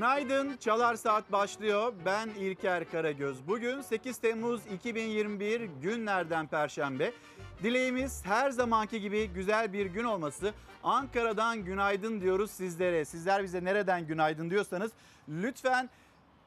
Günaydın, Çalar Saat başlıyor. Ben İlker Karagöz. Bugün 8 Temmuz 2021 günlerden Perşembe. Dileğimiz her zamanki gibi güzel bir gün olması. Ankara'dan günaydın diyoruz sizlere. Sizler bize nereden günaydın diyorsanız lütfen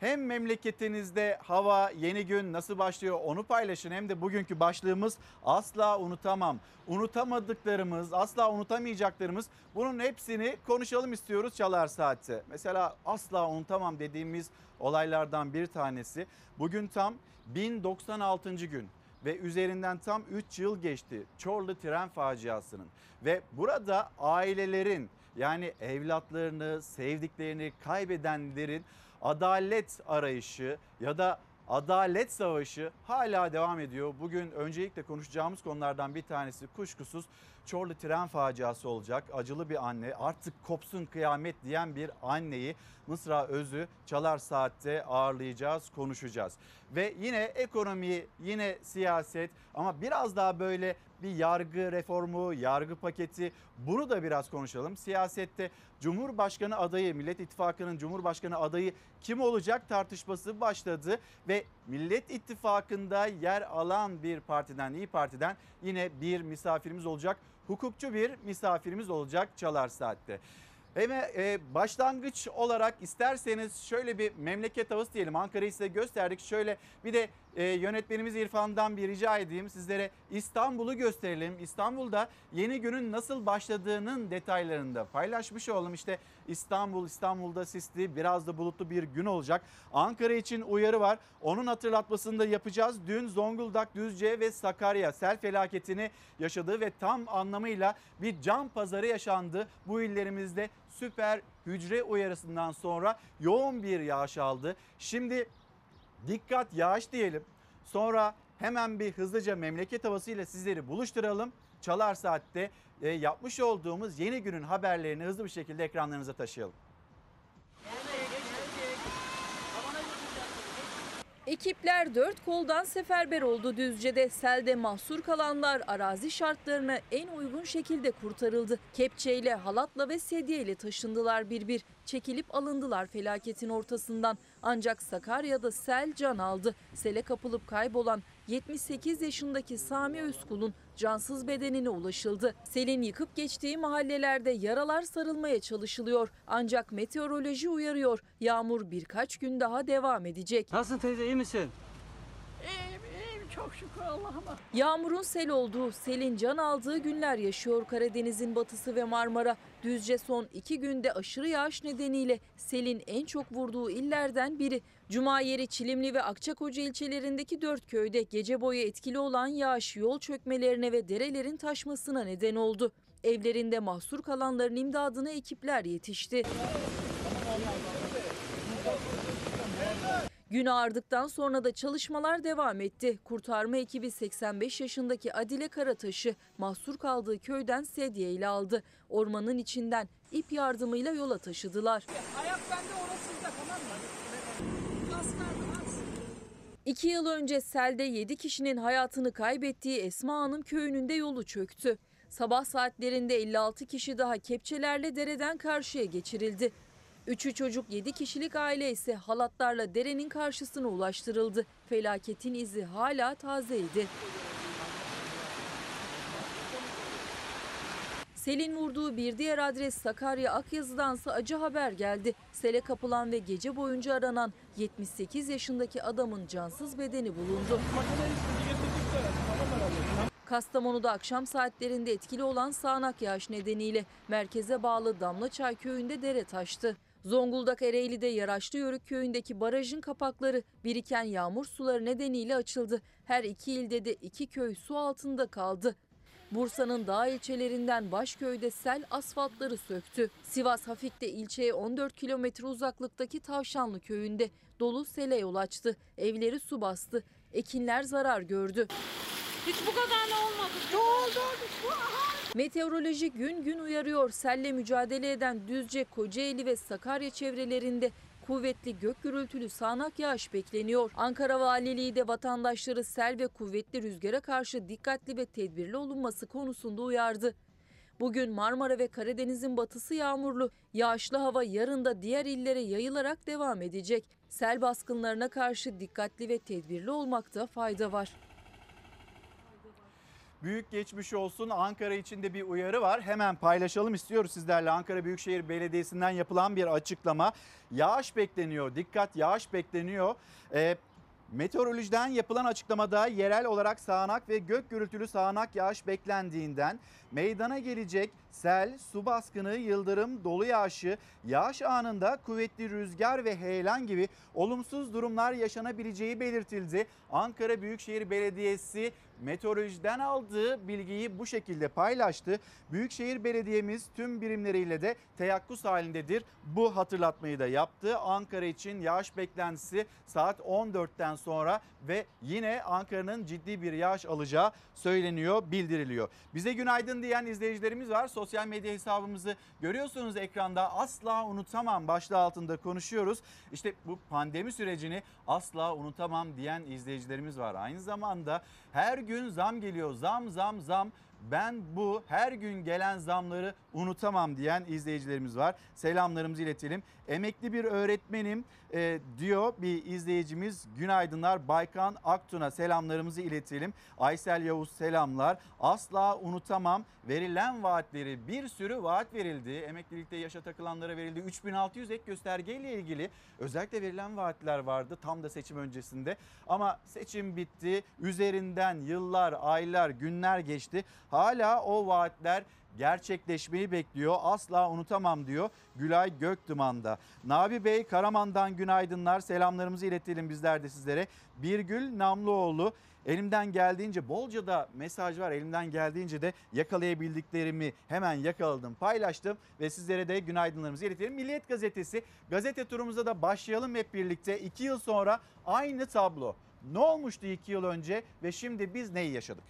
hem memleketinizde hava yeni gün nasıl başlıyor onu paylaşın hem de bugünkü başlığımız asla unutamam. Unutamadıklarımız, asla unutamayacaklarımız bunun hepsini konuşalım istiyoruz Çalar Saat'te. Mesela asla unutamam dediğimiz olaylardan bir tanesi bugün tam 1096. gün ve üzerinden tam 3 yıl geçti Çorlu tren faciasının ve burada ailelerin yani evlatlarını, sevdiklerini kaybedenlerin adalet arayışı ya da adalet savaşı hala devam ediyor. Bugün öncelikle konuşacağımız konulardan bir tanesi kuşkusuz Çorlu tren faciası olacak. Acılı bir anne artık kopsun kıyamet diyen bir anneyi Mısra Özü Çalar Saat'te ağırlayacağız, konuşacağız. Ve yine ekonomi, yine siyaset ama biraz daha böyle bir yargı reformu, yargı paketi bunu da biraz konuşalım. Siyasette Cumhurbaşkanı adayı, Millet İttifakı'nın Cumhurbaşkanı adayı kim olacak tartışması başladı ve Millet İttifakı'nda yer alan bir partiden, İyi Parti'den yine bir misafirimiz olacak. Hukukçu bir misafirimiz olacak Çalar Saat'te. Ve e, başlangıç olarak isterseniz şöyle bir memleket havası diyelim. Ankara'yı size gösterdik. Şöyle bir de e, yönetmenimiz İrfan'dan bir rica edeyim. Sizlere İstanbul'u gösterelim. İstanbul'da yeni günün nasıl başladığının detaylarını da paylaşmış olalım. İşte İstanbul, İstanbul'da sisli biraz da bulutlu bir gün olacak. Ankara için uyarı var. Onun hatırlatmasını da yapacağız. Dün Zonguldak, Düzce ve Sakarya sel felaketini yaşadığı ve tam anlamıyla bir can pazarı yaşandı. Bu illerimizde süper hücre uyarısından sonra yoğun bir yağış aldı. Şimdi dikkat yağış diyelim. Sonra hemen bir hızlıca memleket havasıyla sizleri buluşturalım. Çalar Saat'te e, yapmış olduğumuz yeni günün haberlerini hızlı bir şekilde ekranlarınıza taşıyalım. Ekipler dört koldan seferber oldu Düzce'de. Selde mahsur kalanlar arazi şartlarına en uygun şekilde kurtarıldı. Kepçeyle, halatla ve sedyeyle taşındılar bir bir. Çekilip alındılar felaketin ortasından. Ancak Sakarya'da sel can aldı. Sele kapılıp kaybolan 78 yaşındaki Sami Özkul'un cansız bedenine ulaşıldı. Selin yıkıp geçtiği mahallelerde yaralar sarılmaya çalışılıyor. Ancak meteoroloji uyarıyor. Yağmur birkaç gün daha devam edecek. Nasılsın teyze iyi misin? İyiyim çok şükür Allah'ıma. Yağmurun sel olduğu, selin can aldığı günler yaşıyor Karadeniz'in batısı ve Marmara. Düzce son iki günde aşırı yağış nedeniyle selin en çok vurduğu illerden biri. Cuma yeri Çilimli ve Akçakoca ilçelerindeki dört köyde gece boyu etkili olan yağış yol çökmelerine ve derelerin taşmasına neden oldu. Evlerinde mahsur kalanların imdadına ekipler yetişti. Gün ağardıktan sonra da çalışmalar devam etti. Kurtarma ekibi 85 yaşındaki Adile Karataş'ı mahsur kaldığı köyden sedye ile aldı. Ormanın içinden ip yardımıyla yola taşıdılar. Ayak bende orasında tamam mı? İki yıl önce selde 7 kişinin hayatını kaybettiği Esma Hanım köyünün de yolu çöktü. Sabah saatlerinde 56 kişi daha kepçelerle dereden karşıya geçirildi. Üçü çocuk 7 kişilik aile ise halatlarla derenin karşısına ulaştırıldı. Felaketin izi hala tazeydi. Selin vurduğu bir diğer adres Sakarya Akyazı'dansa acı haber geldi. Sele kapılan ve gece boyunca aranan 78 yaşındaki adamın cansız bedeni bulundu. Kastamonu'da akşam saatlerinde etkili olan sağanak yağış nedeniyle merkeze bağlı Damlaçay köyünde dere taştı. Zonguldak Ereğli'de Yaraşlı Yörük köyündeki barajın kapakları biriken yağmur suları nedeniyle açıldı. Her iki ilde de iki köy su altında kaldı. Bursa'nın dağ ilçelerinden Başköy'de sel asfaltları söktü. Sivas Hafik'te ilçeye 14 kilometre uzaklıktaki Tavşanlı köyünde dolu sele yol açtı. Evleri su bastı. Ekinler zarar gördü. Hiç bu kadar ne olmadı? Ne oldu? Aha. Meteoroloji gün gün uyarıyor. Selle mücadele eden Düzce, Kocaeli ve Sakarya çevrelerinde kuvvetli gök gürültülü sağanak yağış bekleniyor. Ankara Valiliği de vatandaşları sel ve kuvvetli rüzgara karşı dikkatli ve tedbirli olunması konusunda uyardı. Bugün Marmara ve Karadeniz'in batısı yağmurlu. Yağışlı hava yarın da diğer illere yayılarak devam edecek. Sel baskınlarına karşı dikkatli ve tedbirli olmakta fayda var. Büyük geçmiş olsun. Ankara için de bir uyarı var. Hemen paylaşalım istiyoruz sizlerle. Ankara Büyükşehir Belediyesi'nden yapılan bir açıklama. Yağış bekleniyor. Dikkat yağış bekleniyor. Ee, Meteorolojiden yapılan açıklamada yerel olarak sağanak ve gök gürültülü sağanak yağış beklendiğinden meydana gelecek sel, su baskını, yıldırım, dolu yağışı, yağış anında kuvvetli rüzgar ve heyelan gibi olumsuz durumlar yaşanabileceği belirtildi. Ankara Büyükşehir Belediyesi meteorolojiden aldığı bilgiyi bu şekilde paylaştı. Büyükşehir Belediye'miz tüm birimleriyle de teyakkuz halindedir. Bu hatırlatmayı da yaptı. Ankara için yağış beklentisi saat 14'ten sonra ve yine Ankara'nın ciddi bir yağış alacağı söyleniyor, bildiriliyor. Bize günaydın diyen izleyicilerimiz var. Sosyal medya hesabımızı görüyorsunuz ekranda. Asla unutamam başlığı altında konuşuyoruz. İşte bu pandemi sürecini asla unutamam diyen izleyicilerimiz var. Aynı zamanda her gün zam geliyor. Zam zam zam. Ben bu her gün gelen zamları unutamam diyen izleyicilerimiz var. Selamlarımızı iletelim. Emekli bir öğretmenim e, diyor bir izleyicimiz. Günaydınlar Baykan Aktun'a selamlarımızı iletelim. Aysel Yavuz selamlar. Asla unutamam verilen vaatleri bir sürü vaat verildi. Emeklilikte yaşa takılanlara verildi. 3600 ek göstergeyle ilgili özellikle verilen vaatler vardı tam da seçim öncesinde. Ama seçim bitti. Üzerinden yıllar, aylar, günler geçti. Hala o vaatler gerçekleşmeyi bekliyor. Asla unutamam diyor Gülay Göktıman'da. Nabi Bey Karaman'dan günaydınlar. Selamlarımızı iletelim bizler de sizlere. Birgül Namlıoğlu elimden geldiğince bolca da mesaj var. Elimden geldiğince de yakalayabildiklerimi hemen yakaladım, paylaştım ve sizlere de günaydınlarımızı iletelim. Milliyet Gazetesi gazete turumuza da başlayalım hep birlikte. İki yıl sonra aynı tablo. Ne olmuştu iki yıl önce ve şimdi biz neyi yaşadık?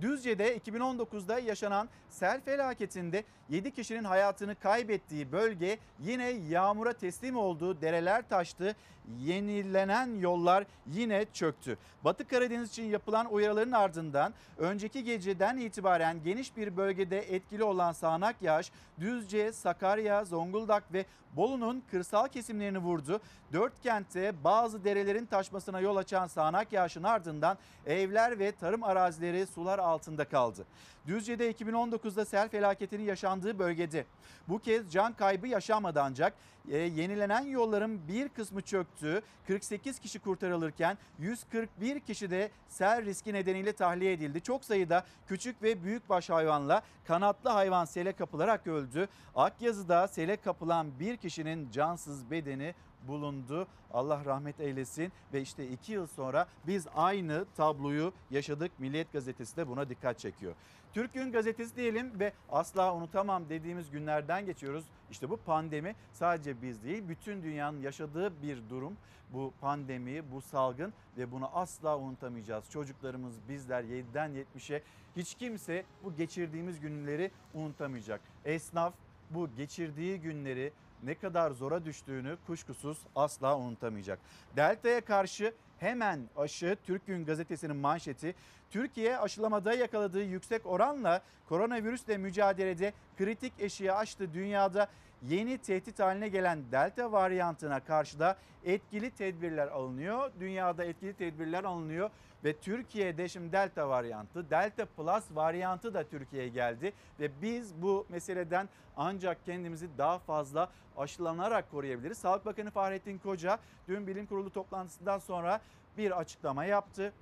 Düzce'de 2019'da yaşanan sel felaketinde 7 kişinin hayatını kaybettiği bölge yine yağmura teslim olduğu dereler taştı. Yenilenen yollar yine çöktü. Batı Karadeniz için yapılan uyarıların ardından önceki geceden itibaren geniş bir bölgede etkili olan sağanak yağış Düzce, Sakarya, Zonguldak ve Bolu'nun kırsal kesimlerini vurdu. Dört kentte bazı derelerin taşmasına yol açan sağanak yağışın ardından evler ve tarım arazileri sular altında kaldı. Düzce'de 2019'da sel felaketinin yaşandığı bölgede bu kez can kaybı yaşanmadı ancak e, yenilenen yolların bir kısmı çöktü. 48 kişi kurtarılırken 141 kişi de sel riski nedeniyle tahliye edildi. Çok sayıda küçük ve büyükbaş hayvanla kanatlı hayvan sele kapılarak öldü. Akyazı'da sele kapılan bir kişinin cansız bedeni bulundu. Allah rahmet eylesin ve işte iki yıl sonra biz aynı tabloyu yaşadık. Milliyet gazetesi de buna dikkat çekiyor. Türk Gün gazetesi diyelim ve asla unutamam dediğimiz günlerden geçiyoruz. İşte bu pandemi sadece biz değil bütün dünyanın yaşadığı bir durum. Bu pandemi, bu salgın ve bunu asla unutamayacağız. Çocuklarımız bizler 7'den 70'e hiç kimse bu geçirdiğimiz günleri unutamayacak. Esnaf bu geçirdiği günleri ne kadar zora düştüğünü kuşkusuz asla unutamayacak. Delta'ya karşı hemen aşı Türk Gün gazetesinin manşeti Türkiye aşılamada yakaladığı yüksek oranla koronavirüsle mücadelede kritik eşiği aştı. Dünyada yeni tehdit haline gelen delta varyantına karşı da etkili tedbirler alınıyor. Dünyada etkili tedbirler alınıyor ve Türkiye'de şimdi delta varyantı, delta plus varyantı da Türkiye'ye geldi ve biz bu meseleden ancak kendimizi daha fazla aşılanarak koruyabiliriz. Sağlık Bakanı Fahrettin Koca dün bilim kurulu toplantısından sonra bir açıklama yaptı.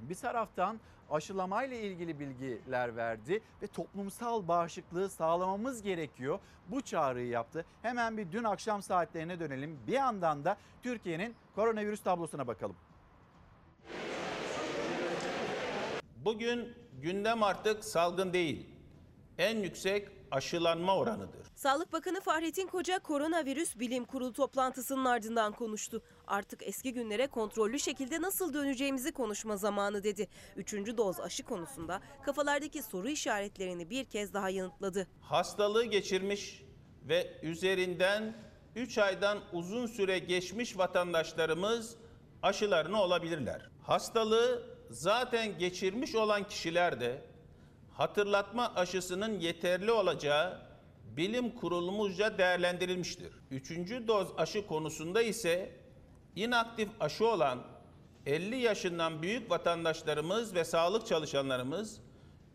Bir taraftan aşılamayla ilgili bilgiler verdi ve toplumsal bağışıklığı sağlamamız gerekiyor. Bu çağrıyı yaptı. Hemen bir dün akşam saatlerine dönelim. Bir yandan da Türkiye'nin koronavirüs tablosuna bakalım. Bugün gündem artık salgın değil. En yüksek aşılanma oranıdır. Sağlık Bakanı Fahrettin Koca koronavirüs bilim kurulu toplantısının ardından konuştu. Artık eski günlere kontrollü şekilde nasıl döneceğimizi konuşma zamanı dedi. Üçüncü doz aşı konusunda kafalardaki soru işaretlerini bir kez daha yanıtladı. Hastalığı geçirmiş ve üzerinden 3 aydan uzun süre geçmiş vatandaşlarımız aşılarını olabilirler. Hastalığı zaten geçirmiş olan kişiler de hatırlatma aşısının yeterli olacağı bilim kurulumuzca değerlendirilmiştir. Üçüncü doz aşı konusunda ise inaktif aşı olan 50 yaşından büyük vatandaşlarımız ve sağlık çalışanlarımız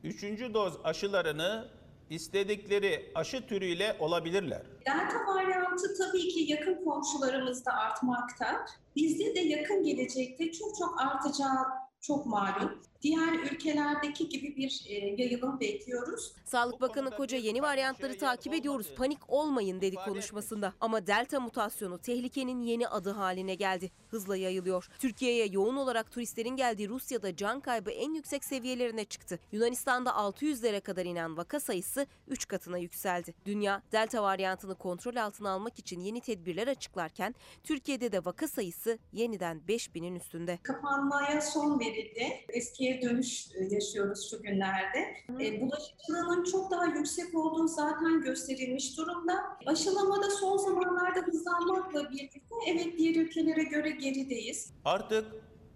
üçüncü doz aşılarını istedikleri aşı türüyle olabilirler. Delta varyantı tabii ki yakın komşularımızda artmakta. Bizde de yakın gelecekte çok çok artacağı çok malum. Diğer ülkelerdeki gibi bir e, yayılım bekliyoruz. Sağlık Bakanı Koca yeni varyantları takip ediyoruz panik olmayın dedi konuşmasında. Ama delta mutasyonu tehlikenin yeni adı haline geldi. Hızla yayılıyor. Türkiye'ye yoğun olarak turistlerin geldiği Rusya'da can kaybı en yüksek seviyelerine çıktı. Yunanistan'da 600'lere kadar inen vaka sayısı 3 katına yükseldi. Dünya delta varyantını kontrol altına almak için yeni tedbirler açıklarken Türkiye'de de vaka sayısı yeniden 5000'in üstünde. Kapanmaya son verildi. Eskiye dönüş e, yaşıyoruz şu günlerde. E, bulaşıcılığının çok daha yüksek olduğu zaten gösterilmiş durumda. Aşılamada son zamanlarda hızlanmakla birlikte evet diğer ülkelere göre gerideyiz. Artık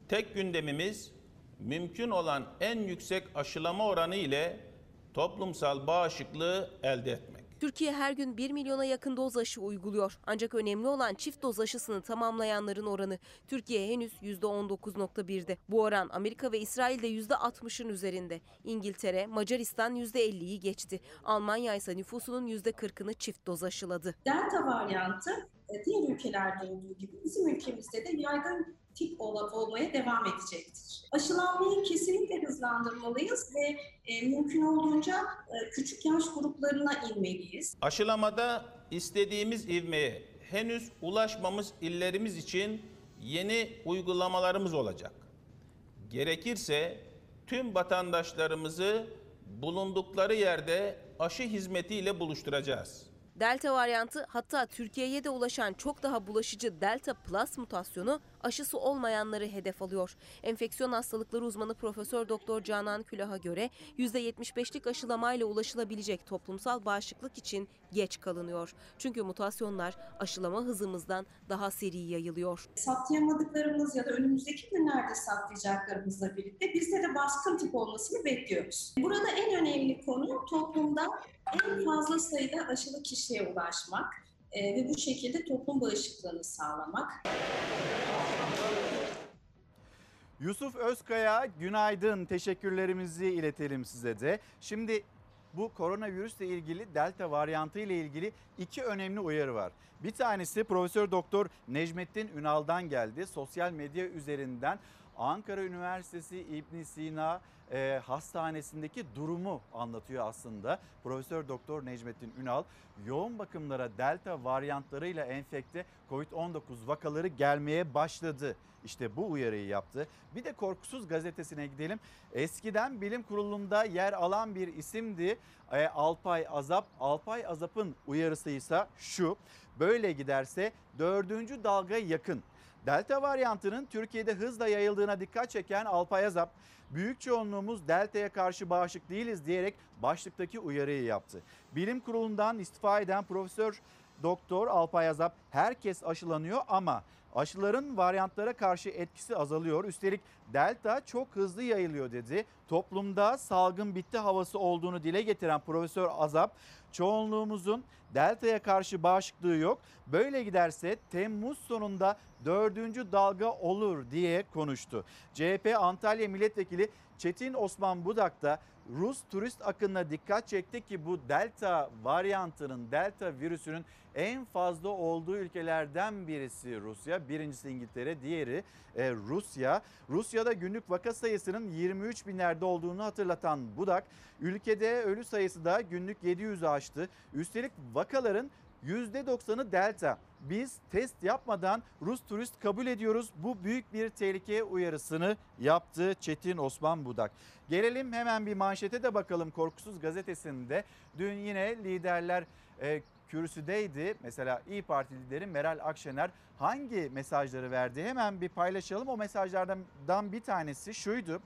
tek gündemimiz mümkün olan en yüksek aşılama oranı ile toplumsal bağışıklığı elde etmek. Türkiye her gün 1 milyona yakın doz aşı uyguluyor. Ancak önemli olan çift doz aşısını tamamlayanların oranı. Türkiye henüz %19.1'de. Bu oran Amerika ve İsrail'de %60'ın üzerinde. İngiltere, Macaristan %50'yi geçti. Almanya ise nüfusunun %40'ını çift doz aşıladı. Delta varyantı e, diğer ülkelerde olduğu gibi bizim ülkemizde de yaygın tip ol- olmaya devam edecektir. Aşılanmayı kesinlikle hızlandırmalıyız ve e, mümkün olduğunca e, küçük yaş gruplarına inmeliyiz. Aşılamada istediğimiz ivmeye henüz ulaşmamız illerimiz için yeni uygulamalarımız olacak. Gerekirse tüm vatandaşlarımızı bulundukları yerde aşı hizmetiyle buluşturacağız. Delta varyantı hatta Türkiye'ye de ulaşan çok daha bulaşıcı Delta Plus mutasyonu aşısı olmayanları hedef alıyor. Enfeksiyon hastalıkları uzmanı Profesör Doktor Canan Külah'a göre %75'lik aşılamayla ulaşılabilecek toplumsal bağışıklık için geç kalınıyor. Çünkü mutasyonlar aşılama hızımızdan daha seri yayılıyor. Saptayamadıklarımız ya da önümüzdeki günlerde saptayacaklarımızla birlikte bizde de baskın tip olmasını bekliyoruz. Burada en önemli konu toplumda en fazla sayıda aşılı kişiye ulaşmak e, ve bu şekilde toplum bağışıklığını sağlamak. Yusuf Özkaya günaydın. Teşekkürlerimizi iletelim size de. Şimdi bu koronavirüsle ilgili delta varyantı ile ilgili iki önemli uyarı var. Bir tanesi Profesör Doktor Necmettin Ünal'dan geldi. Sosyal medya üzerinden Ankara Üniversitesi İbn Sina e, hastanesindeki durumu anlatıyor aslında. Profesör Doktor Necmettin Ünal yoğun bakımlara delta varyantlarıyla enfekte COVID-19 vakaları gelmeye başladı. İşte bu uyarıyı yaptı. Bir de Korkusuz gazetesine gidelim. Eskiden bilim kurulunda yer alan bir isimdi e, Alpay Azap. Alpay Azap'ın uyarısı ise şu. Böyle giderse dördüncü dalga yakın. Delta varyantının Türkiye'de hızla yayıldığına dikkat çeken Alpay Azap, büyük çoğunluğumuz delta'ya karşı bağışık değiliz diyerek başlıktaki uyarıyı yaptı. Bilim kurulundan istifa eden Profesör Doktor Alpay Azap herkes aşılanıyor ama aşıların varyantlara karşı etkisi azalıyor. Üstelik delta çok hızlı yayılıyor dedi. Toplumda salgın bitti havası olduğunu dile getiren Profesör Azap çoğunluğumuzun delta'ya karşı bağışıklığı yok. Böyle giderse Temmuz sonunda dördüncü dalga olur diye konuştu. CHP Antalya Milletvekili Çetin Osman Budak da Rus turist akınına dikkat çekti ki bu delta varyantının, delta virüsünün en fazla olduğu ülkelerden birisi Rusya. Birincisi İngiltere, diğeri e, Rusya. Rusya'da günlük vaka sayısının 23 binlerde olduğunu hatırlatan Budak, ülkede ölü sayısı da günlük 700'ü aştı. Üstelik vakaların %90'ı delta. Biz test yapmadan Rus turist kabul ediyoruz. Bu büyük bir tehlike uyarısını yaptı Çetin Osman Budak. Gelelim hemen bir manşete de bakalım Korkusuz gazetesinde. Dün yine liderler e, kürsüdeydi. Mesela İyi Parti lideri Meral Akşener hangi mesajları verdi? Hemen bir paylaşalım. O mesajlardan bir tanesi şuydu.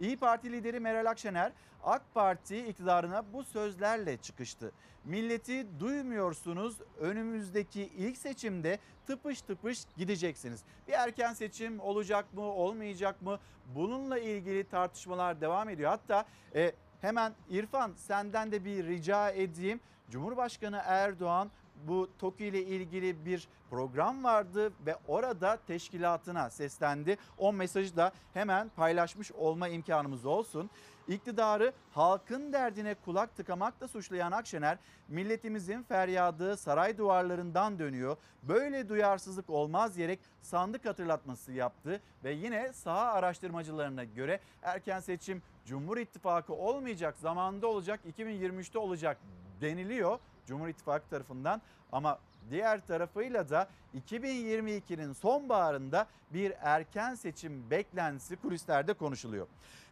İyi Parti lideri Meral Akşener AK Parti iktidarına bu sözlerle çıkıştı. Milleti duymuyorsunuz. Önümüzdeki ilk seçimde tıpış tıpış gideceksiniz. Bir erken seçim olacak mı, olmayacak mı? Bununla ilgili tartışmalar devam ediyor. Hatta e, Hemen İrfan senden de bir rica edeyim. Cumhurbaşkanı Erdoğan bu TOKİ ile ilgili bir program vardı ve orada teşkilatına seslendi. O mesajı da hemen paylaşmış olma imkanımız olsun. İktidarı halkın derdine kulak tıkamakla suçlayan Akşener, milletimizin feryadı saray duvarlarından dönüyor. Böyle duyarsızlık olmaz diyerek sandık hatırlatması yaptı ve yine saha araştırmacılarına göre erken seçim Cumhur İttifakı olmayacak, zamanında olacak, 2023'te olacak deniliyor Cumhur İttifakı tarafından ama diğer tarafıyla da 2022'nin sonbaharında bir erken seçim beklentisi kulislerde konuşuluyor.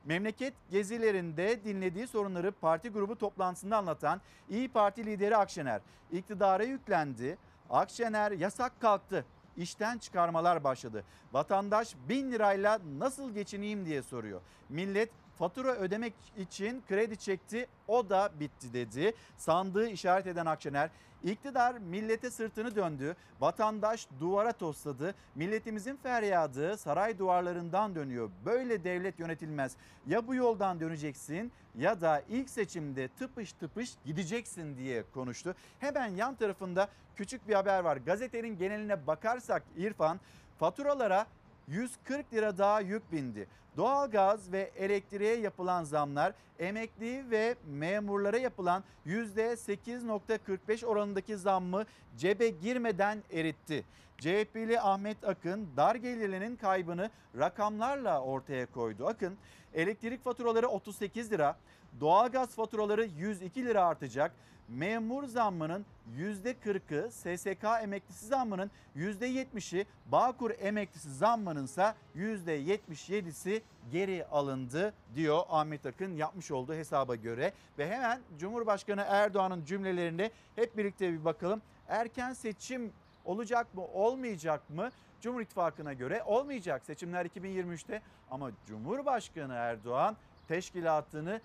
Memleket gezilerinde dinlediği sorunları parti grubu toplantısında anlatan İyi Parti lideri Akşener iktidara yüklendi. Akşener yasak kalktı. İşten çıkarmalar başladı. Vatandaş bin lirayla nasıl geçineyim diye soruyor. Millet fatura ödemek için kredi çekti o da bitti dedi. Sandığı işaret eden Akşener iktidar millete sırtını döndü. Vatandaş duvara tosladı. Milletimizin feryadı saray duvarlarından dönüyor. Böyle devlet yönetilmez. Ya bu yoldan döneceksin ya da ilk seçimde tıpış tıpış gideceksin diye konuştu. Hemen yan tarafında küçük bir haber var. Gazetenin geneline bakarsak İrfan faturalara 140 lira daha yük bindi. Doğalgaz ve elektriğe yapılan zamlar emekli ve memurlara yapılan %8.45 oranındaki zammı cebe girmeden eritti. CHP'li Ahmet Akın dar gelirlinin kaybını rakamlarla ortaya koydu. Akın elektrik faturaları 38 lira, doğalgaz faturaları 102 lira artacak. Memur zammının %40'ı, SSK emeklisi zammının %70'i, Bağkur emeklisi zammının ise %77'si geri alındı diyor Ahmet Akın yapmış olduğu hesaba göre. Ve hemen Cumhurbaşkanı Erdoğan'ın cümlelerine hep birlikte bir bakalım. Erken seçim olacak mı olmayacak mı? Cumhur İttifakı'na göre olmayacak seçimler 2023'te ama Cumhurbaşkanı Erdoğan teşkilatını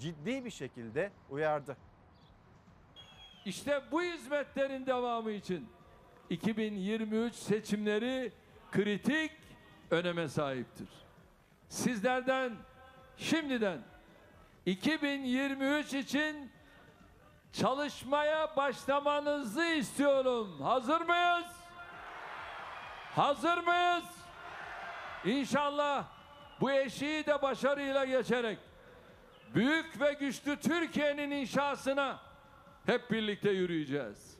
ciddi bir şekilde uyardı. İşte bu hizmetlerin devamı için 2023 seçimleri kritik öneme sahiptir. Sizlerden şimdiden 2023 için çalışmaya başlamanızı istiyorum. Hazır mıyız? Hazır mıyız? İnşallah bu eşiği de başarıyla geçerek büyük ve güçlü Türkiye'nin inşasına hep birlikte yürüyeceğiz.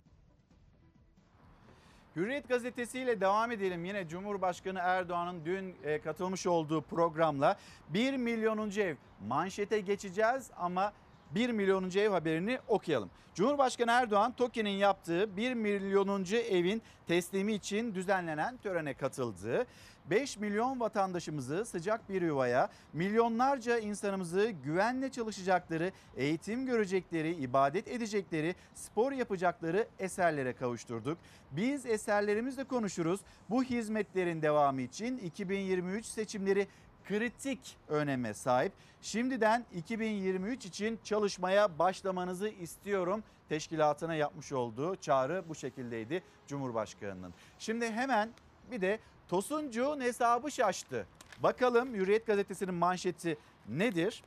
Hürriyet gazetesiyle devam edelim. Yine Cumhurbaşkanı Erdoğan'ın dün e, katılmış olduğu programla 1 milyonuncu ev manşete geçeceğiz ama 1 milyonuncu ev haberini okuyalım. Cumhurbaşkanı Erdoğan TOKİ'nin yaptığı 1 milyonuncu evin teslimi için düzenlenen törene katıldı. 5 milyon vatandaşımızı sıcak bir yuvaya, milyonlarca insanımızı güvenle çalışacakları, eğitim görecekleri, ibadet edecekleri, spor yapacakları eserlere kavuşturduk. Biz eserlerimizle konuşuruz. Bu hizmetlerin devamı için 2023 seçimleri kritik öneme sahip. Şimdiden 2023 için çalışmaya başlamanızı istiyorum. Teşkilatına yapmış olduğu çağrı bu şekildeydi Cumhurbaşkanı'nın. Şimdi hemen bir de Tosuncuğun hesabı şaştı. Bakalım Hürriyet gazetesinin manşeti nedir?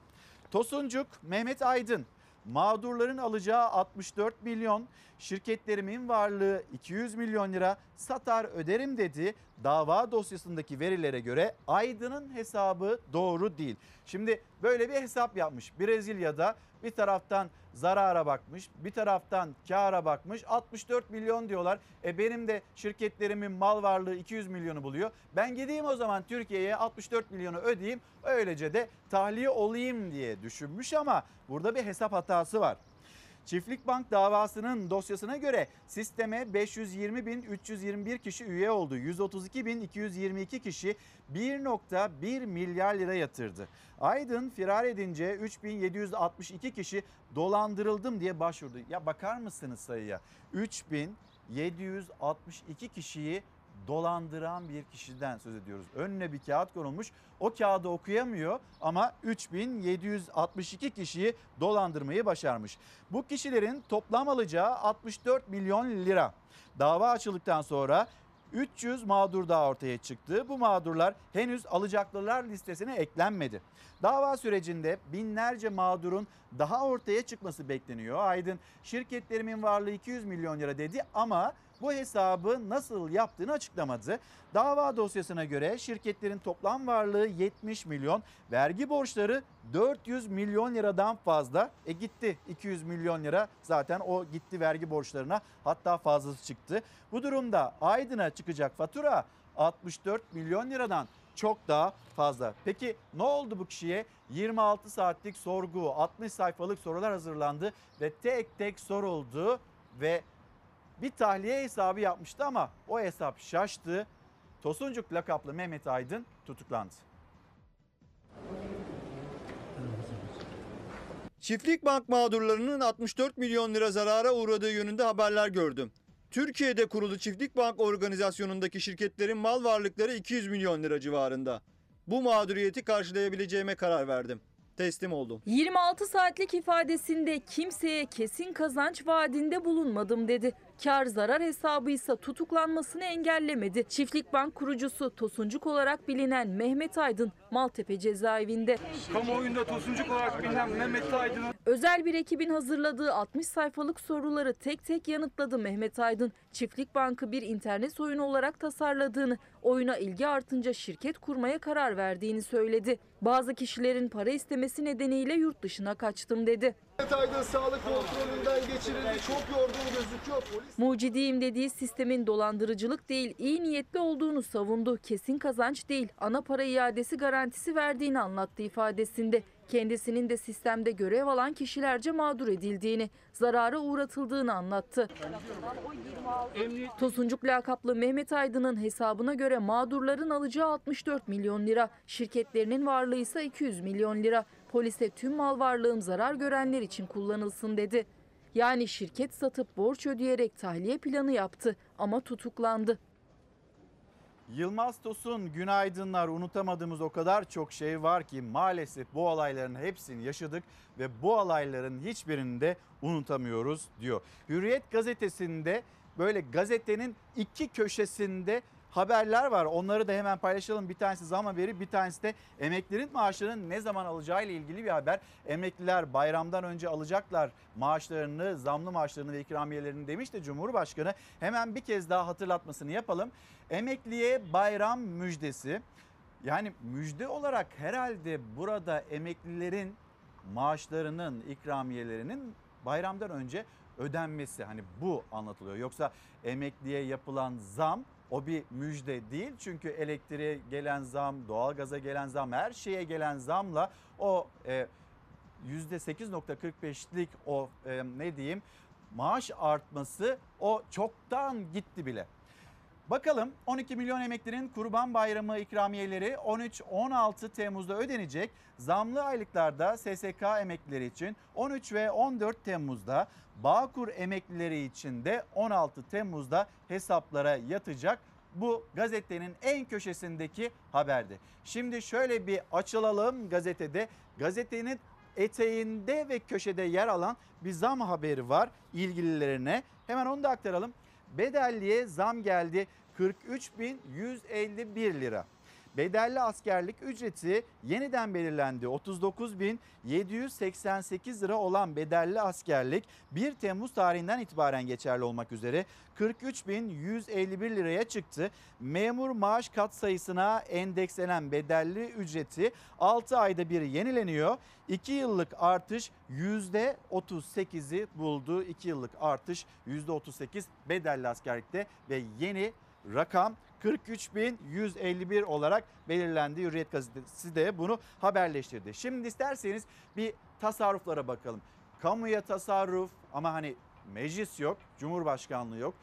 Tosuncuk Mehmet Aydın mağdurların alacağı 64 milyon, şirketlerimin varlığı 200 milyon lira satar öderim dedi. Dava dosyasındaki verilere göre Aydın'ın hesabı doğru değil. Şimdi böyle bir hesap yapmış Brezilya'da bir taraftan zarara bakmış bir taraftan kâra bakmış 64 milyon diyorlar. E benim de şirketlerimin mal varlığı 200 milyonu buluyor. Ben gideyim o zaman Türkiye'ye 64 milyonu ödeyeyim öylece de tahliye olayım diye düşünmüş ama burada bir hesap hatası var. Çiftlik Bank davasının dosyasına göre sisteme 520.321 kişi üye oldu. 132.222 kişi 1.1 milyar lira yatırdı. Aydın firar edince 3.762 kişi dolandırıldım diye başvurdu. Ya bakar mısınız sayıya? 3.762 kişiyi dolandıran bir kişiden söz ediyoruz. Önüne bir kağıt konulmuş. O kağıdı okuyamıyor ama 3762 kişiyi dolandırmayı başarmış. Bu kişilerin toplam alacağı 64 milyon lira. Dava açıldıktan sonra 300 mağdur daha ortaya çıktı. Bu mağdurlar henüz alacaklılar listesine eklenmedi. Dava sürecinde binlerce mağdurun daha ortaya çıkması bekleniyor. Aydın şirketlerimin varlığı 200 milyon lira dedi ama bu hesabı nasıl yaptığını açıklamadı. Dava dosyasına göre şirketlerin toplam varlığı 70 milyon, vergi borçları 400 milyon liradan fazla. E gitti 200 milyon lira zaten o gitti vergi borçlarına hatta fazlası çıktı. Bu durumda Aydın'a çıkacak fatura 64 milyon liradan çok daha fazla. Peki ne oldu bu kişiye? 26 saatlik sorgu, 60 sayfalık sorular hazırlandı ve tek tek soruldu ve bir tahliye hesabı yapmıştı ama o hesap şaştı. Tosuncuk lakaplı Mehmet Aydın tutuklandı. Çiftlik bank mağdurlarının 64 milyon lira zarara uğradığı yönünde haberler gördüm. Türkiye'de kurulu Çiftlik Bank organizasyonundaki şirketlerin mal varlıkları 200 milyon lira civarında. Bu mağduriyeti karşılayabileceğime karar verdim. Teslim oldum. 26 saatlik ifadesinde kimseye kesin kazanç vaadinde bulunmadım dedi. Kar zarar hesabı ise tutuklanmasını engellemedi. Çiftlik Bank kurucusu Tosuncuk olarak bilinen Mehmet Aydın Maltepe cezaevinde. Kamuoyunda tosuncuk olarak bilinen Mehmet Aydın'ın Özel bir ekibin hazırladığı 60 sayfalık soruları tek tek yanıtladı Mehmet Aydın. Çiftlik Bank'ı bir internet oyunu olarak tasarladığını, oyuna ilgi artınca şirket kurmaya karar verdiğini söyledi. Bazı kişilerin para istemesi nedeniyle yurt dışına kaçtım dedi. Aydın sağlık kontrolünden geçirildi. Çok yorgun gözüküyor. Polis Mucidiyim dediği sistemin dolandırıcılık değil iyi niyetli olduğunu savundu. Kesin kazanç değil ana para iadesi garantisi verdiğini anlattı ifadesinde. Kendisinin de sistemde görev alan kişilerce mağdur edildiğini, zarara uğratıldığını anlattı. Tosuncuk lakaplı Mehmet Aydın'ın hesabına göre mağdurların alacağı 64 milyon lira, şirketlerinin varlığı ise 200 milyon lira. Polise tüm mal varlığım zarar görenler için kullanılsın dedi. Yani şirket satıp borç ödeyerek tahliye planı yaptı ama tutuklandı. Yılmaz Tosun günaydınlar unutamadığımız o kadar çok şey var ki maalesef bu olayların hepsini yaşadık ve bu olayların hiçbirini de unutamıyoruz diyor. Hürriyet gazetesinde böyle gazetenin iki köşesinde haberler var. Onları da hemen paylaşalım. Bir tanesi zam haberi, bir tanesi de emeklilerin maaşlarının ne zaman alacağı ile ilgili bir haber. Emekliler bayramdan önce alacaklar maaşlarını, zamlı maaşlarını ve ikramiyelerini demişti Cumhurbaşkanı. Hemen bir kez daha hatırlatmasını yapalım. Emekliye bayram müjdesi. Yani müjde olarak herhalde burada emeklilerin maaşlarının, ikramiyelerinin bayramdan önce ödenmesi hani bu anlatılıyor. Yoksa emekliye yapılan zam o bir müjde değil. Çünkü elektriğe gelen zam, doğalgaza gelen zam, her şeye gelen zamla o e, %8.45'lik o e, ne diyeyim maaş artması o çoktan gitti bile. Bakalım 12 milyon emeklinin Kurban Bayramı ikramiyeleri 13-16 Temmuz'da ödenecek. Zamlı aylıklarda SSK emeklileri için 13 ve 14 Temmuz'da, Bağkur emeklileri için de 16 Temmuz'da hesaplara yatacak. Bu gazetenin en köşesindeki haberdi. Şimdi şöyle bir açılalım gazetede. Gazetenin eteğinde ve köşede yer alan bir zam haberi var ilgililerine. Hemen onu da aktaralım. Bedelliye zam geldi 43.151 lira. Bedelli askerlik ücreti yeniden belirlendi. 39.788 lira olan bedelli askerlik 1 Temmuz tarihinden itibaren geçerli olmak üzere 43.151 liraya çıktı. Memur maaş kat sayısına endekslenen bedelli ücreti 6 ayda bir yenileniyor. 2 yıllık artış %38'i buldu. 2 yıllık artış %38 bedelli askerlikte ve yeni rakam 43.151 olarak belirlendi. Hürriyet gazetesi de bunu haberleştirdi. Şimdi isterseniz bir tasarruflara bakalım. Kamuya tasarruf ama hani meclis yok, cumhurbaşkanlığı yok.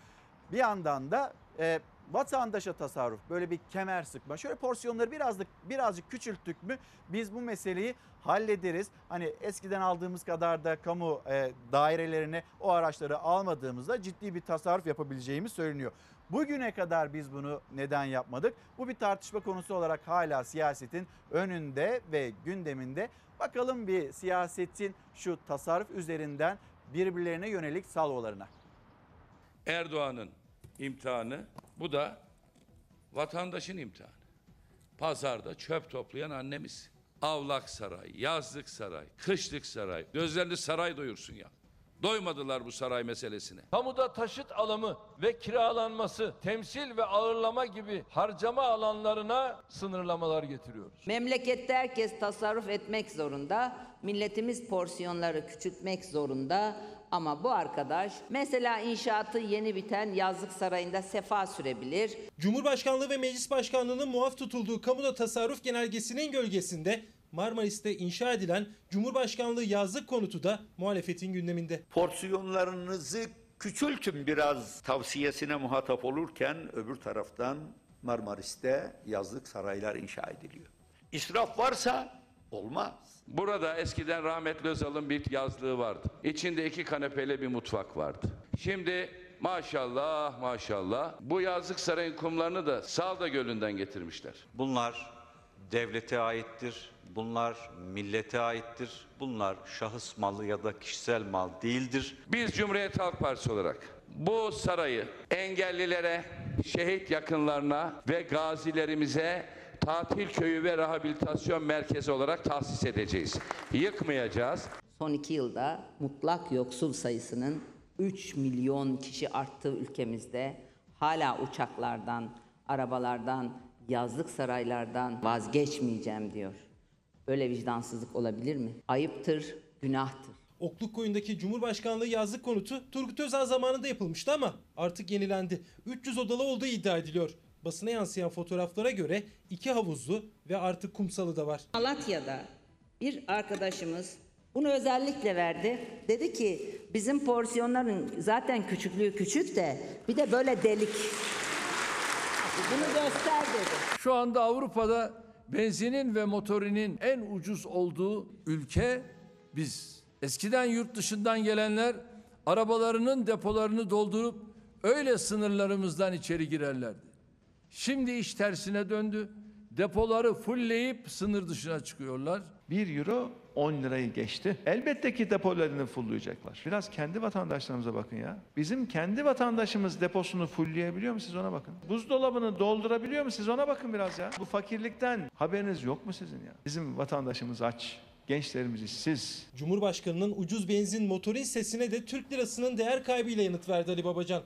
Bir yandan da e, vatandaşa tasarruf böyle bir kemer sıkma. Şöyle porsiyonları birazcık birazcık küçülttük mü biz bu meseleyi hallederiz. Hani eskiden aldığımız kadar da kamu e, dairelerine o araçları almadığımızda ciddi bir tasarruf yapabileceğimiz söyleniyor. Bugüne kadar biz bunu neden yapmadık? Bu bir tartışma konusu olarak hala siyasetin önünde ve gündeminde. Bakalım bir siyasetin şu tasarruf üzerinden birbirlerine yönelik salvolarına. Erdoğan'ın imtihanı bu da Vatandaşın imtihanı. Pazarda çöp toplayan annemiz. Avlak saray, yazlık saray, kışlık saray. Gözlerini saray doyursun ya. Doymadılar bu saray meselesine. Kamuda taşıt alımı ve kiralanması, temsil ve ağırlama gibi harcama alanlarına sınırlamalar getiriyoruz. Memlekette herkes tasarruf etmek zorunda. Milletimiz porsiyonları küçültmek zorunda. Ama bu arkadaş mesela inşaatı yeni biten yazlık sarayında sefa sürebilir. Cumhurbaşkanlığı ve Meclis Başkanlığı'nın muaf tutulduğu kamuda tasarruf genelgesinin gölgesinde Marmaris'te inşa edilen Cumhurbaşkanlığı yazlık konutu da muhalefetin gündeminde. Porsiyonlarınızı küçültün biraz tavsiyesine muhatap olurken öbür taraftan Marmaris'te yazlık saraylar inşa ediliyor. İsraf varsa olmaz. Burada eskiden rahmetli Özal'ın bir yazlığı vardı. İçinde iki kanepeli bir mutfak vardı. Şimdi maşallah maşallah bu yazlık sarayın kumlarını da Salda Gölü'nden getirmişler. Bunlar devlete aittir. Bunlar millete aittir. Bunlar şahıs malı ya da kişisel mal değildir. Biz Cumhuriyet Halk Partisi olarak bu sarayı engellilere, şehit yakınlarına ve gazilerimize tatil köyü ve rehabilitasyon merkezi olarak tahsis edeceğiz. Yıkmayacağız. Son iki yılda mutlak yoksul sayısının 3 milyon kişi arttığı ülkemizde hala uçaklardan, arabalardan, yazlık saraylardan vazgeçmeyeceğim diyor. Böyle vicdansızlık olabilir mi? Ayıptır, günahtır. Okluk koyundaki Cumhurbaşkanlığı yazlık konutu Turgut Özal zamanında yapılmıştı ama artık yenilendi. 300 odalı olduğu iddia ediliyor. Basına yansıyan fotoğraflara göre iki havuzlu ve artık kumsalı da var. Malatya'da bir arkadaşımız bunu özellikle verdi. Dedi ki bizim porsiyonların zaten küçüklüğü küçük de bir de böyle delik. Bunu göster dedi. Şu anda Avrupa'da benzinin ve motorinin en ucuz olduğu ülke biz. Eskiden yurt dışından gelenler arabalarının depolarını doldurup öyle sınırlarımızdan içeri girerlerdi. Şimdi iş tersine döndü. Depoları fullleyip sınır dışına çıkıyorlar. 1 euro 10 lirayı geçti. Elbette ki depolarını fulleyecekler. Biraz kendi vatandaşlarımıza bakın ya. Bizim kendi vatandaşımız deposunu fullleyebiliyor mu siz ona bakın. Buzdolabını doldurabiliyor mu siz ona bakın biraz ya. Bu fakirlikten haberiniz yok mu sizin ya? Bizim vatandaşımız aç. Gençlerimiz işsiz. Cumhurbaşkanının ucuz benzin motorin sesine de Türk lirasının değer kaybıyla yanıt verdi Ali Babacan.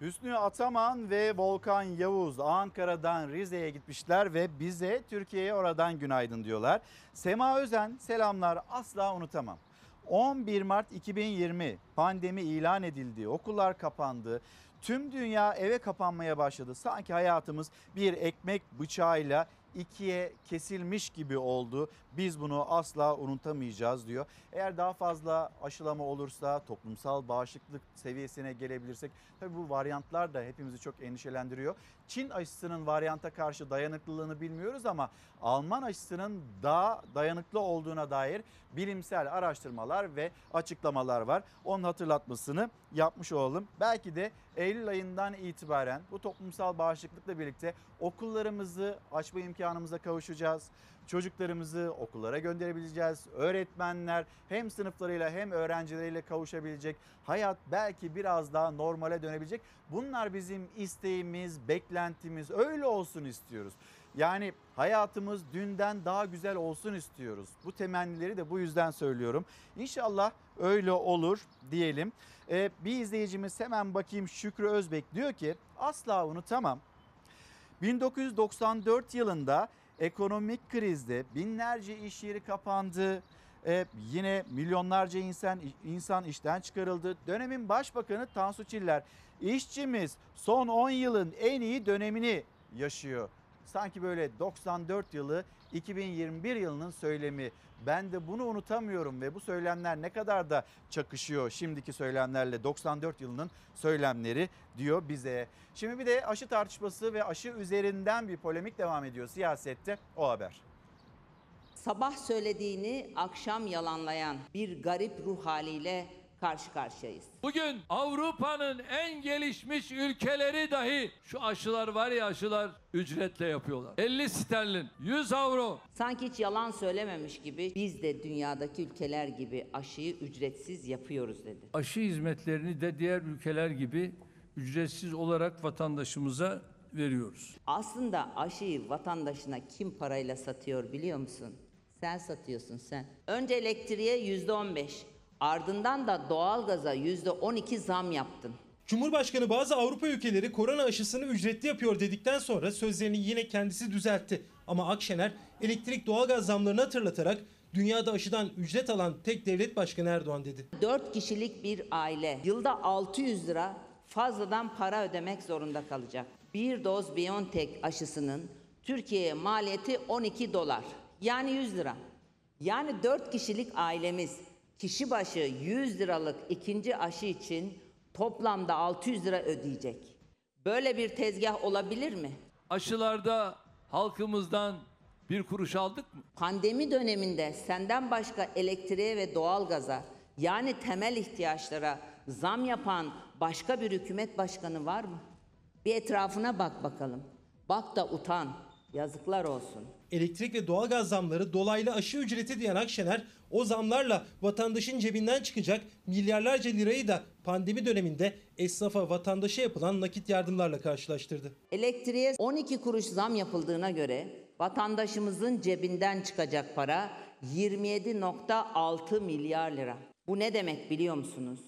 Hüsnü Ataman ve Volkan Yavuz Ankara'dan Rize'ye gitmişler ve bize Türkiye'ye oradan günaydın diyorlar. Sema Özen selamlar asla unutamam. 11 Mart 2020 pandemi ilan edildi, okullar kapandı. Tüm dünya eve kapanmaya başladı. Sanki hayatımız bir ekmek bıçağıyla ikiye kesilmiş gibi oldu. Biz bunu asla unutamayacağız diyor. Eğer daha fazla aşılama olursa toplumsal bağışıklık seviyesine gelebilirsek tabii bu varyantlar da hepimizi çok endişelendiriyor. Çin aşısının varyanta karşı dayanıklılığını bilmiyoruz ama Alman aşısının daha dayanıklı olduğuna dair bilimsel araştırmalar ve açıklamalar var. Onun hatırlatmasını yapmış olalım. Belki de Eylül ayından itibaren bu toplumsal bağışıklıkla birlikte okullarımızı açma imkanımıza kavuşacağız. Çocuklarımızı okullara gönderebileceğiz. Öğretmenler hem sınıflarıyla hem öğrencileriyle kavuşabilecek. Hayat belki biraz daha normale dönebilecek. Bunlar bizim isteğimiz, beklentimiz. Öyle olsun istiyoruz. Yani hayatımız dünden daha güzel olsun istiyoruz. Bu temennileri de bu yüzden söylüyorum. İnşallah öyle olur diyelim. Ee, bir izleyicimiz hemen bakayım Şükrü Özbek diyor ki asla unutamam. 1994 yılında ekonomik krizde binlerce iş yeri kapandı. Ee, yine milyonlarca insan insan işten çıkarıldı. Dönemin başbakanı Tansu Çiller işçimiz son 10 yılın en iyi dönemini yaşıyor. Sanki böyle 94 yılı 2021 yılının söylemi. Ben de bunu unutamıyorum ve bu söylemler ne kadar da çakışıyor şimdiki söylemlerle 94 yılının söylemleri diyor bize. Şimdi bir de aşı tartışması ve aşı üzerinden bir polemik devam ediyor siyasette o haber. Sabah söylediğini akşam yalanlayan bir garip ruh haliyle karşı karşıyayız. Bugün Avrupa'nın en gelişmiş ülkeleri dahi şu aşılar var ya aşılar ücretle yapıyorlar. 50 sterlin, 100 avro. Sanki hiç yalan söylememiş gibi biz de dünyadaki ülkeler gibi aşıyı ücretsiz yapıyoruz dedi. Aşı hizmetlerini de diğer ülkeler gibi ücretsiz olarak vatandaşımıza veriyoruz. Aslında aşıyı vatandaşına kim parayla satıyor biliyor musun? Sen satıyorsun sen. Önce elektriğe yüzde on beş, ardından da doğalgaza yüzde on iki zam yaptın. Cumhurbaşkanı bazı Avrupa ülkeleri korona aşısını ücretli yapıyor dedikten sonra sözlerini yine kendisi düzeltti. Ama Akşener elektrik doğalgaz zamlarını hatırlatarak dünyada aşıdan ücret alan tek devlet başkanı Erdoğan dedi. 4 kişilik bir aile yılda 600 lira fazladan para ödemek zorunda kalacak. Bir doz BioNTech aşısının Türkiye'ye maliyeti 12 dolar. Yani 100 lira. Yani 4 kişilik ailemiz kişi başı 100 liralık ikinci aşı için toplamda 600 lira ödeyecek. Böyle bir tezgah olabilir mi? Aşılarda halkımızdan bir kuruş aldık mı? Pandemi döneminde senden başka elektriğe ve doğalgaza yani temel ihtiyaçlara zam yapan başka bir hükümet başkanı var mı? Bir etrafına bak bakalım. Bak da utan. Yazıklar olsun. Elektrik ve doğalgaz zamları dolaylı aşı ücreti diyen Akşener o zamlarla vatandaşın cebinden çıkacak milyarlarca lirayı da pandemi döneminde esnafa vatandaşa yapılan nakit yardımlarla karşılaştırdı. Elektriğe 12 kuruş zam yapıldığına göre vatandaşımızın cebinden çıkacak para 27.6 milyar lira. Bu ne demek biliyor musunuz?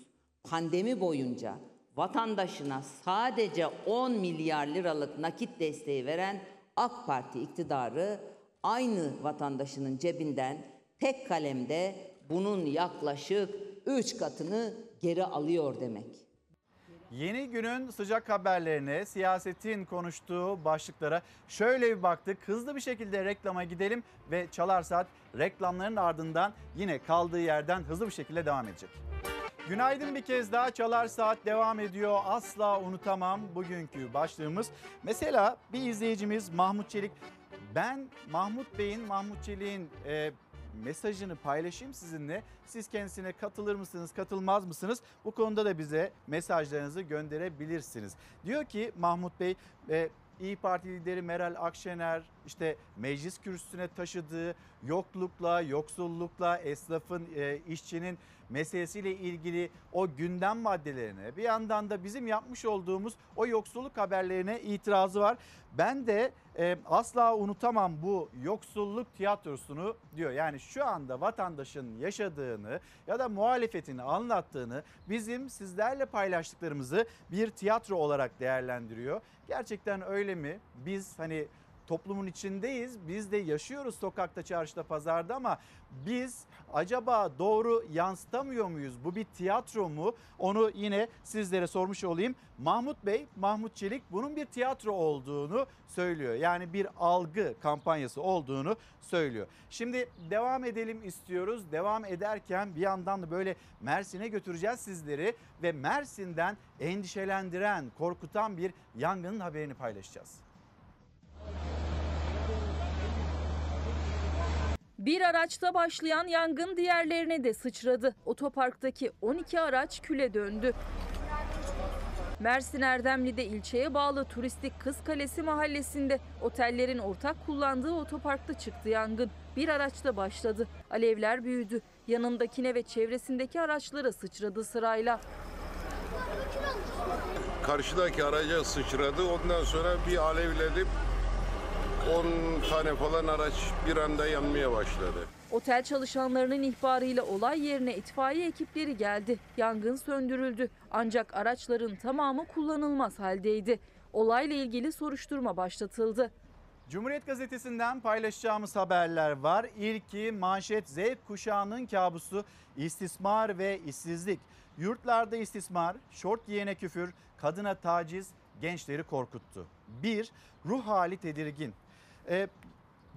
Pandemi boyunca vatandaşına sadece 10 milyar liralık nakit desteği veren AK Parti iktidarı aynı vatandaşının cebinden tek kalemde bunun yaklaşık 3 katını geri alıyor demek. Yeni günün sıcak haberlerine, siyasetin konuştuğu başlıklara şöyle bir baktık. Hızlı bir şekilde reklama gidelim ve Çalar Saat reklamların ardından yine kaldığı yerden hızlı bir şekilde devam edecek. Günaydın bir kez daha Çalar Saat devam ediyor. Asla unutamam bugünkü başlığımız. Mesela bir izleyicimiz Mahmut Çelik. Ben Mahmut Bey'in, Mahmut Çelik'in e, mesajını paylaşayım sizinle. Siz kendisine katılır mısınız, katılmaz mısınız? Bu konuda da bize mesajlarınızı gönderebilirsiniz. Diyor ki Mahmut Bey, e, İyi Parti lideri Meral Akşener işte meclis kürsüsüne taşıdığı yoklukla, yoksullukla, esnafın, e, işçinin meselesiyle ilgili o gündem maddelerine bir yandan da bizim yapmış olduğumuz o yoksulluk haberlerine itirazı var. Ben de e, asla unutamam bu yoksulluk tiyatrosunu diyor. Yani şu anda vatandaşın yaşadığını ya da muhalefetin anlattığını bizim sizlerle paylaştıklarımızı bir tiyatro olarak değerlendiriyor. Gerçekten öyle mi? Biz hani toplumun içindeyiz. Biz de yaşıyoruz sokakta, çarşıda, pazarda ama biz acaba doğru yansıtamıyor muyuz? Bu bir tiyatro mu? Onu yine sizlere sormuş olayım. Mahmut Bey, Mahmut Çelik bunun bir tiyatro olduğunu söylüyor. Yani bir algı kampanyası olduğunu söylüyor. Şimdi devam edelim istiyoruz. Devam ederken bir yandan da böyle Mersin'e götüreceğiz sizleri ve Mersin'den endişelendiren, korkutan bir yangının haberini paylaşacağız. Bir araçta başlayan yangın diğerlerine de sıçradı. Otoparktaki 12 araç küle döndü. Mersin Erdemli'de ilçeye bağlı turistik Kız Kalesi mahallesinde otellerin ortak kullandığı otoparkta çıktı yangın. Bir araçta başladı. Alevler büyüdü. Yanındakine ve çevresindeki araçlara sıçradı sırayla. Karşıdaki araca sıçradı. Ondan sonra bir alevlenip 10 tane falan araç bir anda yanmaya başladı. Otel çalışanlarının ihbarıyla olay yerine itfaiye ekipleri geldi. Yangın söndürüldü. Ancak araçların tamamı kullanılmaz haldeydi. Olayla ilgili soruşturma başlatıldı. Cumhuriyet Gazetesi'nden paylaşacağımız haberler var. İlki manşet Z kuşağının kabusu istismar ve işsizlik. Yurtlarda istismar, şort giyene küfür, kadına taciz gençleri korkuttu. Bir, ruh hali tedirgin. E,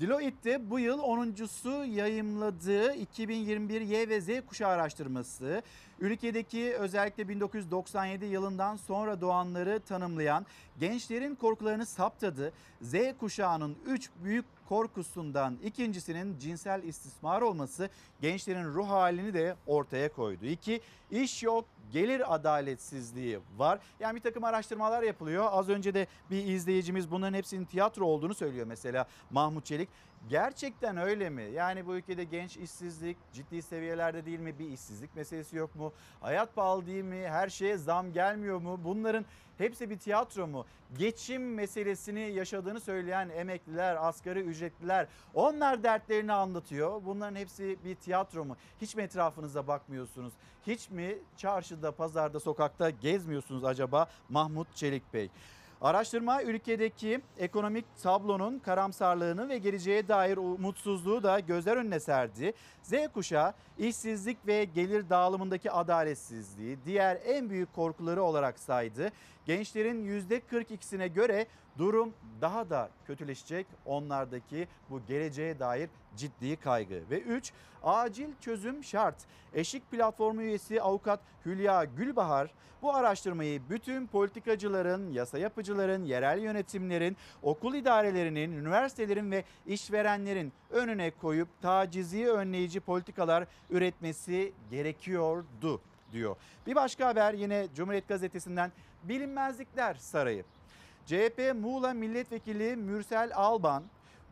Deloitte bu yıl 10.sü yayımladığı 2021 Y ve Z kuşağı araştırması ülkedeki özellikle 1997 yılından sonra doğanları tanımlayan gençlerin korkularını saptadı. Z kuşağının 3 büyük korkusundan ikincisinin cinsel istismar olması gençlerin ruh halini de ortaya koydu. İki, iş yok, gelir adaletsizliği var. Yani bir takım araştırmalar yapılıyor. Az önce de bir izleyicimiz bunların hepsinin tiyatro olduğunu söylüyor mesela Mahmut Çelik. Gerçekten öyle mi? Yani bu ülkede genç işsizlik ciddi seviyelerde değil mi? Bir işsizlik meselesi yok mu? Hayat pahalı değil mi? Her şeye zam gelmiyor mu? Bunların hepsi bir tiyatro mu? Geçim meselesini yaşadığını söyleyen emekliler, asgari ücretliler onlar dertlerini anlatıyor. Bunların hepsi bir tiyatro mu? Hiç mi etrafınıza bakmıyorsunuz? Hiç mi çarşıda, pazarda, sokakta gezmiyorsunuz acaba Mahmut Çelik Bey? Araştırma ülkedeki ekonomik tablonun karamsarlığını ve geleceğe dair umutsuzluğu da gözler önüne serdi. Z kuşağı işsizlik ve gelir dağılımındaki adaletsizliği diğer en büyük korkuları olarak saydı. Gençlerin %42'sine göre durum daha da kötüleşecek onlardaki bu geleceğe dair ciddi kaygı. Ve 3 acil çözüm şart. Eşik platformu üyesi avukat Hülya Gülbahar bu araştırmayı bütün politikacıların, yasa yapıcıların, yerel yönetimlerin, okul idarelerinin, üniversitelerin ve işverenlerin önüne koyup tacizi önleyici politikalar üretmesi gerekiyordu diyor. Bir başka haber yine Cumhuriyet Gazetesi'nden Bilinmezlikler Sarayı. CHP Muğla Milletvekili Mürsel Alban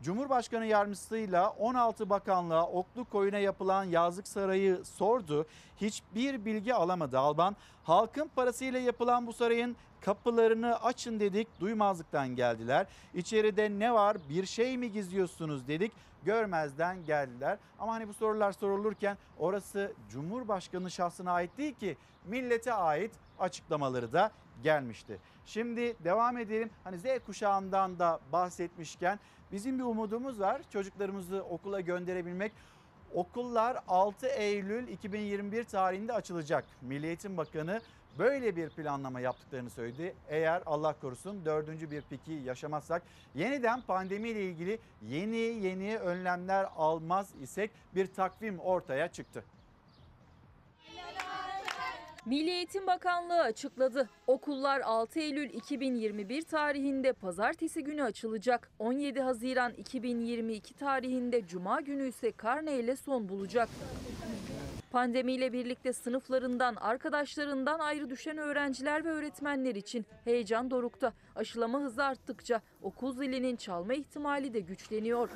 Cumhurbaşkanı yardımcısıyla 16 bakanlığa oklu koyuna yapılan yazlık sarayı sordu. Hiçbir bilgi alamadı Alban. Halkın parasıyla yapılan bu sarayın kapılarını açın dedik duymazlıktan geldiler. İçeride ne var bir şey mi gizliyorsunuz dedik görmezden geldiler. Ama hani bu sorular sorulurken orası Cumhurbaşkanı şahsına ait değil ki millete ait açıklamaları da gelmişti. Şimdi devam edelim. Hani Z kuşağından da bahsetmişken bizim bir umudumuz var. Çocuklarımızı okula gönderebilmek. Okullar 6 Eylül 2021 tarihinde açılacak. Milli Eğitim Bakanı böyle bir planlama yaptıklarını söyledi. Eğer Allah korusun dördüncü bir piki yaşamazsak yeniden pandemiyle ilgili yeni yeni önlemler almaz isek bir takvim ortaya çıktı. Milli Eğitim Bakanlığı açıkladı. Okullar 6 Eylül 2021 tarihinde pazartesi günü açılacak. 17 Haziran 2022 tarihinde cuma günü ise karneyle son bulacak. Pandemiyle birlikte sınıflarından, arkadaşlarından ayrı düşen öğrenciler ve öğretmenler için heyecan dorukta. Aşılama hızı arttıkça okul zilinin çalma ihtimali de güçleniyor.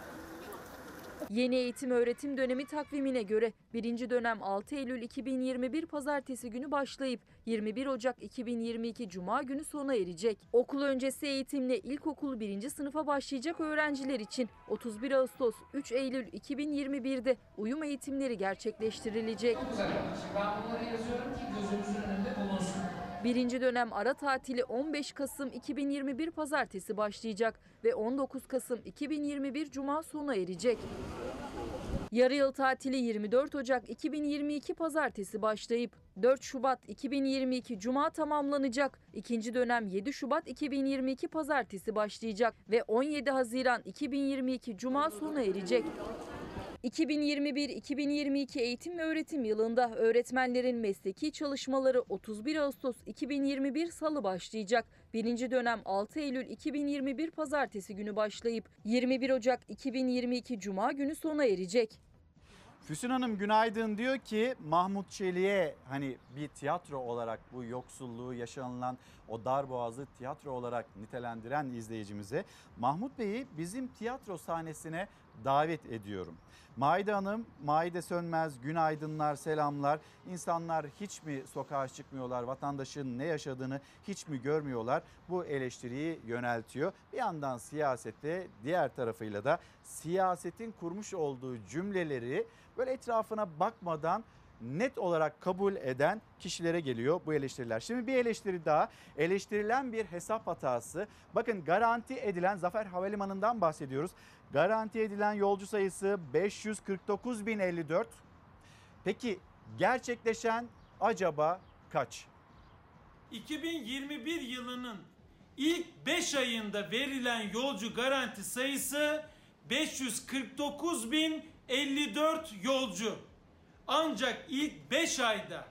Yeni eğitim öğretim dönemi takvimine göre birinci dönem 6 Eylül 2021 pazartesi günü başlayıp 21 Ocak 2022 Cuma günü sona erecek. Okul öncesi eğitimle ilkokul 1. sınıfa başlayacak öğrenciler için 31 Ağustos 3 Eylül 2021'de uyum eğitimleri gerçekleştirilecek. Ben bunları yazıyorum ki gözümüzün önünde bulunsun. Birinci dönem ara tatili 15 Kasım 2021 pazartesi başlayacak ve 19 Kasım 2021 Cuma sona erecek. Yarı yıl tatili 24 Ocak 2022 pazartesi başlayıp 4 Şubat 2022 Cuma tamamlanacak. İkinci dönem 7 Şubat 2022 pazartesi başlayacak ve 17 Haziran 2022 Cuma sona erecek. 2021-2022 eğitim ve öğretim yılında öğretmenlerin mesleki çalışmaları 31 Ağustos 2021 Salı başlayacak. Birinci dönem 6 Eylül 2021 Pazartesi günü başlayıp 21 Ocak 2022 Cuma günü sona erecek. Füsun Hanım günaydın diyor ki Mahmut Çelik'e hani bir tiyatro olarak bu yoksulluğu yaşanılan o darboğazı tiyatro olarak nitelendiren izleyicimize Mahmut Bey'i bizim tiyatro sahnesine davet ediyorum. Maide Hanım, Maide Sönmez, günaydınlar, selamlar. İnsanlar hiç mi sokağa çıkmıyorlar, vatandaşın ne yaşadığını hiç mi görmüyorlar? Bu eleştiriyi yöneltiyor. Bir yandan siyasette, diğer tarafıyla da siyasetin kurmuş olduğu cümleleri böyle etrafına bakmadan net olarak kabul eden kişilere geliyor bu eleştiriler. Şimdi bir eleştiri daha. Eleştirilen bir hesap hatası. Bakın garanti edilen Zafer Havalimanı'ndan bahsediyoruz. Garanti edilen yolcu sayısı 549.054. Peki gerçekleşen acaba kaç? 2021 yılının ilk 5 ayında verilen yolcu garanti sayısı 549.054 yolcu. Ancak ilk 5 ayda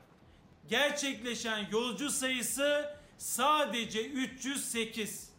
gerçekleşen yolcu sayısı sadece 308.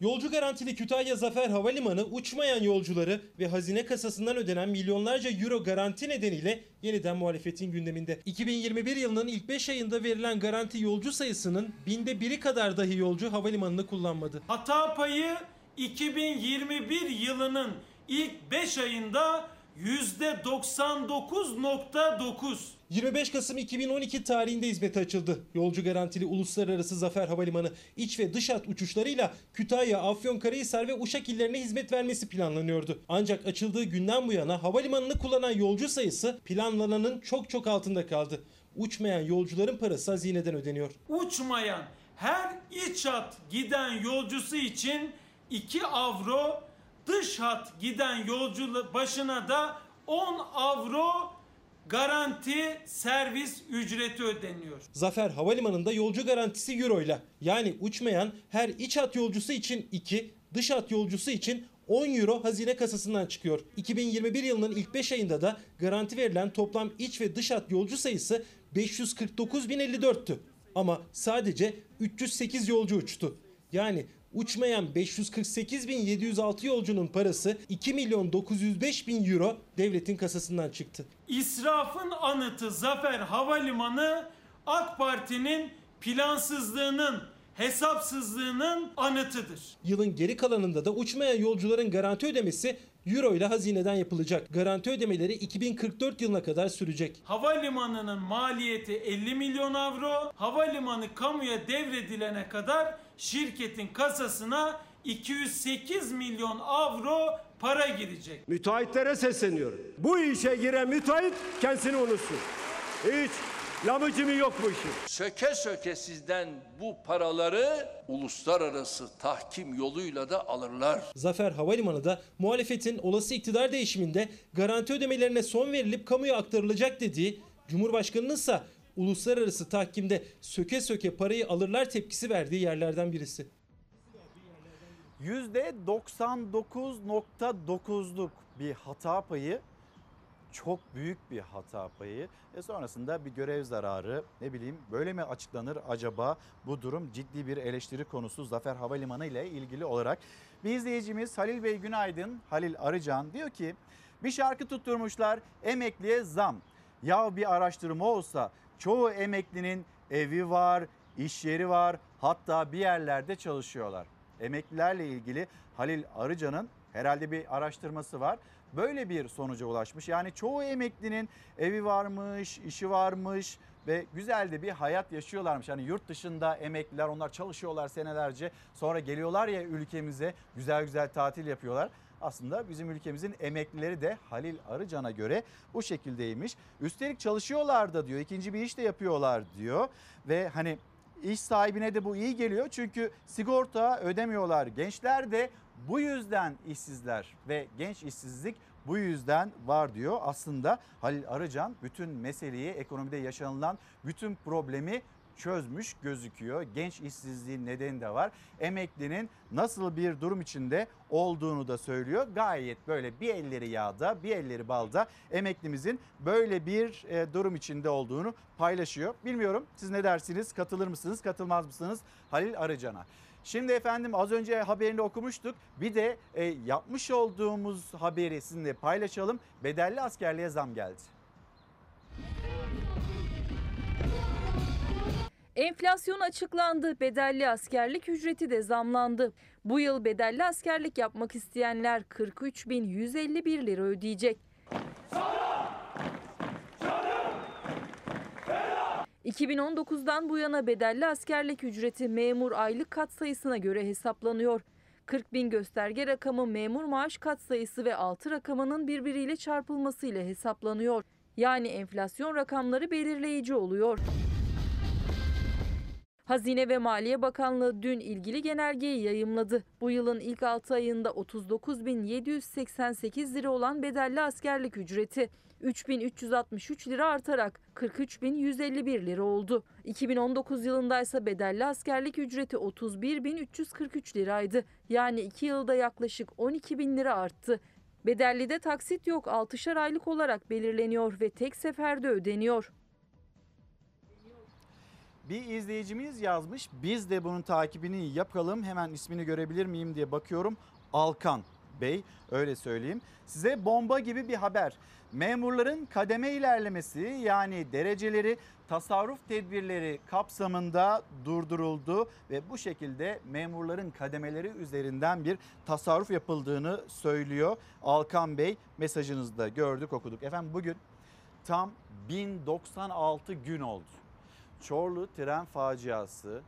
Yolcu garantili Kütahya Zafer Havalimanı uçmayan yolcuları ve hazine kasasından ödenen milyonlarca euro garanti nedeniyle yeniden muhalefetin gündeminde. 2021 yılının ilk 5 ayında verilen garanti yolcu sayısının binde biri kadar dahi yolcu havalimanını kullanmadı. Hata payı 2021 yılının ilk 5 ayında %99.9. 25 Kasım 2012 tarihinde hizmete açıldı. Yolcu garantili Uluslararası Zafer Havalimanı iç ve dış hat uçuşlarıyla Kütahya, Afyonkarahisar ve Uşak illerine hizmet vermesi planlanıyordu. Ancak açıldığı günden bu yana havalimanını kullanan yolcu sayısı planlananın çok çok altında kaldı. Uçmayan yolcuların parası hazineden ödeniyor. Uçmayan her iç hat giden yolcusu için 2 avro, dış hat giden yolcu başına da 10 avro garanti servis ücreti ödeniyor. Zafer Havalimanı'nda yolcu garantisi euro ile yani uçmayan her iç hat yolcusu için 2, dış hat yolcusu için 10 euro hazine kasasından çıkıyor. 2021 yılının ilk 5 ayında da garanti verilen toplam iç ve dış hat yolcu sayısı 549.054'tü. Ama sadece 308 yolcu uçtu. Yani uçmayan 548.706 yolcunun parası 2 milyon 905 bin euro devletin kasasından çıktı. İsrafın anıtı Zafer Havalimanı AK Parti'nin plansızlığının, hesapsızlığının anıtıdır. Yılın geri kalanında da uçmayan yolcuların garanti ödemesi euro ile hazineden yapılacak. Garanti ödemeleri 2044 yılına kadar sürecek. Havalimanının maliyeti 50 milyon avro. Havalimanı kamuya devredilene kadar şirketin kasasına 208 milyon avro para girecek. Müteahhitlere sesleniyorum. Bu işe giren müteahhit kendisini unutsun. Hiç lamıcımı yok bu işin. Söke söke sizden bu paraları uluslararası tahkim yoluyla da alırlar. Zafer Havalimanı da muhalefetin olası iktidar değişiminde garanti ödemelerine son verilip kamuya aktarılacak dediği, Cumhurbaşkanının ise uluslararası tahkimde söke söke parayı alırlar tepkisi verdiği yerlerden birisi. %99.9'luk bir hata payı çok büyük bir hata payı ve sonrasında bir görev zararı ne bileyim böyle mi açıklanır acaba bu durum ciddi bir eleştiri konusu Zafer Havalimanı ile ilgili olarak. Bir izleyicimiz Halil Bey Günaydın Halil Arıcan diyor ki bir şarkı tutturmuşlar emekliye zam. Ya bir araştırma olsa çoğu emeklinin evi var, iş yeri var hatta bir yerlerde çalışıyorlar. Emeklilerle ilgili Halil Arıcan'ın herhalde bir araştırması var. Böyle bir sonuca ulaşmış. Yani çoğu emeklinin evi varmış, işi varmış ve güzel de bir hayat yaşıyorlarmış. Hani yurt dışında emekliler onlar çalışıyorlar senelerce sonra geliyorlar ya ülkemize güzel güzel tatil yapıyorlar. Aslında bizim ülkemizin emeklileri de Halil Arıcan'a göre bu şekildeymiş. Üstelik çalışıyorlar da diyor ikinci bir iş de yapıyorlar diyor ve hani iş sahibine de bu iyi geliyor çünkü sigorta ödemiyorlar. Gençler de bu yüzden işsizler ve genç işsizlik bu yüzden var diyor. Aslında Halil Arıcan bütün meseleyi ekonomide yaşanılan bütün problemi çözmüş gözüküyor. Genç işsizliğin nedeni de var. Emeklinin nasıl bir durum içinde olduğunu da söylüyor. Gayet böyle bir elleri yağda bir elleri balda emeklimizin böyle bir e, durum içinde olduğunu paylaşıyor. Bilmiyorum siz ne dersiniz katılır mısınız katılmaz mısınız Halil Arıcan'a? Şimdi efendim az önce haberini okumuştuk. Bir de e, yapmış olduğumuz haberi sizinle paylaşalım. Bedelli askerliğe zam geldi. Enflasyon açıklandı. Bedelli askerlik ücreti de zamlandı. Bu yıl bedelli askerlik yapmak isteyenler 43.151 lira ödeyecek. 2019'dan bu yana bedelli askerlik ücreti memur aylık katsayısına göre hesaplanıyor. 40 bin gösterge rakamı memur maaş katsayısı ve 6 rakamının birbiriyle çarpılmasıyla hesaplanıyor. Yani enflasyon rakamları belirleyici oluyor. Hazine ve Maliye Bakanlığı dün ilgili genelgeyi yayımladı. Bu yılın ilk 6 ayında 39.788 lira olan bedelli askerlik ücreti 3.363 lira artarak 43.151 lira oldu. 2019 yılında ise bedelli askerlik ücreti 31.343 liraydı. Yani 2 yılda yaklaşık 12.000 lira arttı. Bedellide taksit yok 6'şar aylık olarak belirleniyor ve tek seferde ödeniyor. Bir izleyicimiz yazmış. Biz de bunun takibini yapalım. Hemen ismini görebilir miyim diye bakıyorum. Alkan Bey öyle söyleyeyim. Size bomba gibi bir haber. Memurların kademe ilerlemesi yani dereceleri tasarruf tedbirleri kapsamında durduruldu ve bu şekilde memurların kademeleri üzerinden bir tasarruf yapıldığını söylüyor. Alkan Bey mesajınızda gördük okuduk. Efendim bugün tam 1096 gün oldu. Çorlu tren faciası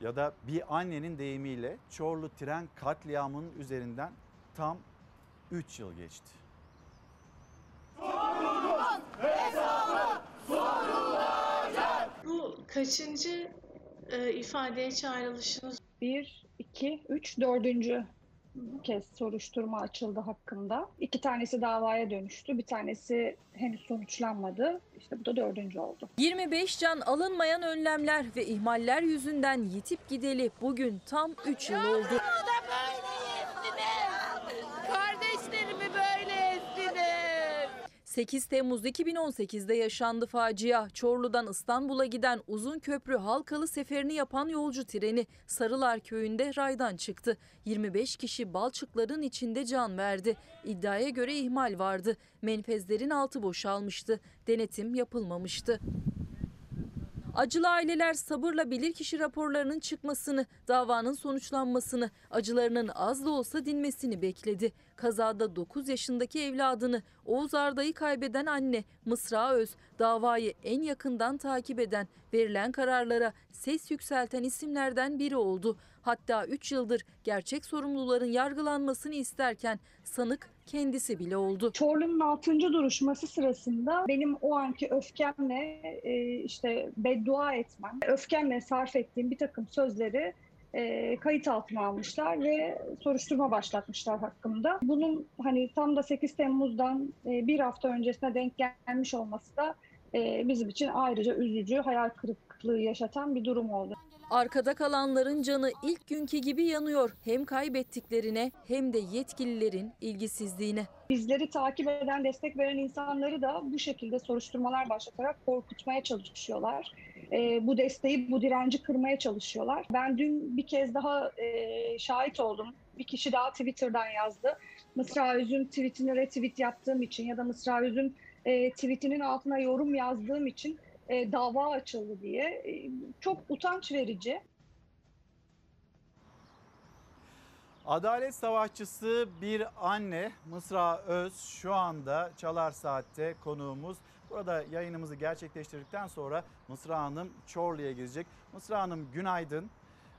ya da bir annenin deyimiyle Çorlu tren katliamının üzerinden tam 3 yıl geçti. Bu kaçıncı e, ifadeye çağrılışınız? Bir, iki, üç, dördüncü kez soruşturma açıldı hakkında. İki tanesi davaya dönüştü. Bir tanesi henüz sonuçlanmadı. İşte bu da dördüncü oldu. 25 can alınmayan önlemler ve ihmaller yüzünden yitip gideli bugün tam 3 yıl oldu. Kardeşlerimi böyle ezdiniz. 8 Temmuz 2018'de yaşandı facia. Çorlu'dan İstanbul'a giden uzun köprü Halkalı seferini yapan yolcu treni Sarılar köyünde raydan çıktı. 25 kişi balçıkların içinde can verdi. İddiaya göre ihmal vardı. Menfezlerin altı boşalmıştı. Denetim yapılmamıştı. Acılı aileler sabırla bilirkişi raporlarının çıkmasını, davanın sonuçlanmasını, acılarının az da olsa dinmesini bekledi. Kazada 9 yaşındaki evladını Oğuz Arda'yı kaybeden anne Mısra Öz, davayı en yakından takip eden, verilen kararlara ses yükselten isimlerden biri oldu. Hatta 3 yıldır gerçek sorumluların yargılanmasını isterken sanık kendisi bile oldu. Çorlu'nun 6. duruşması sırasında benim o anki öfkemle e, işte beddua etmem, öfkemle sarf ettiğim bir takım sözleri e, kayıt altına almışlar ve soruşturma başlatmışlar hakkımda. Bunun hani tam da 8 Temmuz'dan e, bir hafta öncesine denk gelmiş olması da bizim için ayrıca üzücü, hayal kırıklığı yaşatan bir durum oldu. Arkada kalanların canı ilk günkü gibi yanıyor. Hem kaybettiklerine hem de yetkililerin ilgisizliğine. Bizleri takip eden, destek veren insanları da bu şekilde soruşturmalar başlatarak korkutmaya çalışıyorlar. Ee, bu desteği, bu direnci kırmaya çalışıyorlar. Ben dün bir kez daha e, şahit oldum. Bir kişi daha Twitter'dan yazdı. Mısra Üzüm tweetini retweet yaptığım için ya da Mısra Üzüm e, tweetinin altına yorum yazdığım için e, dava açıldı diye. E, çok utanç verici. Adalet savaşçısı bir anne Mısra Öz şu anda Çalar Saat'te konuğumuz. Burada yayınımızı gerçekleştirdikten sonra Mısra Hanım Çorlu'ya gidecek. Mısra Hanım günaydın.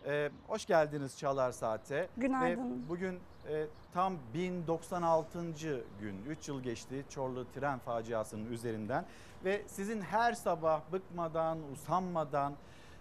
Ee, hoş geldiniz Çalar Saat'e. Günaydın. Ve bugün e, tam 1096. gün 3 yıl geçti Çorlu tren faciasının üzerinden. Ve sizin her sabah bıkmadan, usanmadan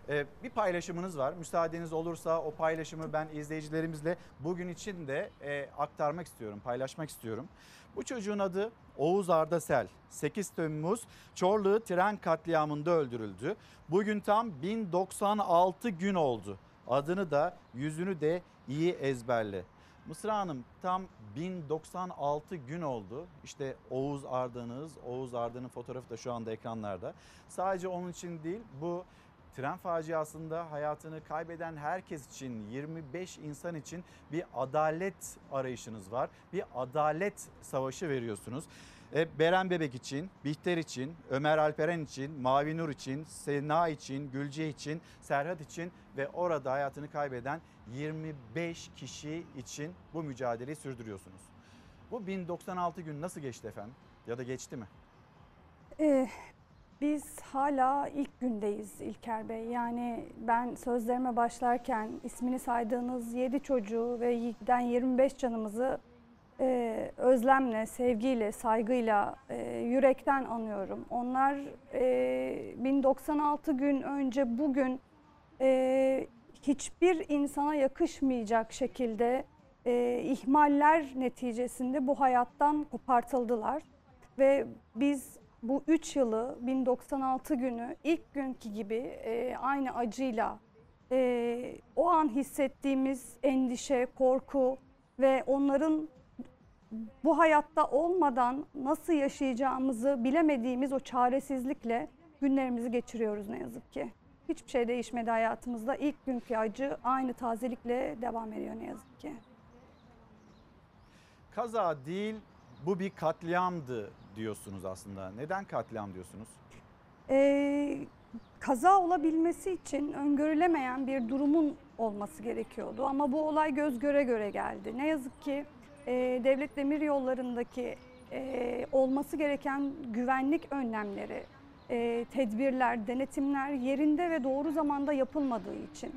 e, bir paylaşımınız var. Müsaadeniz olursa o paylaşımı ben izleyicilerimizle bugün için de e, aktarmak istiyorum, paylaşmak istiyorum. Bu çocuğun adı Oğuz Arda Sel. 8 Temmuz Çorlu tren katliamında öldürüldü. Bugün tam 1096 gün oldu. Adını da yüzünü de iyi ezberle. Mısra Hanım tam 1096 gün oldu. İşte Oğuz Arda'nız, Oğuz Arda'nın fotoğrafı da şu anda ekranlarda. Sadece onun için değil bu tren faciasında hayatını kaybeden herkes için 25 insan için bir adalet arayışınız var. Bir adalet savaşı veriyorsunuz. E, Beren Bebek için, Bihter için, Ömer Alperen için, Mavi Nur için, Sena için, Gülce için, Serhat için ve orada hayatını kaybeden 25 kişi için bu mücadeleyi sürdürüyorsunuz. Bu 1096 gün nasıl geçti efendim? Ya da geçti mi? Ee, biz hala ilk gündeyiz İlker Bey. Yani ben sözlerime başlarken ismini saydığınız 7 çocuğu ve giden 25 canımızı e, özlemle, sevgiyle, saygıyla, e, yürekten anıyorum. Onlar e, 1096 gün önce bugün e, hiçbir insana yakışmayacak şekilde e, ihmaller neticesinde bu hayattan kopartıldılar. Ve biz bu 3 yılı 1096 günü ilk günkü gibi e, aynı acıyla e, o an hissettiğimiz endişe, korku ve onların bu hayatta olmadan nasıl yaşayacağımızı bilemediğimiz o çaresizlikle günlerimizi geçiriyoruz ne yazık ki. Hiçbir şey değişmedi hayatımızda. İlk günkü acı aynı tazelikle devam ediyor ne yazık ki. Kaza değil bu bir katliamdı diyorsunuz aslında. Neden katliam diyorsunuz? Ee, kaza olabilmesi için öngörülemeyen bir durumun olması gerekiyordu. Ama bu olay göz göre göre geldi. Ne yazık ki e, devlet demir yollarındaki e, olması gereken güvenlik önlemleri, e, tedbirler, denetimler yerinde ve doğru zamanda yapılmadığı için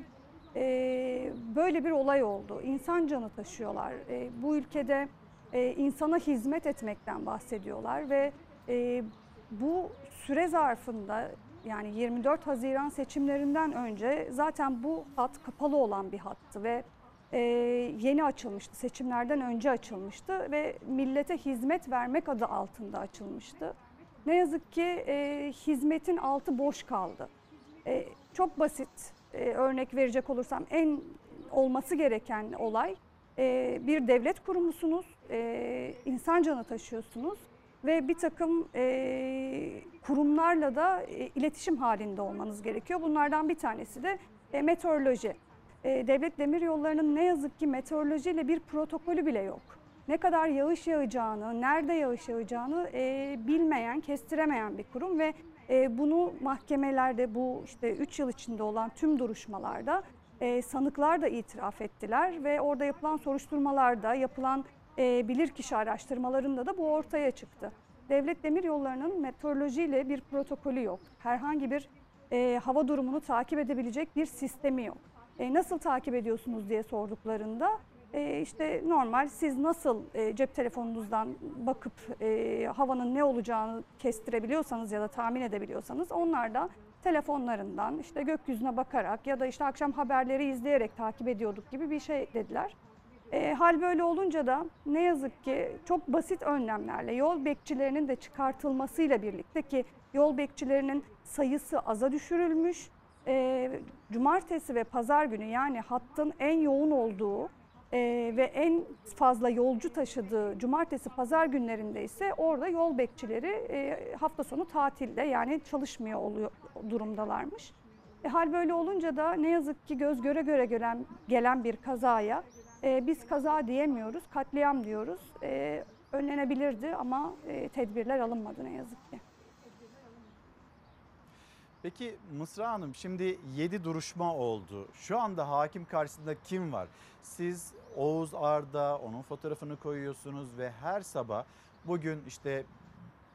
e, böyle bir olay oldu. İnsan canı taşıyorlar. E, bu ülkede e, insana hizmet etmekten bahsediyorlar ve e, bu süre zarfında yani 24 Haziran seçimlerinden önce zaten bu hat kapalı olan bir hattı ve e, yeni açılmıştı. Seçimlerden önce açılmıştı ve millete hizmet vermek adı altında açılmıştı. Ne yazık ki e, hizmetin altı boş kaldı. E, çok basit e, örnek verecek olursam en olması gereken olay e, bir devlet kurumusunuz, e, insan canı taşıyorsunuz ve bir takım e, kurumlarla da e, iletişim halinde olmanız gerekiyor. Bunlardan bir tanesi de e, meteoroloji. E, devlet demir yollarının ne yazık ki meteorolojiyle bir protokolü bile yok. Ne kadar yağış yağacağını, nerede yağış yağacağını e, bilmeyen, kestiremeyen bir kurum ve e, bunu mahkemelerde bu işte 3 yıl içinde olan tüm duruşmalarda sanıklar da itiraf ettiler ve orada yapılan soruşturmalarda, yapılan bilirkişi araştırmalarında da bu ortaya çıktı. Devlet Demir Yolları'nın meteorolojiyle bir protokolü yok. Herhangi bir e, hava durumunu takip edebilecek bir sistemi yok. E, nasıl takip ediyorsunuz diye sorduklarında e, işte normal siz nasıl e, cep telefonunuzdan bakıp havanın ne olacağını kestirebiliyorsanız ya da tahmin edebiliyorsanız onlar da telefonlarından işte gökyüzüne bakarak ya da işte akşam haberleri izleyerek takip ediyorduk gibi bir şey dediler. E, hal böyle olunca da ne yazık ki çok basit önlemlerle yol bekçilerinin de çıkartılmasıyla birlikte ki yol bekçilerinin sayısı aza düşürülmüş. E, cumartesi ve pazar günü yani hattın en yoğun olduğu e, ve en fazla yolcu taşıdığı cumartesi pazar günlerinde ise orada yol bekçileri e, hafta sonu tatilde yani çalışmıyor oluyor durumdalarmış. E, hal böyle olunca da ne yazık ki göz göre göre gelen, gelen bir kazaya e, biz kaza diyemiyoruz, katliam diyoruz. E, önlenebilirdi ama e, tedbirler alınmadı ne yazık ki. Peki Mısra Hanım şimdi 7 duruşma oldu. Şu anda hakim karşısında kim var? Siz Oğuz Arda onun fotoğrafını koyuyorsunuz ve her sabah bugün işte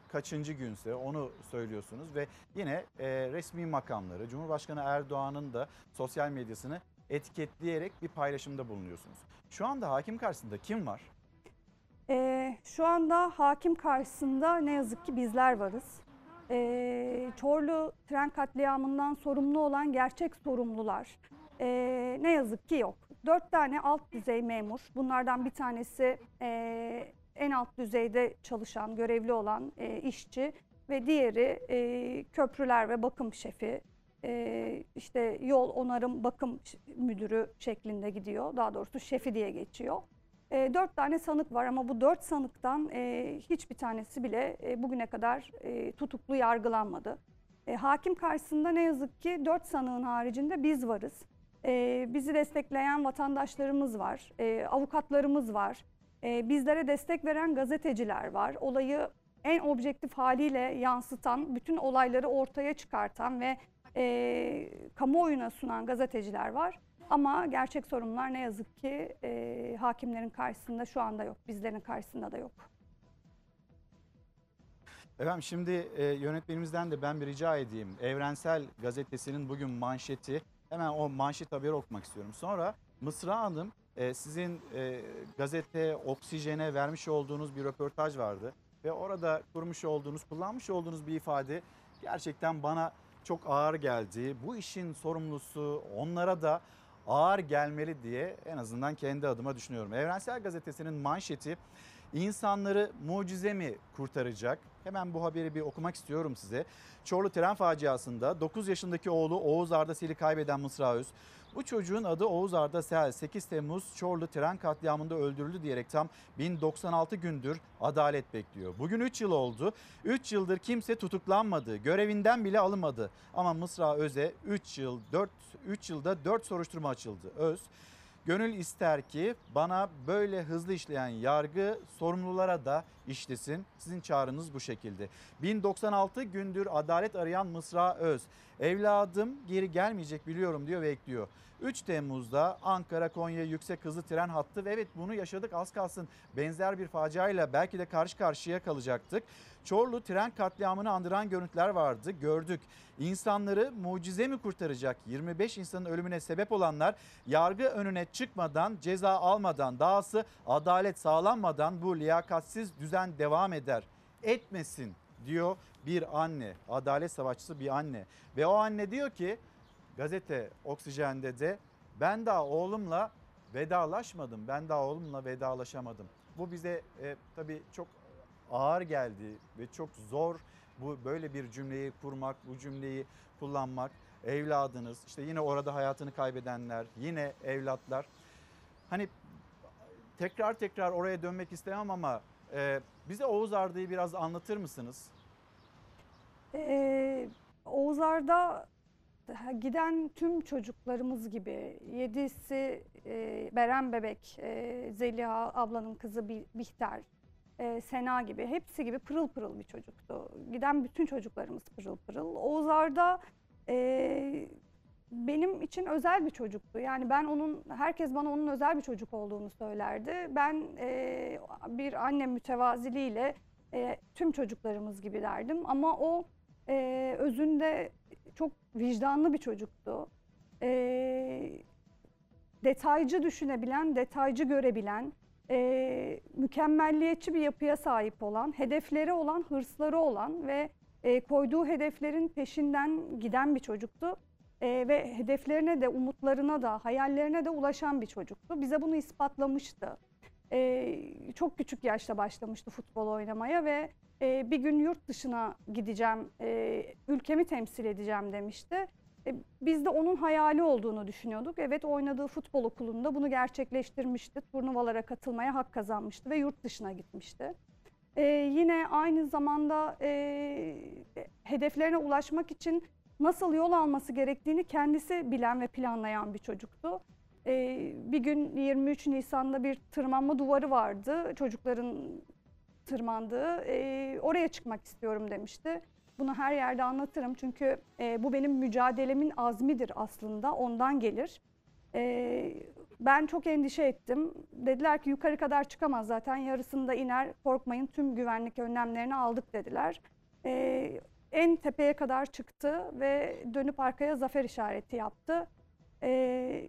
kaçıncı günse onu söylüyorsunuz ve yine e, resmi makamları Cumhurbaşkanı Erdoğan'ın da sosyal medyasını etiketleyerek bir paylaşımda bulunuyorsunuz. Şu anda hakim karşısında kim var? E, şu anda hakim karşısında ne yazık ki bizler varız. E, Çorlu tren katliamından sorumlu olan gerçek sorumlular e, ne yazık ki yok. Dört tane alt düzey memur, bunlardan bir tanesi e, en alt düzeyde çalışan, görevli olan e, işçi ve diğeri e, köprüler ve bakım şefi, e, işte yol onarım bakım müdürü şeklinde gidiyor. Daha doğrusu şefi diye geçiyor. E, dört tane sanık var ama bu dört sanıktan e, hiçbir tanesi bile e, bugüne kadar e, tutuklu yargılanmadı. E, hakim karşısında ne yazık ki dört sanığın haricinde biz varız. E, bizi destekleyen vatandaşlarımız var, e, avukatlarımız var, e, bizlere destek veren gazeteciler var. Olayı en objektif haliyle yansıtan, bütün olayları ortaya çıkartan ve e, kamuoyuna sunan gazeteciler var. Ama gerçek sorunlar ne yazık ki e, hakimlerin karşısında şu anda yok, bizlerin karşısında da yok. Efendim şimdi e, yönetmenimizden de ben bir rica edeyim. Evrensel Gazetesi'nin bugün manşeti hemen o manşet haberi okumak istiyorum. Sonra Mısra Hanım e, sizin e, gazete Oksijen'e vermiş olduğunuz bir röportaj vardı. Ve orada kurmuş olduğunuz, kullanmış olduğunuz bir ifade gerçekten bana çok ağır geldi. Bu işin sorumlusu onlara da ağır gelmeli diye en azından kendi adıma düşünüyorum. Evrensel Gazetesi'nin manşeti insanları mucize mi kurtaracak? Hemen bu haberi bir okumak istiyorum size. Çorlu tren faciasında 9 yaşındaki oğlu Oğuz Arda Sel'i kaybeden Mısra Öz, bu çocuğun adı Oğuz Arda Sel 8 Temmuz Çorlu tren katliamında öldürüldü diyerek tam 1096 gündür adalet bekliyor. Bugün 3 yıl oldu. 3 yıldır kimse tutuklanmadı. Görevinden bile alınmadı. Ama Mısra Öz'e 3 yıl 4 3 yılda 4 soruşturma açıldı. Öz Gönül ister ki bana böyle hızlı işleyen yargı sorumlulara da işlesin. Sizin çağrınız bu şekilde. 1096 gündür adalet arayan Mısra Öz Evladım geri gelmeyecek biliyorum diyor ve ekliyor. 3 Temmuz'da Ankara Konya yüksek hızlı tren hattı ve evet bunu yaşadık az kalsın benzer bir faciayla belki de karşı karşıya kalacaktık. Çorlu tren katliamını andıran görüntüler vardı gördük. İnsanları mucize mi kurtaracak? 25 insanın ölümüne sebep olanlar yargı önüne çıkmadan, ceza almadan, dahası adalet sağlanmadan bu liyakatsiz düzen devam eder. Etmesin diyor bir anne, adalet savaşçısı bir anne. Ve o anne diyor ki gazete Oksijen'de de ben daha oğlumla vedalaşmadım. Ben daha oğlumla vedalaşamadım. Bu bize e, tabii çok ağır geldi ve çok zor bu böyle bir cümleyi kurmak, bu cümleyi kullanmak. Evladınız, işte yine orada hayatını kaybedenler, yine evlatlar. Hani tekrar tekrar oraya dönmek istemem ama e, bize Oğuz Arda'yı biraz anlatır mısınız? Ee, Oğuz Arda giden tüm çocuklarımız gibi yedisi e, Beren Bebek, e, Zeliha ablanın kızı Bi- Bihter, e, Sena gibi hepsi gibi pırıl pırıl bir çocuktu. Giden bütün çocuklarımız pırıl pırıl. Oğuz Arda e, benim için özel bir çocuktu. Yani ben onun, herkes bana onun özel bir çocuk olduğunu söylerdi. Ben e, bir anne mütevaziliğiyle e, tüm çocuklarımız gibi derdim. Ama o e, özünde çok vicdanlı bir çocuktu. E, detaycı düşünebilen, detaycı görebilen, e, mükemmelliyetçi bir yapıya sahip olan, hedefleri olan, hırsları olan ve e, koyduğu hedeflerin peşinden giden bir çocuktu. E, ve hedeflerine de, umutlarına da, hayallerine de ulaşan bir çocuktu. Bize bunu ispatlamıştı. E, çok küçük yaşta başlamıştı futbol oynamaya ve e, bir gün yurt dışına gideceğim, e, ülkemi temsil edeceğim demişti. E, biz de onun hayali olduğunu düşünüyorduk. Evet oynadığı futbol okulunda bunu gerçekleştirmişti. Turnuvalara katılmaya hak kazanmıştı ve yurt dışına gitmişti. E, yine aynı zamanda e, hedeflerine ulaşmak için nasıl yol alması gerektiğini kendisi bilen ve planlayan bir çocuktu. E, bir gün 23 Nisan'da bir tırmanma duvarı vardı. Çocukların tırmandığı. E, oraya çıkmak istiyorum demişti. Bunu her yerde anlatırım çünkü e, bu benim mücadelemin azmidir aslında. Ondan gelir. E, ben çok endişe ettim. Dediler ki yukarı kadar çıkamaz zaten yarısında iner. Korkmayın tüm güvenlik önlemlerini aldık dediler. E, en tepeye kadar çıktı ve dönüp arkaya zafer işareti yaptı. E,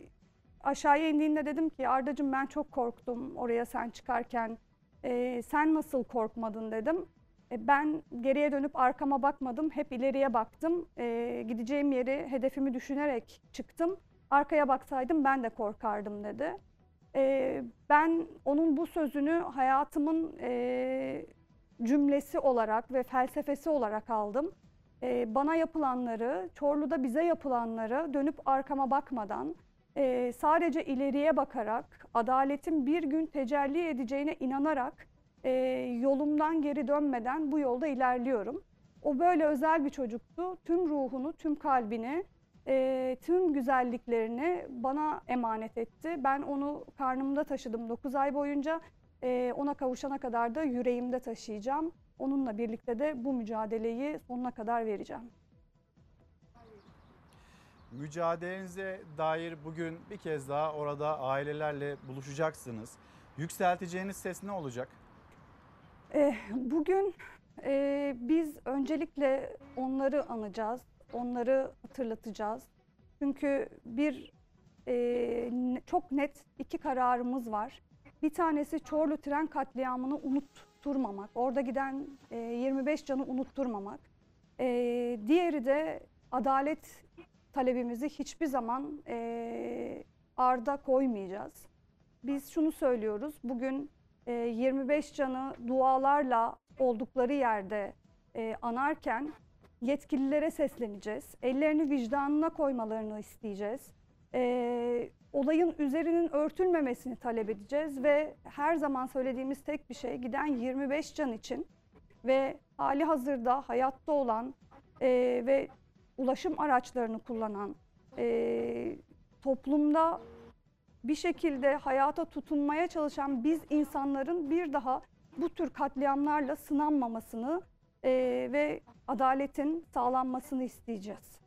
aşağıya indiğinde dedim ki Ardacığım ben çok korktum oraya sen çıkarken. E, sen nasıl korkmadın dedim. E, ben geriye dönüp arkama bakmadım, hep ileriye baktım. E, gideceğim yeri, hedefimi düşünerek çıktım. Arkaya baksaydım ben de korkardım dedi. E, ben onun bu sözünü hayatımın e, cümlesi olarak ve felsefesi olarak aldım. E, bana yapılanları, Çorlu'da bize yapılanları dönüp arkama bakmadan, e, sadece ileriye bakarak, adaletin bir gün tecelli edeceğine inanarak e, yolumdan geri dönmeden bu yolda ilerliyorum. O böyle özel bir çocuktu. Tüm ruhunu, tüm kalbini, e, tüm güzelliklerini bana emanet etti. Ben onu karnımda taşıdım 9 ay boyunca. E, ona kavuşana kadar da yüreğimde taşıyacağım. Onunla birlikte de bu mücadeleyi sonuna kadar vereceğim. Mücadelenize dair bugün bir kez daha orada ailelerle buluşacaksınız. Yükselteceğiniz ses ne olacak? Eh, Bugün eh, biz öncelikle onları anacağız, onları hatırlatacağız. Çünkü bir ne- çok net iki kararımız var. Bir tanesi Çorlu tren katliamını unutturmamak, orada giden eh, 25 canı unutturmamak. Eh, Diğeri de adalet talebimizi hiçbir zaman eh, arda koymayacağız. Biz şunu söylüyoruz, bugün e, 25 canı dualarla oldukları yerde e, anarken yetkililere sesleneceğiz. Ellerini vicdanına koymalarını isteyeceğiz. E, olayın üzerinin örtülmemesini talep edeceğiz ve her zaman söylediğimiz tek bir şey giden 25 can için ve hali hazırda hayatta olan e, ve ulaşım araçlarını kullanan, e, toplumda bir şekilde hayata tutunmaya çalışan biz insanların bir daha bu tür katliamlarla sınanmamasını e, ve adaletin sağlanmasını isteyeceğiz.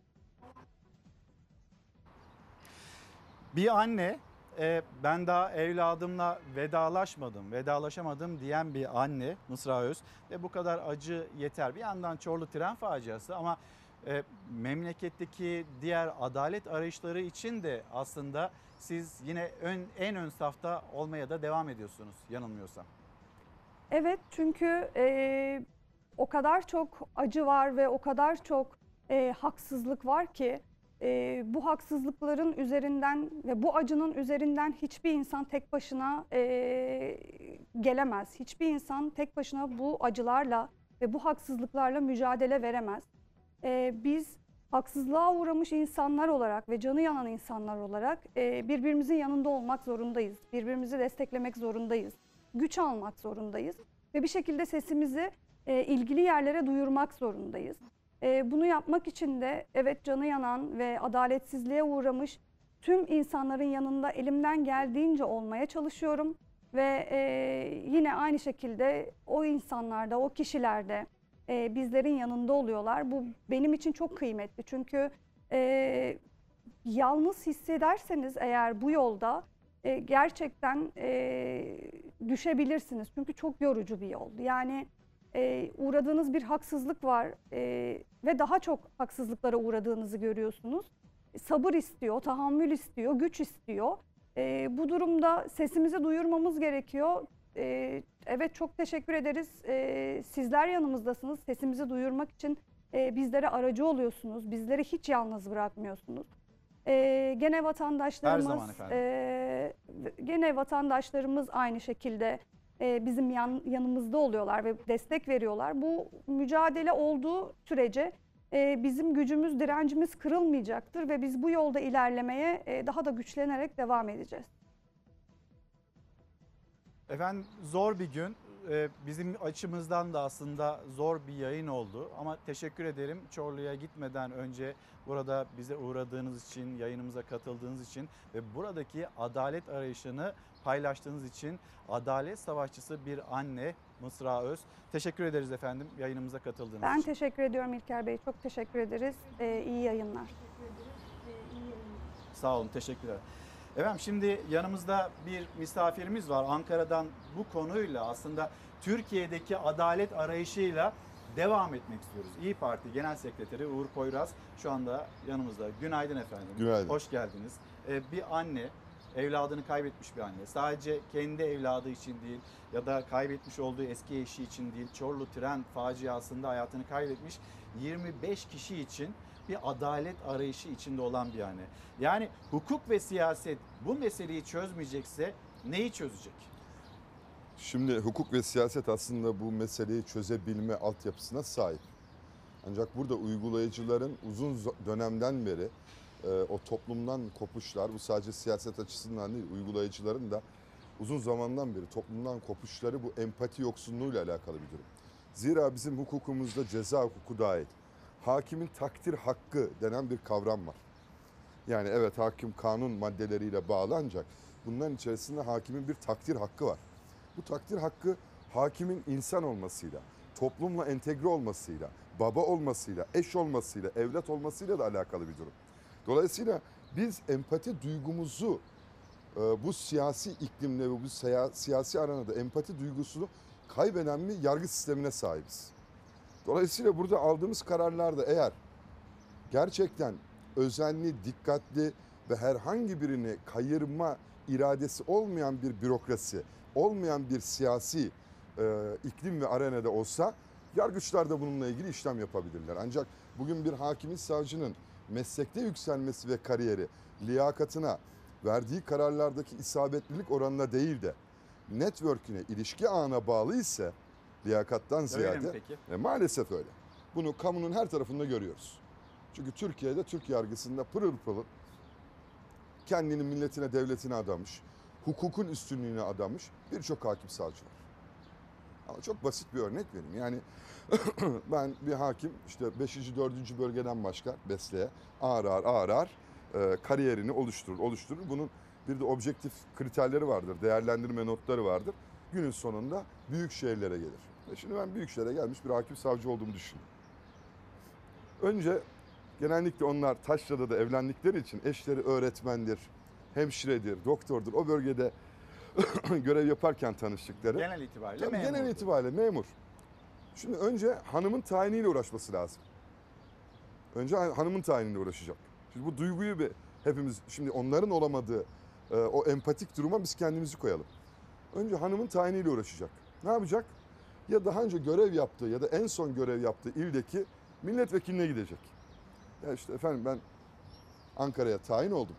Bir anne e, ben daha evladımla vedalaşmadım, vedalaşamadım diyen bir anne Mısra Öz ve bu kadar acı yeter. Bir yandan Çorlu tren faciası ama e, memleketteki diğer adalet arayışları için de aslında siz yine ön, en ön safta olmaya da devam ediyorsunuz yanılmıyorsam. Evet çünkü e, o kadar çok acı var ve o kadar çok e, haksızlık var ki e, bu haksızlıkların üzerinden ve bu acının üzerinden hiçbir insan tek başına e, gelemez. Hiçbir insan tek başına bu acılarla ve bu haksızlıklarla mücadele veremez. E, biz haksızlığa uğramış insanlar olarak ve canı yanan insanlar olarak e, birbirimizin yanında olmak zorundayız. Birbirimizi desteklemek zorundayız. Güç almak zorundayız ve bir şekilde sesimizi e, ilgili yerlere duyurmak zorundayız. E, bunu yapmak için de evet canı yanan ve adaletsizliğe uğramış tüm insanların yanında elimden geldiğince olmaya çalışıyorum ve e, yine aynı şekilde o insanlarda, o kişilerde e, bizlerin yanında oluyorlar. Bu benim için çok kıymetli çünkü e, yalnız hissederseniz eğer bu yolda e, gerçekten e, düşebilirsiniz. Çünkü çok yorucu bir yol. Yani e, uğradığınız bir haksızlık var e, ve daha çok haksızlıklara uğradığınızı görüyorsunuz. Sabır istiyor, tahammül istiyor, güç istiyor. E, bu durumda sesimizi duyurmamız gerekiyor. E, evet çok teşekkür ederiz. E, sizler yanımızdasınız. Sesimizi duyurmak için e, bizlere aracı oluyorsunuz. Bizleri hiç yalnız bırakmıyorsunuz. E, gene vatandaşlarımız, e, gene vatandaşlarımız aynı şekilde e, bizim yan, yanımızda oluyorlar ve destek veriyorlar. Bu mücadele olduğu sürece e, bizim gücümüz, direncimiz kırılmayacaktır ve biz bu yolda ilerlemeye e, daha da güçlenerek devam edeceğiz. Efendim zor bir gün. Ee, Bizim açımızdan da aslında zor bir yayın oldu. Ama teşekkür ederim Çorlu'ya gitmeden önce burada bize uğradığınız için, yayınımıza katıldığınız için ve buradaki adalet arayışını paylaştığınız için adalet savaşçısı bir anne Mısra Öz. Teşekkür ederiz efendim yayınımıza katıldığınız Ben için. teşekkür ediyorum İlker Bey. Çok teşekkür ederiz. E, iyi yayınlar. Sağ olun, teşekkürler. Efendim şimdi yanımızda bir misafirimiz var. Ankara'dan bu konuyla aslında Türkiye'deki adalet arayışıyla devam etmek istiyoruz. İyi Parti Genel Sekreteri Uğur Poyraz şu anda yanımızda. Günaydın efendim. Günaydın. Hoş geldiniz. Ee, bir anne, evladını kaybetmiş bir anne. Sadece kendi evladı için değil ya da kaybetmiş olduğu eski eşi için değil. Çorlu tren faciasında hayatını kaybetmiş 25 kişi için bir adalet arayışı içinde olan bir anne. Yani hukuk ve siyaset bu meseleyi çözmeyecekse neyi çözecek? Şimdi hukuk ve siyaset aslında bu meseleyi çözebilme altyapısına sahip. Ancak burada uygulayıcıların uzun dönemden beri e, o toplumdan kopuşlar, bu sadece siyaset açısından değil, uygulayıcıların da uzun zamandan beri toplumdan kopuşları bu empati yoksunluğuyla alakalı bir durum. Zira bizim hukukumuzda ceza hukuku dahil hakimin takdir hakkı denen bir kavram var. Yani evet hakim kanun maddeleriyle bağlı ancak bunların içerisinde hakimin bir takdir hakkı var. Bu takdir hakkı hakimin insan olmasıyla, toplumla entegre olmasıyla, baba olmasıyla, eş olmasıyla, evlat olmasıyla da alakalı bir durum. Dolayısıyla biz empati duygumuzu e, bu siyasi iklimle ve bu siyasi aranada empati duygusunu kaybeden bir yargı sistemine sahibiz. Dolayısıyla burada aldığımız kararlarda eğer gerçekten özenli, dikkatli ve herhangi birini kayırma iradesi olmayan bir bürokrasi, olmayan bir siyasi e, iklim ve arenada olsa yargıçlar da bununla ilgili işlem yapabilirler. Ancak bugün bir hakimin savcının meslekte yükselmesi ve kariyeri liyakatına, verdiği kararlardaki isabetlilik oranına değil de network'üne, ilişki ağına bağlı ise liyakattan Öyle ziyade peki? e, maalesef öyle. Bunu kamunun her tarafında görüyoruz. Çünkü Türkiye'de Türk yargısında pırıl pırıl kendini milletine, devletine adamış, hukukun üstünlüğüne adamış birçok hakim savcı var. Ama çok basit bir örnek vereyim. Yani ben bir hakim işte 5. 4. bölgeden başka Besle'ye ağır ağır ağır ağır e, kariyerini oluşturur, oluşturur. Bunun bir de objektif kriterleri vardır, değerlendirme notları vardır. Günün sonunda büyük şehirlere gelir. Ve şimdi ben büyük şehre gelmiş bir hakim savcı olduğumu düşün. Önce genellikle onlar Taşra'da da evlendikleri için eşleri öğretmendir, hemşiredir, doktordur. O bölgede görev yaparken tanıştıkları. Genel itibariyle memur. genel itibariyle memur. Şimdi önce hanımın tayiniyle uğraşması lazım. Önce han- hanımın tayiniyle uğraşacak. Şimdi bu duyguyu bir hepimiz şimdi onların olamadığı e, o empatik duruma biz kendimizi koyalım. Önce hanımın tayiniyle uğraşacak. Ne yapacak? Ya daha önce görev yaptığı ya da en son görev yaptığı ildeki milletvekiline gidecek. Ya işte efendim ben Ankara'ya tayin oldum.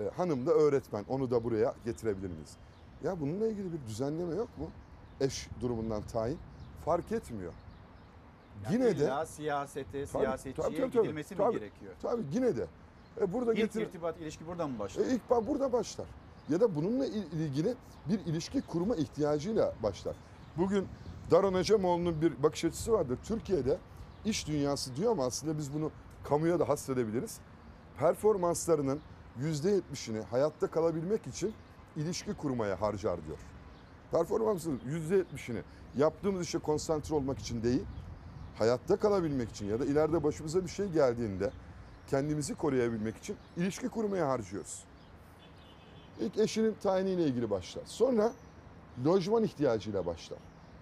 E, hanım da öğretmen. Onu da buraya getirebilir miyiz? Ya bununla ilgili bir düzenleme yok mu? Eş durumundan tayin fark etmiyor. Yani yine de siyasete, Tabii, siyasetçiye tabii, tabii, tabii. gidilmesi mi Tabii, gerekiyor? Tabii yine de. E burada İlk getir irtibat ilişki buradan mı başlıyor? e ilk burada başlar. Ya da bununla il- ilgili bir ilişki kurma ihtiyacıyla başlar. Bugün Daron Acemoğlu'nun bir bakış açısı vardır. Türkiye'de iş dünyası diyor ama aslında biz bunu kamuya da hasredebiliriz. Performanslarının %70'ini hayatta kalabilmek için ilişki kurmaya harcar diyor. Performansın %70'ini yaptığımız işe konsantre olmak için değil, hayatta kalabilmek için ya da ileride başımıza bir şey geldiğinde kendimizi koruyabilmek için ilişki kurmaya harcıyoruz. İlk eşinin tayiniyle ilgili başlar. Sonra lojman ihtiyacıyla başlar.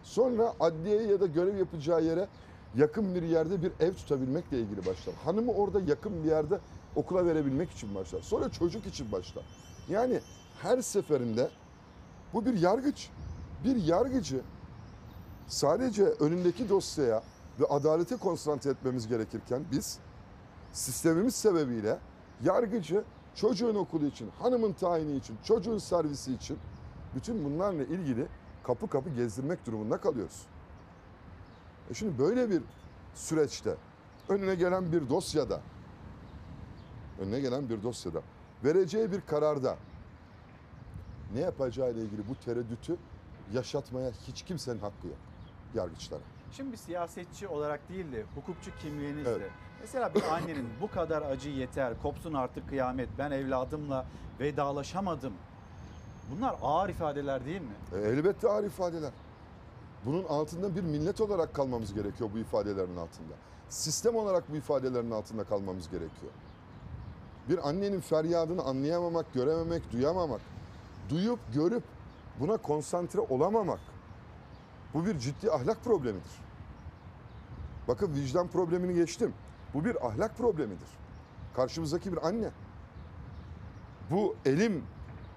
Sonra adliyeye ya da görev yapacağı yere yakın bir yerde bir ev tutabilmekle ilgili başlar. Hanımı orada yakın bir yerde okula verebilmek için başlar. Sonra çocuk için başlar. Yani her seferinde bu bir yargıç. Bir yargıcı sadece önündeki dosyaya ve adalete konsantre etmemiz gerekirken biz sistemimiz sebebiyle yargıcı çocuğun okulu için, hanımın tayini için, çocuğun servisi için bütün bunlarla ilgili kapı kapı gezdirmek durumunda kalıyoruz. E şimdi böyle bir süreçte önüne gelen bir dosyada önüne gelen bir dosyada vereceği bir kararda ne yapacağı ile ilgili bu tereddütü yaşatmaya hiç kimsenin hakkı yok yargıçlara. Şimdi bir siyasetçi olarak değil de hukukçu kimliğinizle. Evet. Mesela bir annenin bu kadar acı yeter, kopsun artık kıyamet, ben evladımla vedalaşamadım. Bunlar ağır ifadeler değil mi? E, elbette ağır ifadeler. Bunun altında bir millet olarak kalmamız gerekiyor bu ifadelerin altında. Sistem olarak bu ifadelerin altında kalmamız gerekiyor. Bir annenin feryadını anlayamamak, görememek, duyamamak, duyup görüp buna konsantre olamamak. Bu bir ciddi ahlak problemidir. Bakın vicdan problemini geçtim. Bu bir ahlak problemidir. Karşımızdaki bir anne. Bu elim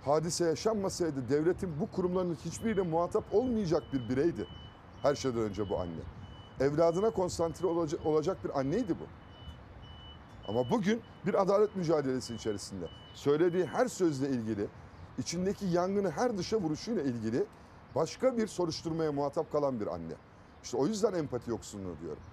hadise yaşanmasaydı devletin bu kurumların hiçbiriyle muhatap olmayacak bir bireydi. Her şeyden önce bu anne. Evladına konsantre olacak, bir anneydi bu. Ama bugün bir adalet mücadelesi içerisinde söylediği her sözle ilgili, içindeki yangını her dışa vuruşuyla ilgili başka bir soruşturmaya muhatap kalan bir anne. İşte o yüzden empati yoksunluğu diyorum.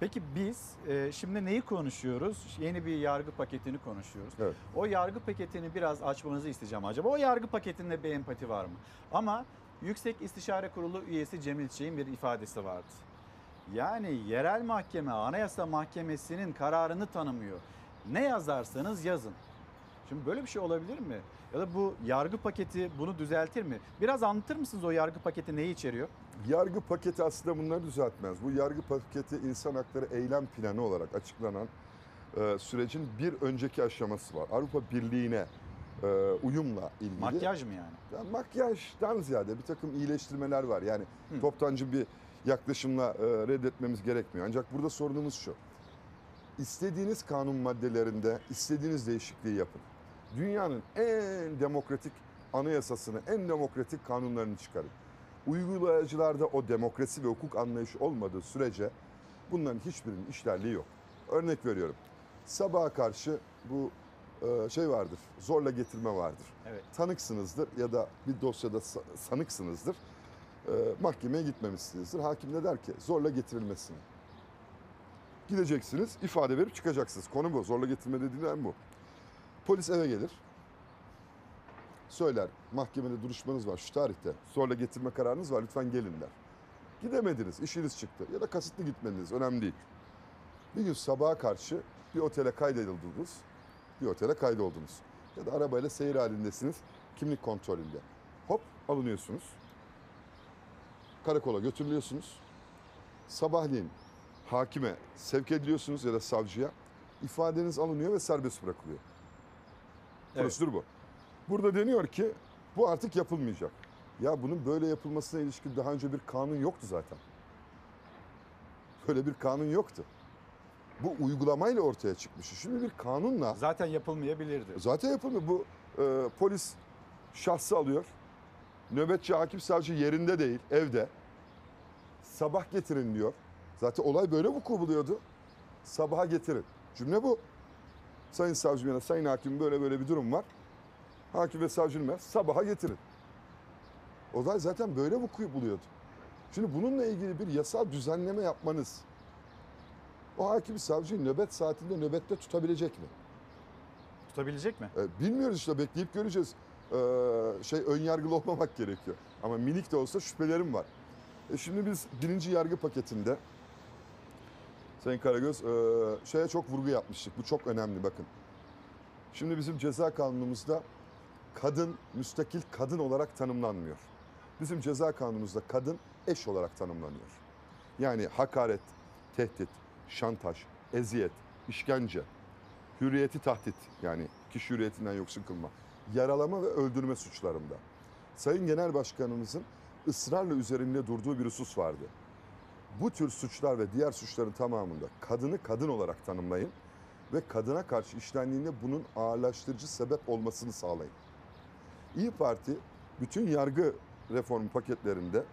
Peki biz e, şimdi neyi konuşuyoruz? Yeni bir yargı paketini konuşuyoruz. Evet. O yargı paketini biraz açmanızı isteyeceğim acaba. O yargı paketinde bir empati var mı? Ama Yüksek İstişare Kurulu üyesi Cemil Çiğ'in bir ifadesi vardı. Yani yerel mahkeme Anayasa Mahkemesi'nin kararını tanımıyor. Ne yazarsanız yazın. Şimdi böyle bir şey olabilir mi? Ya da bu yargı paketi bunu düzeltir mi? Biraz anlatır mısınız o yargı paketi neyi içeriyor? Yargı paketi aslında bunları düzeltmez. Bu yargı paketi insan hakları eylem planı olarak açıklanan e, sürecin bir önceki aşaması var. Avrupa Birliği'ne e, uyumla ilgili. Makyaj mı yani? Ya makyajdan ziyade bir takım iyileştirmeler var. Yani Hı. toptancı bir yaklaşımla e, reddetmemiz gerekmiyor. Ancak burada sorunumuz şu. İstediğiniz kanun maddelerinde istediğiniz değişikliği yapın. Dünyanın en demokratik anayasasını, en demokratik kanunlarını çıkarın. Uygulayıcılarda o demokrasi ve hukuk anlayışı olmadığı sürece bunların hiçbirinin işlerliği yok. Örnek veriyorum. Sabaha karşı bu e, şey vardır, zorla getirme vardır. Evet. Tanıksınızdır ya da bir dosyada sa- sanıksınızdır. E, mahkemeye gitmemişsinizdir. Hakim de der ki zorla getirilmesini. Gideceksiniz, ifade verip çıkacaksınız. Konu bu. Zorla getirme dediğinden bu. Polis eve gelir. Söyler, mahkemede duruşmanız var şu tarihte. Zorla getirme kararınız var, lütfen gelin der. Gidemediniz, işiniz çıktı. Ya da kasıtlı gitmediniz, önemli değil. Bir gün sabaha karşı bir otele kaydedildiniz. Bir otele kaydoldunuz. Ya da arabayla seyir halindesiniz, kimlik kontrolünde. Hop, alınıyorsunuz. Karakola götürülüyorsunuz. Sabahleyin hakime sevk ediliyorsunuz ya da savcıya. İfadeniz alınıyor ve serbest bırakılıyor. Prosedür bu. Burada deniyor ki bu artık yapılmayacak. Ya bunun böyle yapılmasına ilişkin daha önce bir kanun yoktu zaten. Böyle bir kanun yoktu. Bu uygulamayla ortaya çıkmış. Şimdi bir kanunla Zaten yapılmayabilirdi. zaten yapılmıyor. Bu e, polis şahsı alıyor. Nöbetçi hakim savcı yerinde değil, evde. Sabah getirin diyor. Zaten olay böyle vuku buluyordu. Sabaha getirin. Cümle bu. Sayın savcım ya da sayın hakim böyle böyle bir durum var. Hakim ve savcının ya sabaha getirin. Olay zaten böyle vuku buluyordu. Şimdi bununla ilgili bir yasal düzenleme yapmanız o hakim savcıyı nöbet saatinde nöbette tutabilecek mi? Tutabilecek mi? E, bilmiyoruz işte bekleyip göreceğiz. E, şey ön yargılı olmamak gerekiyor. Ama minik de olsa şüphelerim var. E, şimdi biz birinci yargı paketinde Sayın Karagöz e, şeye çok vurgu yapmıştık. Bu çok önemli bakın. Şimdi bizim ceza kanunumuzda kadın müstakil kadın olarak tanımlanmıyor. Bizim ceza kanunumuzda kadın eş olarak tanımlanıyor. Yani hakaret, tehdit, şantaj, eziyet, işkence, hürriyeti tahdit yani kişi hürriyetinden yoksun kılma, yaralama ve öldürme suçlarında. Sayın Genel Başkanımızın ısrarla üzerinde durduğu bir husus vardı. Bu tür suçlar ve diğer suçların tamamında kadını kadın olarak tanımlayın ve kadına karşı işlendiğinde bunun ağırlaştırıcı sebep olmasını sağlayın. İyi Parti bütün yargı reformu paketlerinde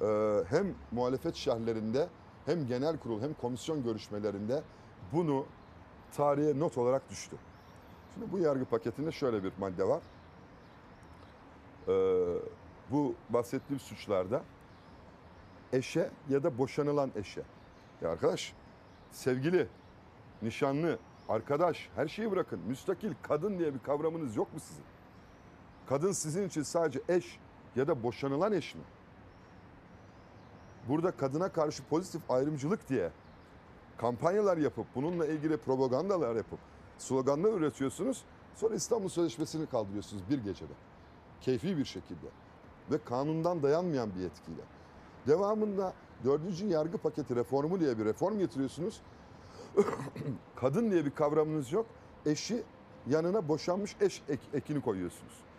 e, hem muhalefet şerhlerinde hem genel kurul hem komisyon görüşmelerinde bunu tarihe not olarak düştü. Şimdi bu yargı paketinde şöyle bir madde var. Ee, bu bahsettiğim suçlarda eşe ya da boşanılan eşe. Ya arkadaş, sevgili, nişanlı, arkadaş her şeyi bırakın. Müstakil kadın diye bir kavramınız yok mu sizin? Kadın sizin için sadece eş ya da boşanılan eş mi? Burada kadına karşı pozitif ayrımcılık diye kampanyalar yapıp bununla ilgili propagandalar yapıp sloganlar üretiyorsunuz. Sonra İstanbul Sözleşmesi'ni kaldırıyorsunuz bir gecede. Keyfi bir şekilde. Ve kanundan dayanmayan bir yetkiyle. Devamında dördüncü yargı paketi reformu diye bir reform getiriyorsunuz. Kadın diye bir kavramınız yok. Eşi yanına boşanmış eş ek- ekini koyuyorsunuz.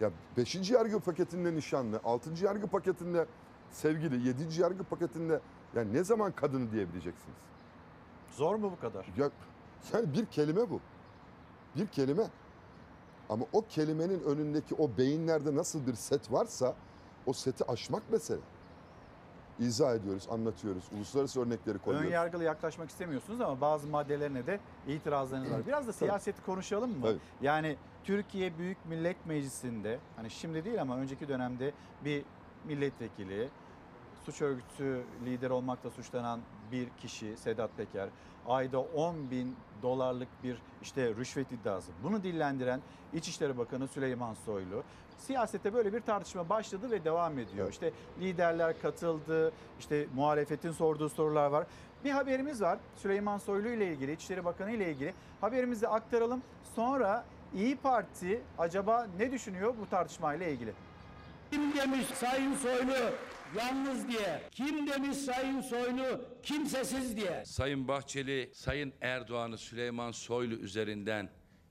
Ya beşinci yargı paketinde nişanlı, altıncı yargı paketinde sevgili, yedinci yargı paketinde yani ne zaman kadını diyebileceksiniz? Zor mu bu kadar? Ya, yani bir kelime bu. Bir kelime. Ama o kelimenin önündeki o beyinlerde nasıl bir set varsa o seti aşmak mesele. İzah ediyoruz, anlatıyoruz. Uluslararası örnekleri Ön koyuyoruz. yargılı yaklaşmak istemiyorsunuz ama bazı maddelerine de itirazlarınız var. Biraz da siyaseti konuşalım mı? Tabii. Yani Türkiye Büyük Millet Meclisi'nde hani şimdi değil ama önceki dönemde bir milletvekili suç örgütü lideri olmakla suçlanan bir kişi Sedat Peker ayda 10 bin dolarlık bir işte rüşvet iddiası. Bunu dillendiren İçişleri Bakanı Süleyman Soylu siyasette böyle bir tartışma başladı ve devam ediyor. İşte liderler katıldı, işte muhalefetin sorduğu sorular var. Bir haberimiz var Süleyman Soylu ile ilgili, İçişleri Bakanı ile ilgili. Haberimizi aktaralım. Sonra İyi Parti acaba ne düşünüyor bu tartışmayla ilgili? Kim demiş Sayın Soylu yalnız diye? Kim demiş Sayın Soylu kimsesiz diye? Sayın Bahçeli, Sayın Erdoğan'ı Süleyman Soylu üzerinden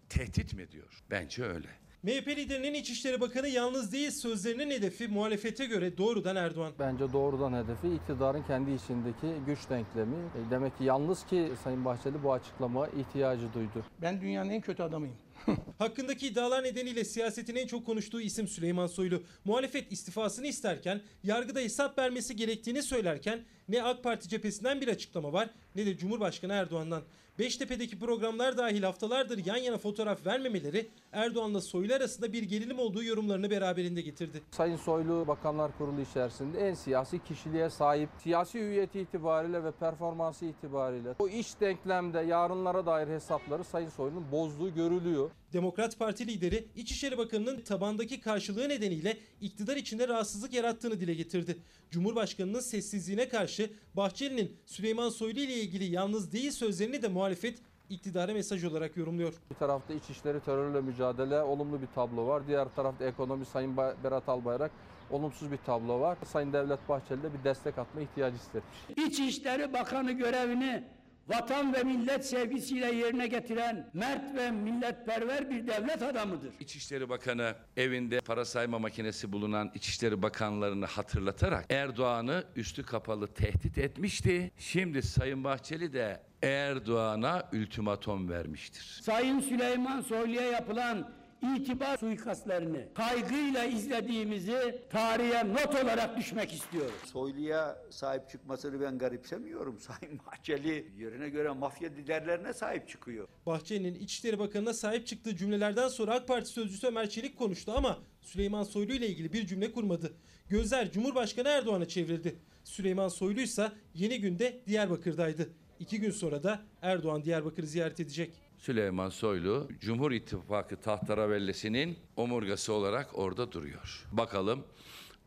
tehdit mi ediyor? Bence öyle. MHP liderinin İçişleri Bakanı yalnız değil sözlerinin hedefi muhalefete göre doğrudan Erdoğan. Bence doğrudan hedefi iktidarın kendi içindeki güç denklemi. E, Demek ki yalnız ki Sayın Bahçeli bu açıklama ihtiyacı duydu. Ben dünyanın en kötü adamıyım. Hakkındaki iddialar nedeniyle siyasetin en çok konuştuğu isim Süleyman Soylu. Muhalefet istifasını isterken, yargıda hesap vermesi gerektiğini söylerken ne AK Parti cephesinden bir açıklama var ne de Cumhurbaşkanı Erdoğan'dan. Beştepe'deki programlar dahil haftalardır yan yana fotoğraf vermemeleri Erdoğan'la Soylu arasında bir gerilim olduğu yorumlarını beraberinde getirdi. Sayın Soylu Bakanlar Kurulu içerisinde en siyasi kişiliğe sahip, siyasi hüviyeti itibariyle ve performansı itibariyle o iç denklemde yarınlara dair hesapları Sayın Soylu'nun bozduğu görülüyor. Demokrat Parti lideri İçişleri Bakanı'nın tabandaki karşılığı nedeniyle iktidar içinde rahatsızlık yarattığını dile getirdi. Cumhurbaşkanının sessizliğine karşı Bahçeli'nin Süleyman Soylu ile ilgili yalnız değil sözlerini de muhalefet iktidara mesaj olarak yorumluyor. Bir tarafta içişleri terörle mücadele olumlu bir tablo var. Diğer tarafta ekonomi Sayın Berat Albayrak olumsuz bir tablo var. Sayın Devlet Bahçeli de bir destek atma ihtiyacı hissetmiş. İçişleri Bakanı görevini vatan ve millet sevgisiyle yerine getiren mert ve milletperver bir devlet adamıdır. İçişleri Bakanı evinde para sayma makinesi bulunan İçişleri Bakanlarını hatırlatarak Erdoğan'ı üstü kapalı tehdit etmişti. Şimdi Sayın Bahçeli de Erdoğan'a ultimatom vermiştir. Sayın Süleyman Soylu'ya yapılan itibar suikastlerini kaygıyla izlediğimizi tarihe not olarak düşmek istiyoruz. Soylu'ya sahip çıkmasını ben garipsemiyorum. Sayın Bahçeli yerine göre mafya liderlerine sahip çıkıyor. Bahçeli'nin İçişleri Bakanı'na sahip çıktığı cümlelerden sonra AK Parti sözcüsü Ömer Çelik konuştu ama Süleyman Soylu ile ilgili bir cümle kurmadı. Gözler Cumhurbaşkanı Erdoğan'a çevrildi. Süleyman Soylu ise yeni günde Diyarbakır'daydı. İki gün sonra da Erdoğan Diyarbakır'ı ziyaret edecek. Süleyman Soylu Cumhur İttifakı tahteravellesinin omurgası olarak orada duruyor. Bakalım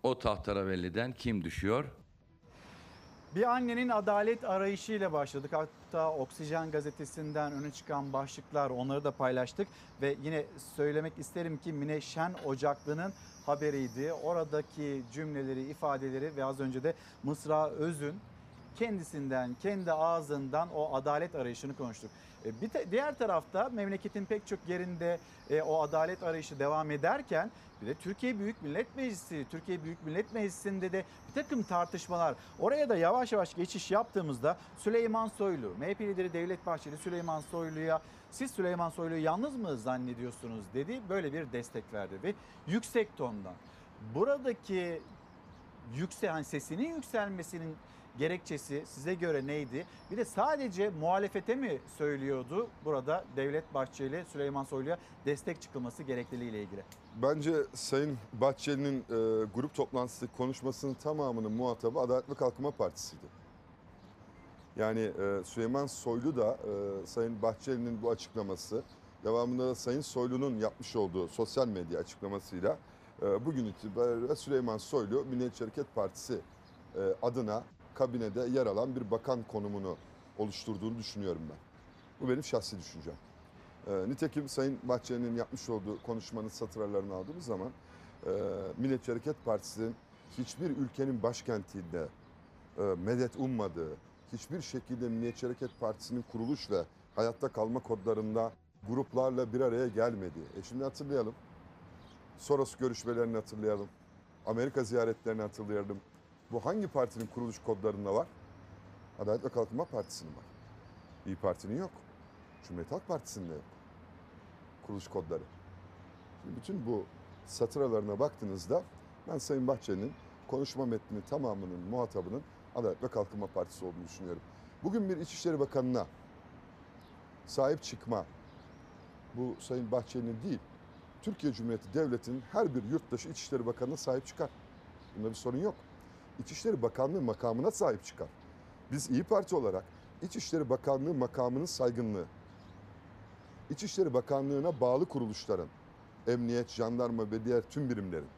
o tahteravelliden kim düşüyor? Bir annenin adalet arayışıyla başladık. Hatta Oksijen gazetesinden öne çıkan başlıklar onları da paylaştık. Ve yine söylemek isterim ki Mine Şen Ocaklı'nın haberiydi. Oradaki cümleleri, ifadeleri ve az önce de Mısra Öz'ün kendisinden, kendi ağzından o adalet arayışını konuştuk. E, Bir te- diğer tarafta memleketin pek çok yerinde e, o adalet arayışı devam ederken bir de Türkiye Büyük Millet Meclisi, Türkiye Büyük Millet Meclisi'nde de bir takım tartışmalar. Oraya da yavaş yavaş geçiş yaptığımızda Süleyman Soylu, MHP lideri Devlet Bahçeli Süleyman Soylu'ya siz Süleyman Soylu'yu yalnız mı zannediyorsunuz dedi. Böyle bir destek verdi ve yüksek tondan. Buradaki yüksel hani sesinin yükselmesinin gerekçesi size göre neydi? Bir de sadece muhalefete mi söylüyordu burada Devlet Bahçeli Süleyman Soylu'ya destek çıkılması gerekliliğiyle ilgili? Bence Sayın Bahçeli'nin e, grup toplantısı konuşmasının tamamının muhatabı Adalet ve Kalkınma Partisi'ydi. Yani e, Süleyman Soylu da e, Sayın Bahçeli'nin bu açıklaması, devamında da Sayın Soylu'nun yapmış olduğu sosyal medya açıklamasıyla e, bugün itibariyle Süleyman Soylu Milliyetçi Hareket Partisi e, adına kabinede yer alan bir bakan konumunu oluşturduğunu düşünüyorum ben. Bu benim şahsi düşüncem. E, nitekim Sayın Bahçeli'nin yapmış olduğu konuşmanın satırlarını aldığımız zaman e, Milliyetçi Hareket Partisi'nin hiçbir ülkenin başkentinde e, medet ummadığı, hiçbir şekilde Milliyetçi Hareket Partisi'nin kuruluş ve hayatta kalma kodlarında gruplarla bir araya gelmediği. E şimdi hatırlayalım. Soros görüşmelerini hatırlayalım. Amerika ziyaretlerini hatırlayalım. Bu hangi partinin kuruluş kodlarında var? Adalet ve Kalkınma Partisi'nin var. İyi Parti'nin yok. Cumhuriyet Halk Partisi'nin de yok. Kuruluş kodları. Şimdi bütün bu satıralarına baktığınızda ben Sayın Bahçeli'nin konuşma metninin tamamının muhatabının Adalet ve Kalkınma Partisi olduğunu düşünüyorum. Bugün bir İçişleri Bakanı'na sahip çıkma bu Sayın Bahçeli'nin değil, Türkiye Cumhuriyeti Devleti'nin her bir yurttaşı İçişleri Bakanı'na sahip çıkar. Bunda bir sorun yok. İçişleri Bakanlığı makamına sahip çıkar. Biz İyi Parti olarak İçişleri Bakanlığı makamının saygınlığı, İçişleri Bakanlığı'na bağlı kuruluşların, emniyet, jandarma ve diğer tüm birimlerin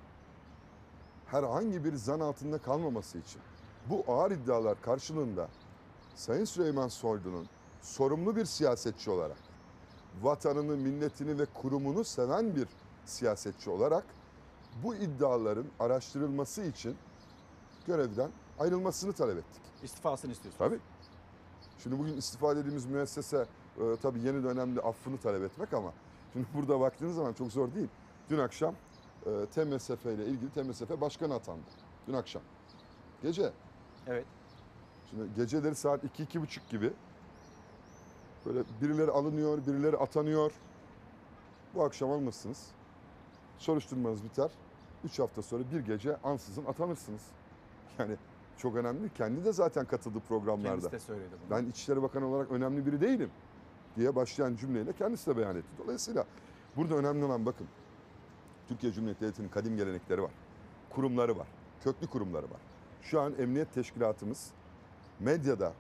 herhangi bir zan altında kalmaması için bu ağır iddialar karşılığında Sayın Süleyman Soylu'nun sorumlu bir siyasetçi olarak vatanını, milletini ve kurumunu seven bir siyasetçi olarak bu iddiaların araştırılması için görevden ayrılmasını talep ettik. İstifasını istiyorsunuz. Tabii. Şimdi bugün istifa dediğimiz müessese e, tabii yeni dönemde affını talep etmek ama şimdi burada baktığınız zaman çok zor değil. Dün akşam e, TMSF ile ilgili TMSF başkanı atandı. Dün akşam. Gece. Evet. Şimdi geceleri saat 2-2.30 gibi böyle birileri alınıyor, birileri atanıyor. Bu akşam alınırsınız. Soruşturmanız biter. 3 hafta sonra bir gece ansızın atanırsınız. Yani çok önemli. Kendi de zaten katıldı programlarda. Kendisi de söyledi bunu. Ben İçişleri Bakanı olarak önemli biri değilim diye başlayan cümleyle kendisi de beyan etti. Dolayısıyla burada önemli olan bakın Türkiye Cumhuriyeti Devleti'nin kadim gelenekleri var. Kurumları var. Köklü kurumları var. Şu an emniyet teşkilatımız medyada,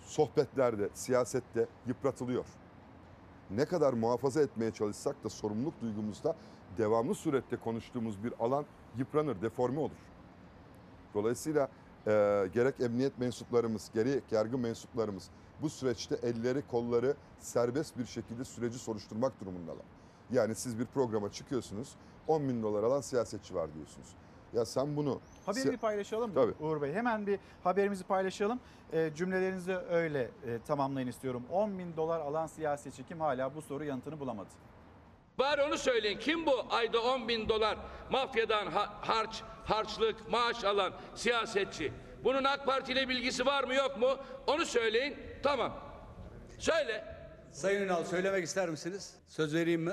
sohbetlerde, siyasette yıpratılıyor. Ne kadar muhafaza etmeye çalışsak da sorumluluk duygumuzda devamlı surette konuştuğumuz bir alan yıpranır, deforme olur. Dolayısıyla e, gerek emniyet mensuplarımız, gerek yargı mensuplarımız bu süreçte elleri kolları serbest bir şekilde süreci soruşturmak durumundalar. Yani siz bir programa çıkıyorsunuz 10 bin dolar alan siyasetçi var diyorsunuz. Ya sen bunu... Haberi bir paylaşalım Tabii. Uğur Bey? Hemen bir haberimizi paylaşalım. E, cümlelerinizi öyle e, tamamlayın istiyorum. 10 bin dolar alan siyasetçi kim hala bu soru yanıtını bulamadı. Bari onu söyleyin. Kim bu ayda 10 bin dolar mafyadan ha- harç, harçlık, maaş alan siyasetçi? Bunun AK Parti ile bilgisi var mı yok mu? Onu söyleyin. Tamam. Söyle. Sayın Ünal söylemek ister misiniz? Söz vereyim mi?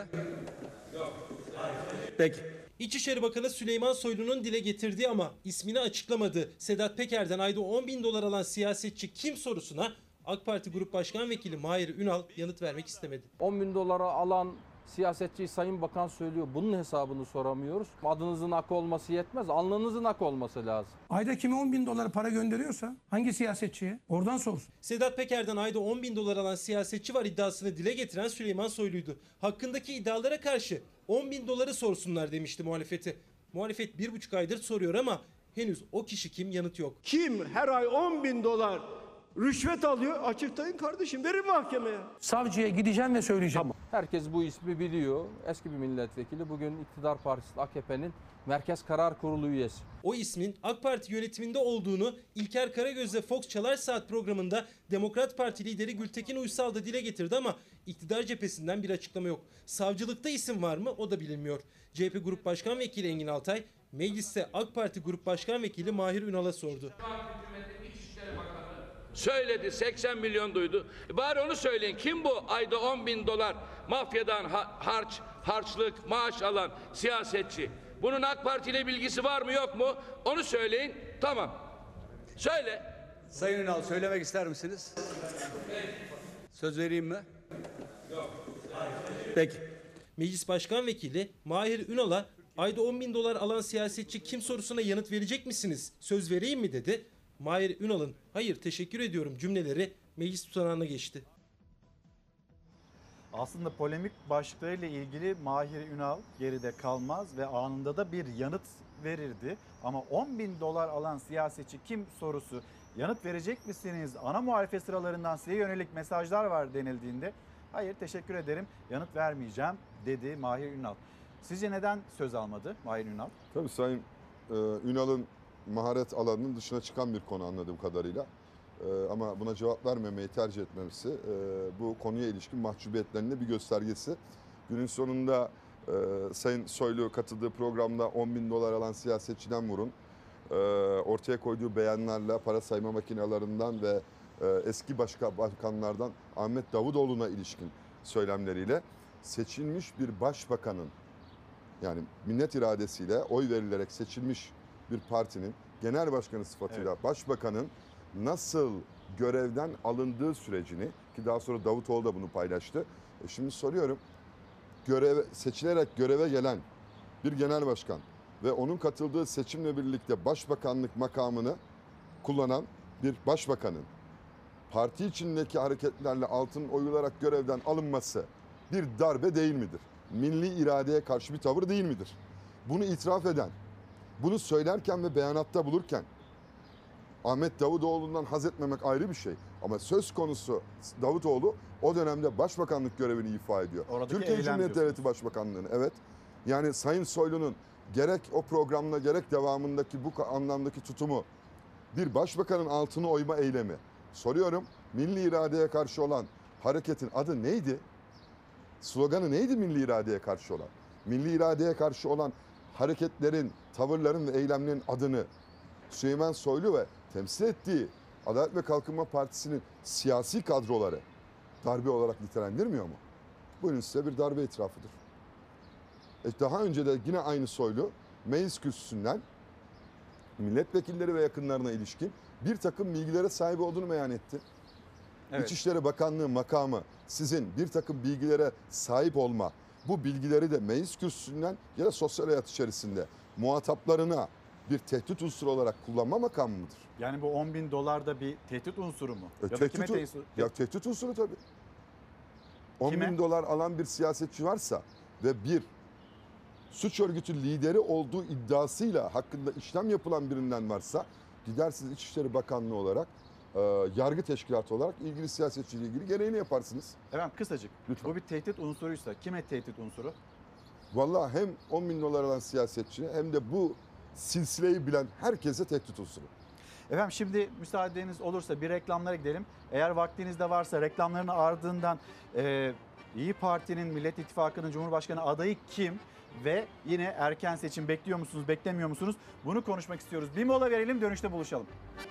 Peki. İçişleri Bakanı Süleyman Soylu'nun dile getirdiği ama ismini açıklamadığı Sedat Peker'den ayda 10 bin dolar alan siyasetçi kim sorusuna AK Parti Grup Başkan Vekili Mahir Ünal yanıt vermek istemedi. 10 bin dolara alan siyasetçi Sayın Bakan söylüyor. Bunun hesabını soramıyoruz. Adınızın ak olması yetmez. Alnınızın ak olması lazım. Ayda kime 10 bin dolar para gönderiyorsa hangi siyasetçiye oradan sorsun. Sedat Peker'den ayda 10 bin dolar alan siyasetçi var iddiasını dile getiren Süleyman Soylu'ydu. Hakkındaki iddialara karşı 10 bin doları sorsunlar demişti muhalefeti. Muhalefet bir buçuk aydır soruyor ama henüz o kişi kim yanıt yok. Kim her ay 10 bin dolar rüşvet alıyor açıklayın kardeşim verin mahkemeye. Savcıya gideceğim ve söyleyeceğim. Herkes bu ismi biliyor. Eski bir milletvekili. Bugün iktidar partisi AKP'nin Merkez Karar Kurulu üyesi. O ismin AK Parti yönetiminde olduğunu İlker Karagöz'le Fox Çalar Saat programında Demokrat Parti lideri Gültekin Uysal da dile getirdi ama iktidar cephesinden bir açıklama yok. Savcılıkta isim var mı o da bilinmiyor. CHP Grup Başkan Vekili Engin Altay mecliste AK Parti Grup Başkan Vekili Mahir Ünal'a sordu. Söyledi 80 milyon duydu. E Bari onu söyleyin. Kim bu ayda 10 bin dolar mafyadan ha- harç, harçlık, maaş alan siyasetçi? Bunun AK Parti ile bilgisi var mı yok mu? Onu söyleyin. Tamam. Söyle. Sayın Ünal söylemek ister misiniz? Söz vereyim mi? Peki. Meclis Başkan Vekili Mahir Ünal'a ayda 10 bin dolar alan siyasetçi kim sorusuna yanıt verecek misiniz? Söz vereyim mi dedi. Mahir Ünal'ın hayır teşekkür ediyorum cümleleri meclis tutanağına geçti. Aslında polemik başlıklarıyla ilgili Mahir Ünal geride kalmaz ve anında da bir yanıt verirdi. Ama 10 bin dolar alan siyasetçi kim sorusu yanıt verecek misiniz? Ana muhalefet sıralarından size yönelik mesajlar var denildiğinde hayır teşekkür ederim yanıt vermeyeceğim dedi Mahir Ünal. Sizce neden söz almadı Mahir Ünal? Tabii Sayın e, Ünal'ın maharet alanının dışına çıkan bir konu anladığım kadarıyla. E, ama buna cevap vermemeyi tercih etmemesi e, bu konuya ilişkin mahcubiyetlerinin bir göstergesi. Günün sonunda e, Sayın Soylu katıldığı programda 10 bin dolar alan siyasetçiden vurun. E, ortaya koyduğu beyanlarla para sayma makinelerinden ve e, eski başka bakanlardan Ahmet Davutoğlu'na ilişkin söylemleriyle seçilmiş bir başbakanın yani millet iradesiyle oy verilerek seçilmiş bir partinin genel başkanı sıfatıyla başbakanın nasıl görevden alındığı sürecini ki daha sonra Davutoğlu da bunu paylaştı. E şimdi soruyorum görev seçilerek göreve gelen bir genel başkan ve onun katıldığı seçimle birlikte başbakanlık makamını kullanan bir başbakanın parti içindeki hareketlerle altın oyularak görevden alınması bir darbe değil midir? Milli iradeye karşı bir tavır değil midir? Bunu itiraf eden, bunu söylerken ve beyanatta bulurken Ahmet Davutoğlu'ndan haz etmemek ayrı bir şey. Ama söz konusu Davutoğlu o dönemde başbakanlık görevini ifa ediyor. Oradaki Türkiye Cumhuriyeti. Devleti Başbakanlığı'nı evet. Yani Sayın Soylu'nun gerek o programla gerek devamındaki bu anlamdaki tutumu bir başbakanın altını oyma eylemi. Soruyorum milli iradeye karşı olan hareketin adı neydi? Sloganı neydi milli iradeye karşı olan? Milli iradeye karşı olan hareketlerin, tavırların ve eylemlerin adını Süleyman Soylu ve temsil ettiği Adalet ve Kalkınma Partisi'nin siyasi kadroları darbe olarak nitelendirmiyor mu? Buyurun size bir darbe itirafıdır. E daha önce de yine aynı Soylu meclis kürsüsünden milletvekilleri ve yakınlarına ilişkin bir takım bilgilere sahip olduğunu beyan etti. Evet. İçişleri Bakanlığı makamı sizin bir takım bilgilere sahip olma, bu bilgileri de meclis kürsüsünden ya da sosyal hayat içerisinde muhataplarına bir tehdit unsuru olarak kullanma makamı mıdır? Yani bu 10 bin dolar da bir tehdit unsuru mu? E, ya tehdit, kime tehdit? ya tehdit unsuru tabii. 10 Kime? bin dolar alan bir siyasetçi varsa ve bir suç örgütü lideri olduğu iddiasıyla hakkında işlem yapılan birinden varsa gidersiniz İçişleri Bakanlığı olarak e, yargı teşkilatı olarak ilgili siyasetçiyle ilgili gereğini yaparsınız. Efendim kısacık. Bu bir tehdit unsuruysa kime tehdit unsuru? Vallahi hem 10 bin dolar alan siyasetçi hem de bu silsileyi bilen herkese tehdit unsuru. Efendim şimdi müsaadeniz olursa bir reklamlara gidelim. Eğer vaktiniz de varsa reklamların ardından e, İyi Parti'nin Millet İttifakı'nın Cumhurbaşkanı adayı kim? Ve yine erken seçim bekliyor musunuz, beklemiyor musunuz? Bunu konuşmak istiyoruz. Bir mola verelim, dönüşte buluşalım.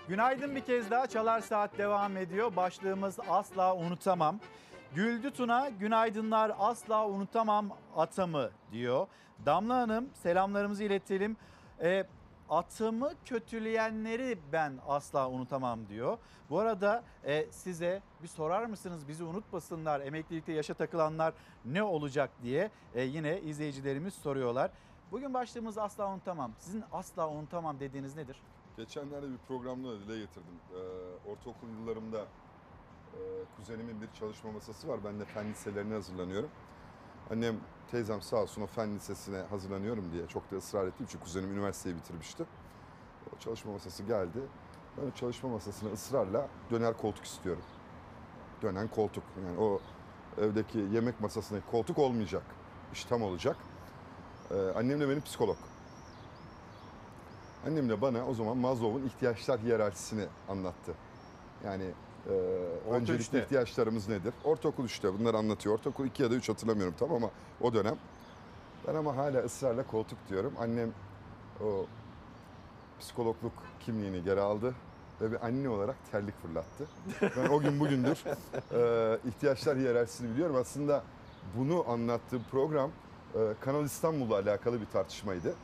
Günaydın bir kez daha. Çalar Saat devam ediyor. Başlığımız asla unutamam. Güldü Tuna, günaydınlar asla unutamam atamı diyor. Damla Hanım selamlarımızı iletelim. Ee, atımı kötüleyenleri ben asla unutamam diyor. Bu arada e, size bir sorar mısınız bizi unutmasınlar emeklilikte yaşa takılanlar ne olacak diye e, yine izleyicilerimiz soruyorlar. Bugün başlığımız asla unutamam. Sizin asla unutamam dediğiniz nedir? Geçenlerde bir programda da dile getirdim. Ee, ortaokul yıllarımda e, kuzenimin bir çalışma masası var. Ben de fen liselerine hazırlanıyorum. Annem, teyzem sağ olsun o fen lisesine hazırlanıyorum diye çok da ısrar ettiğim için kuzenim üniversiteyi bitirmişti. O çalışma masası geldi. Ben o çalışma masasına ısrarla döner koltuk istiyorum. Dönen koltuk. Yani o evdeki yemek masasındaki koltuk olmayacak. İş tam olacak. Ee, annem de benim psikolog. Annem de bana o zaman Maslow'un ihtiyaçlar hiyerarşisini anlattı. Yani e, öncelikli üçte. ihtiyaçlarımız nedir? Ortaokul 3'te bunları anlatıyor. Ortaokul 2 ya da 3 hatırlamıyorum tam ama o dönem. Ben ama hala ısrarla koltuk diyorum. Annem o psikologluk kimliğini geri aldı ve bir anne olarak terlik fırlattı. Ben o gün bugündür e, ihtiyaçlar hiyerarşisini biliyorum. Aslında bunu anlattığım program e, Kanal İstanbul'la alakalı bir tartışmaydı.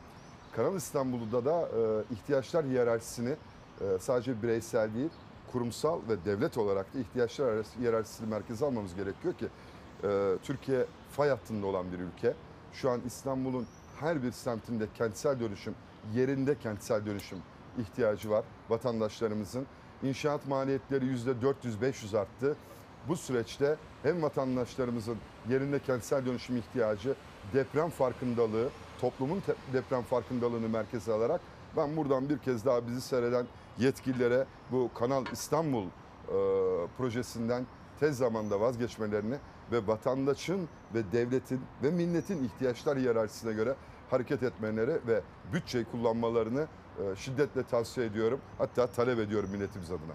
Kanal İstanbul'da da e, ihtiyaçlar hiyerarşisini e, sadece bireysel değil, kurumsal ve devlet olarak da ihtiyaçlar hiyerarşisini merkeze almamız gerekiyor ki e, Türkiye fay hattında olan bir ülke. Şu an İstanbul'un her bir semtinde kentsel dönüşüm, yerinde kentsel dönüşüm ihtiyacı var vatandaşlarımızın. İnşaat maliyetleri %400-500 arttı. Bu süreçte hem vatandaşlarımızın yerinde kentsel dönüşüm ihtiyacı, deprem farkındalığı, toplumun deprem farkındalığını merkeze alarak ben buradan bir kez daha bizi seyreden yetkililere bu Kanal İstanbul e, projesinden tez zamanda vazgeçmelerini ve vatandaşın ve devletin ve milletin ihtiyaçlar hiyerarşisine göre hareket etmeleri ve bütçeyi kullanmalarını e, şiddetle tavsiye ediyorum. Hatta talep ediyorum milletimiz adına.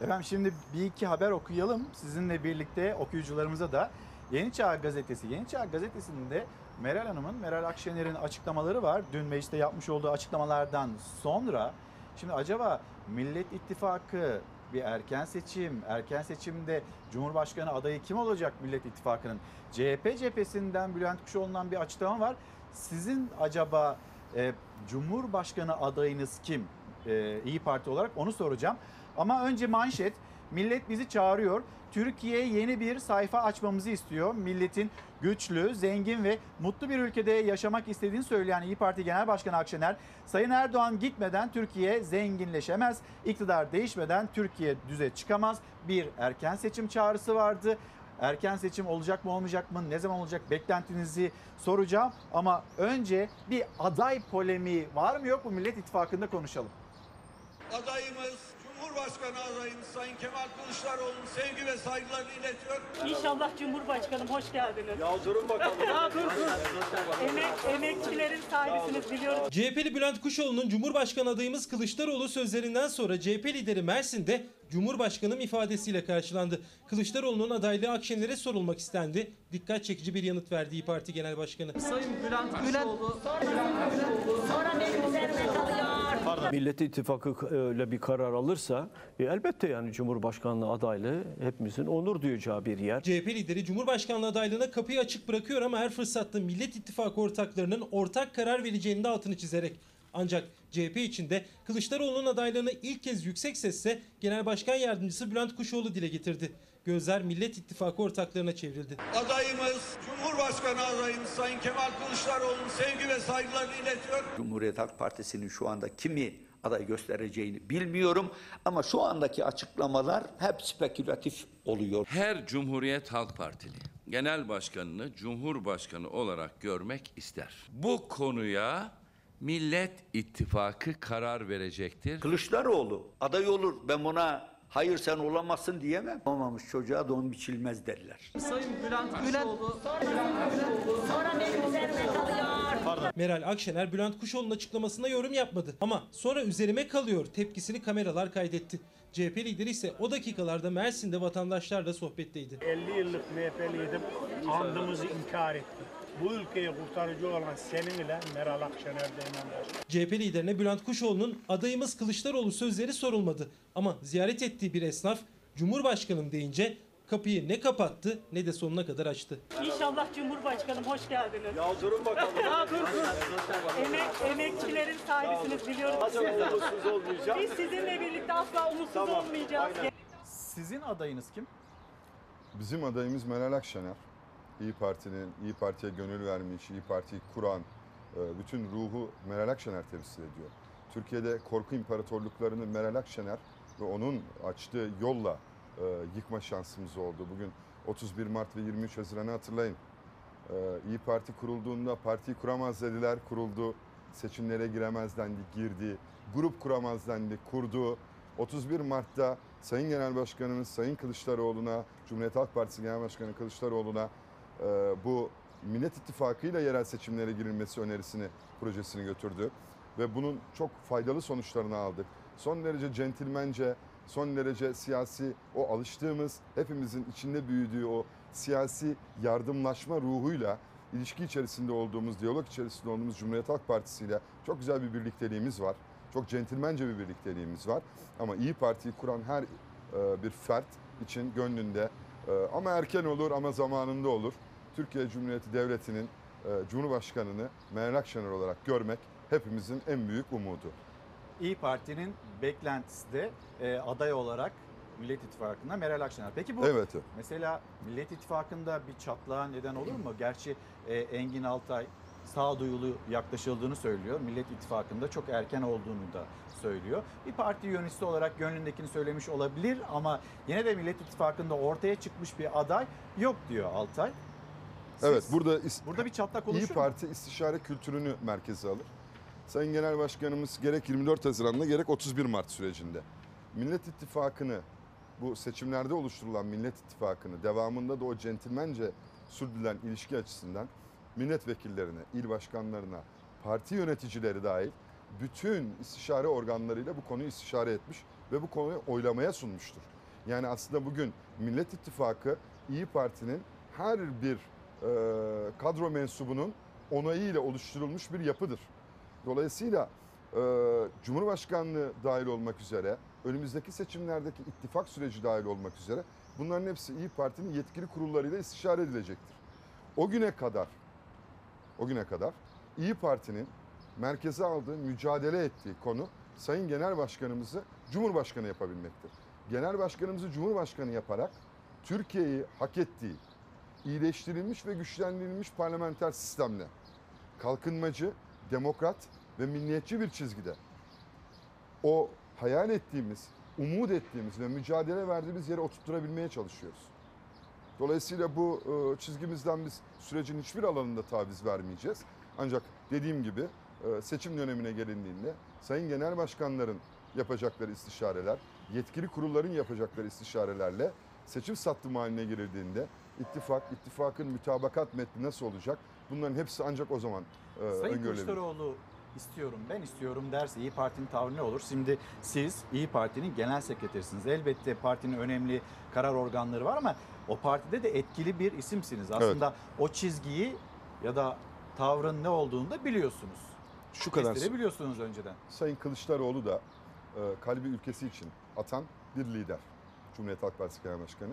Efendim şimdi bir iki haber okuyalım sizinle birlikte okuyucularımıza da. Yeni Çağ Gazetesi. Yeni Çağ Gazetesi'nde Meral Hanım'ın, Meral Akşener'in açıklamaları var. Dün mecliste yapmış olduğu açıklamalardan sonra. Şimdi acaba Millet İttifakı bir erken seçim, erken seçimde Cumhurbaşkanı adayı kim olacak Millet İttifakı'nın? CHP cephesinden Bülent Kuşoğlu'ndan bir açıklama var. Sizin acaba e, Cumhurbaşkanı adayınız kim? E, İyi Parti olarak onu soracağım. Ama önce manşet. Millet bizi çağırıyor. Türkiye yeni bir sayfa açmamızı istiyor. Milletin güçlü, zengin ve mutlu bir ülkede yaşamak istediğini söyleyen İyi Parti Genel Başkanı Akşener, Sayın Erdoğan gitmeden Türkiye zenginleşemez, iktidar değişmeden Türkiye düze çıkamaz. Bir erken seçim çağrısı vardı. Erken seçim olacak mı olmayacak mı? Ne zaman olacak? Beklentinizi soracağım. Ama önce bir aday polemiği var mı yok mu Millet İttifakı'nda konuşalım. Adayımız Cumhurbaşkanı adayımız Sayın Kemal Kılıçdaroğlu'nun sevgi ve saygılarını iletiyor. İnşallah Cumhurbaşkanım hoş geldiniz. Ya durun bakalım. ya dur dur. Emek, emekçilerin sahibisiniz biliyorum. CHP'li Bülent Kuşoğlu'nun Cumhurbaşkanı adayımız Kılıçdaroğlu sözlerinden sonra CHP lideri Mersin'de Cumhurbaşkanım ifadesiyle karşılandı. Kılıçdaroğlu'nun adaylığı Akşener'e sorulmak istendi. Dikkat çekici bir yanıt verdi İyi Parti Genel Başkanı. Sayın Bülent Kuşoğlu. Sonra benim üzerime kalıyor. Millet İttifakı öyle bir karar alırsa e, elbette yani Cumhurbaşkanlığı adaylığı hepimizin onur duyacağı bir yer. CHP lideri Cumhurbaşkanlığı adaylığına kapıyı açık bırakıyor ama her fırsatta Millet İttifakı ortaklarının ortak karar vereceğini de altını çizerek. Ancak CHP içinde Kılıçdaroğlu'nun adaylığını ilk kez yüksek sesle Genel Başkan Yardımcısı Bülent Kuşoğlu dile getirdi. Gözler Millet İttifakı ortaklarına çevrildi. Adayımız Cumhurbaşkanı adayımız Sayın Kemal Kılıçdaroğlu'nun sevgi ve saygılarını iletiyor. Cumhuriyet Halk Partisi'nin şu anda kimi aday göstereceğini bilmiyorum ama şu andaki açıklamalar hep spekülatif oluyor. Her Cumhuriyet Halk Partili genel başkanını Cumhurbaşkanı olarak görmek ister. Bu konuya Millet İttifakı karar verecektir. Kılıçdaroğlu aday olur ben buna hayır sen olamazsın diyemem. Olmamış çocuğa don biçilmez derler. Sayın Bülent Kuşoğlu. Sonra benim üzerime kalıyor. Meral Akşener Bülent Kuşoğlu'nun açıklamasına yorum yapmadı. Ama sonra üzerime kalıyor tepkisini kameralar kaydetti. CHP lideri ise o dakikalarda Mersin'de vatandaşlarla sohbetteydi. 50 yıllık MHP'liydim. Andımızı inkar etti. Bu ülkeyi kurtarıcı olan senin ile Meral Akşener Başkan. CHP liderine Bülent Kuşoğlu'nun adayımız Kılıçdaroğlu sözleri sorulmadı. Ama ziyaret ettiği bir esnaf Cumhurbaşkanım deyince kapıyı ne kapattı ne de sonuna kadar açtı. İnşallah Cumhurbaşkanım hoş geldiniz. Ya durun bakalım. ya dur dur. Emek, emekçilerin sahibisiniz biliyorum. Nasıl umutsuz olmayacağım? Biz sizinle birlikte asla umutsuz Tamam, olmayacağız. aynen. Sizin adayınız kim? Bizim adayımız Meral Akşener. İyi Parti'nin, İyi Parti'ye gönül vermiş, İyi Parti'yi kuran, e, bütün ruhu Meral Akşener temsil ediyor. Türkiye'de korku imparatorluklarını Meral Akşener ve onun açtığı yolla e, yıkma şansımız oldu. Bugün 31 Mart ve 23 Haziran'ı hatırlayın. E, İyi Parti kurulduğunda partiyi kuramaz dediler, kuruldu. Seçimlere giremez dendi, girdi. Grup kuramaz dendi, kurdu. 31 Mart'ta Sayın Genel Başkanımız Sayın Kılıçdaroğlu'na, Cumhuriyet Halk Partisi Genel Başkanı Kılıçdaroğlu'na bu Millet İttifakı ile yerel seçimlere girilmesi önerisini, projesini götürdü. Ve bunun çok faydalı sonuçlarını aldık. Son derece centilmence, son derece siyasi, o alıştığımız, hepimizin içinde büyüdüğü o siyasi yardımlaşma ruhuyla ilişki içerisinde olduğumuz, diyalog içerisinde olduğumuz Cumhuriyet Halk Partisi ile çok güzel bir birlikteliğimiz var. Çok centilmence bir birlikteliğimiz var. Ama İyi Parti'yi kuran her e, bir fert için gönlünde e, ama erken olur ama zamanında olur. Türkiye Cumhuriyeti Devleti'nin e, Cumhurbaşkanını Meral Akşener olarak görmek hepimizin en büyük umudu. İyi Parti'nin beklentisi de e, aday olarak Millet İttifakı'nda Meral Akşener. Peki bu Evet. mesela Millet İttifakı'nda bir çatlağa neden olur mu? Gerçi e, Engin Altay sağduyulu yaklaşıldığını söylüyor. Millet İttifakı'nda çok erken olduğunu da söylüyor. Bir parti yöneticisi olarak gönlündekini söylemiş olabilir ama yine de Millet İttifakı'nda ortaya çıkmış bir aday yok diyor Altay. Siz- Evet burada burada bir çatlak İyi oluşur mu? Parti istişare kültürünü merkeze alır. Sayın Genel Başkanımız gerek 24 Haziran'da gerek 31 Mart sürecinde Millet İttifakı'nı bu seçimlerde oluşturulan Millet İttifakı'nı devamında da o centilmence sürdürülen ilişki açısından milletvekillerine, il başkanlarına, parti yöneticileri dahil bütün istişare organlarıyla bu konuyu istişare etmiş ve bu konuyu oylamaya sunmuştur. Yani aslında bugün Millet İttifakı İyi Parti'nin her bir kadro mensubunun onayıyla oluşturulmuş bir yapıdır. Dolayısıyla e, Cumhurbaşkanlığı dahil olmak üzere, önümüzdeki seçimlerdeki ittifak süreci dahil olmak üzere bunların hepsi İyi Parti'nin yetkili kurullarıyla istişare edilecektir. O güne kadar, o güne kadar İyi Parti'nin merkeze aldığı, mücadele ettiği konu Sayın Genel Başkanımızı Cumhurbaşkanı yapabilmektir. Genel Başkanımızı Cumhurbaşkanı yaparak Türkiye'yi hak ettiği, iyileştirilmiş ve güçlendirilmiş parlamenter sistemle kalkınmacı, demokrat ve milliyetçi bir çizgide o hayal ettiğimiz, umut ettiğimiz ve mücadele verdiğimiz yere oturtturabilmeye çalışıyoruz. Dolayısıyla bu e, çizgimizden biz sürecin hiçbir alanında taviz vermeyeceğiz. Ancak dediğim gibi e, seçim dönemine gelindiğinde Sayın Genel Başkanların yapacakları istişareler, yetkili kurulların yapacakları istişarelerle seçim sattımı haline girildiğinde ittifak, ittifakın mütabakat metni nasıl olacak? Bunların hepsi ancak o zaman e, Sayın. Kılıçdaroğlu istiyorum ben istiyorum derse İyi Parti'nin tavrı ne olur? Şimdi siz İyi Parti'nin genel sekreterisiniz. Elbette partinin önemli karar organları var ama o partide de etkili bir isimsiniz. Aslında o çizgiyi ya da tavrın ne olduğunu da biliyorsunuz. Şu kadar. biliyorsunuz önceden. Sayın Kılıçdaroğlu da e, kalbi ülkesi için atan bir lider. Cumhuriyet Halk Partisi Genel Başkanı.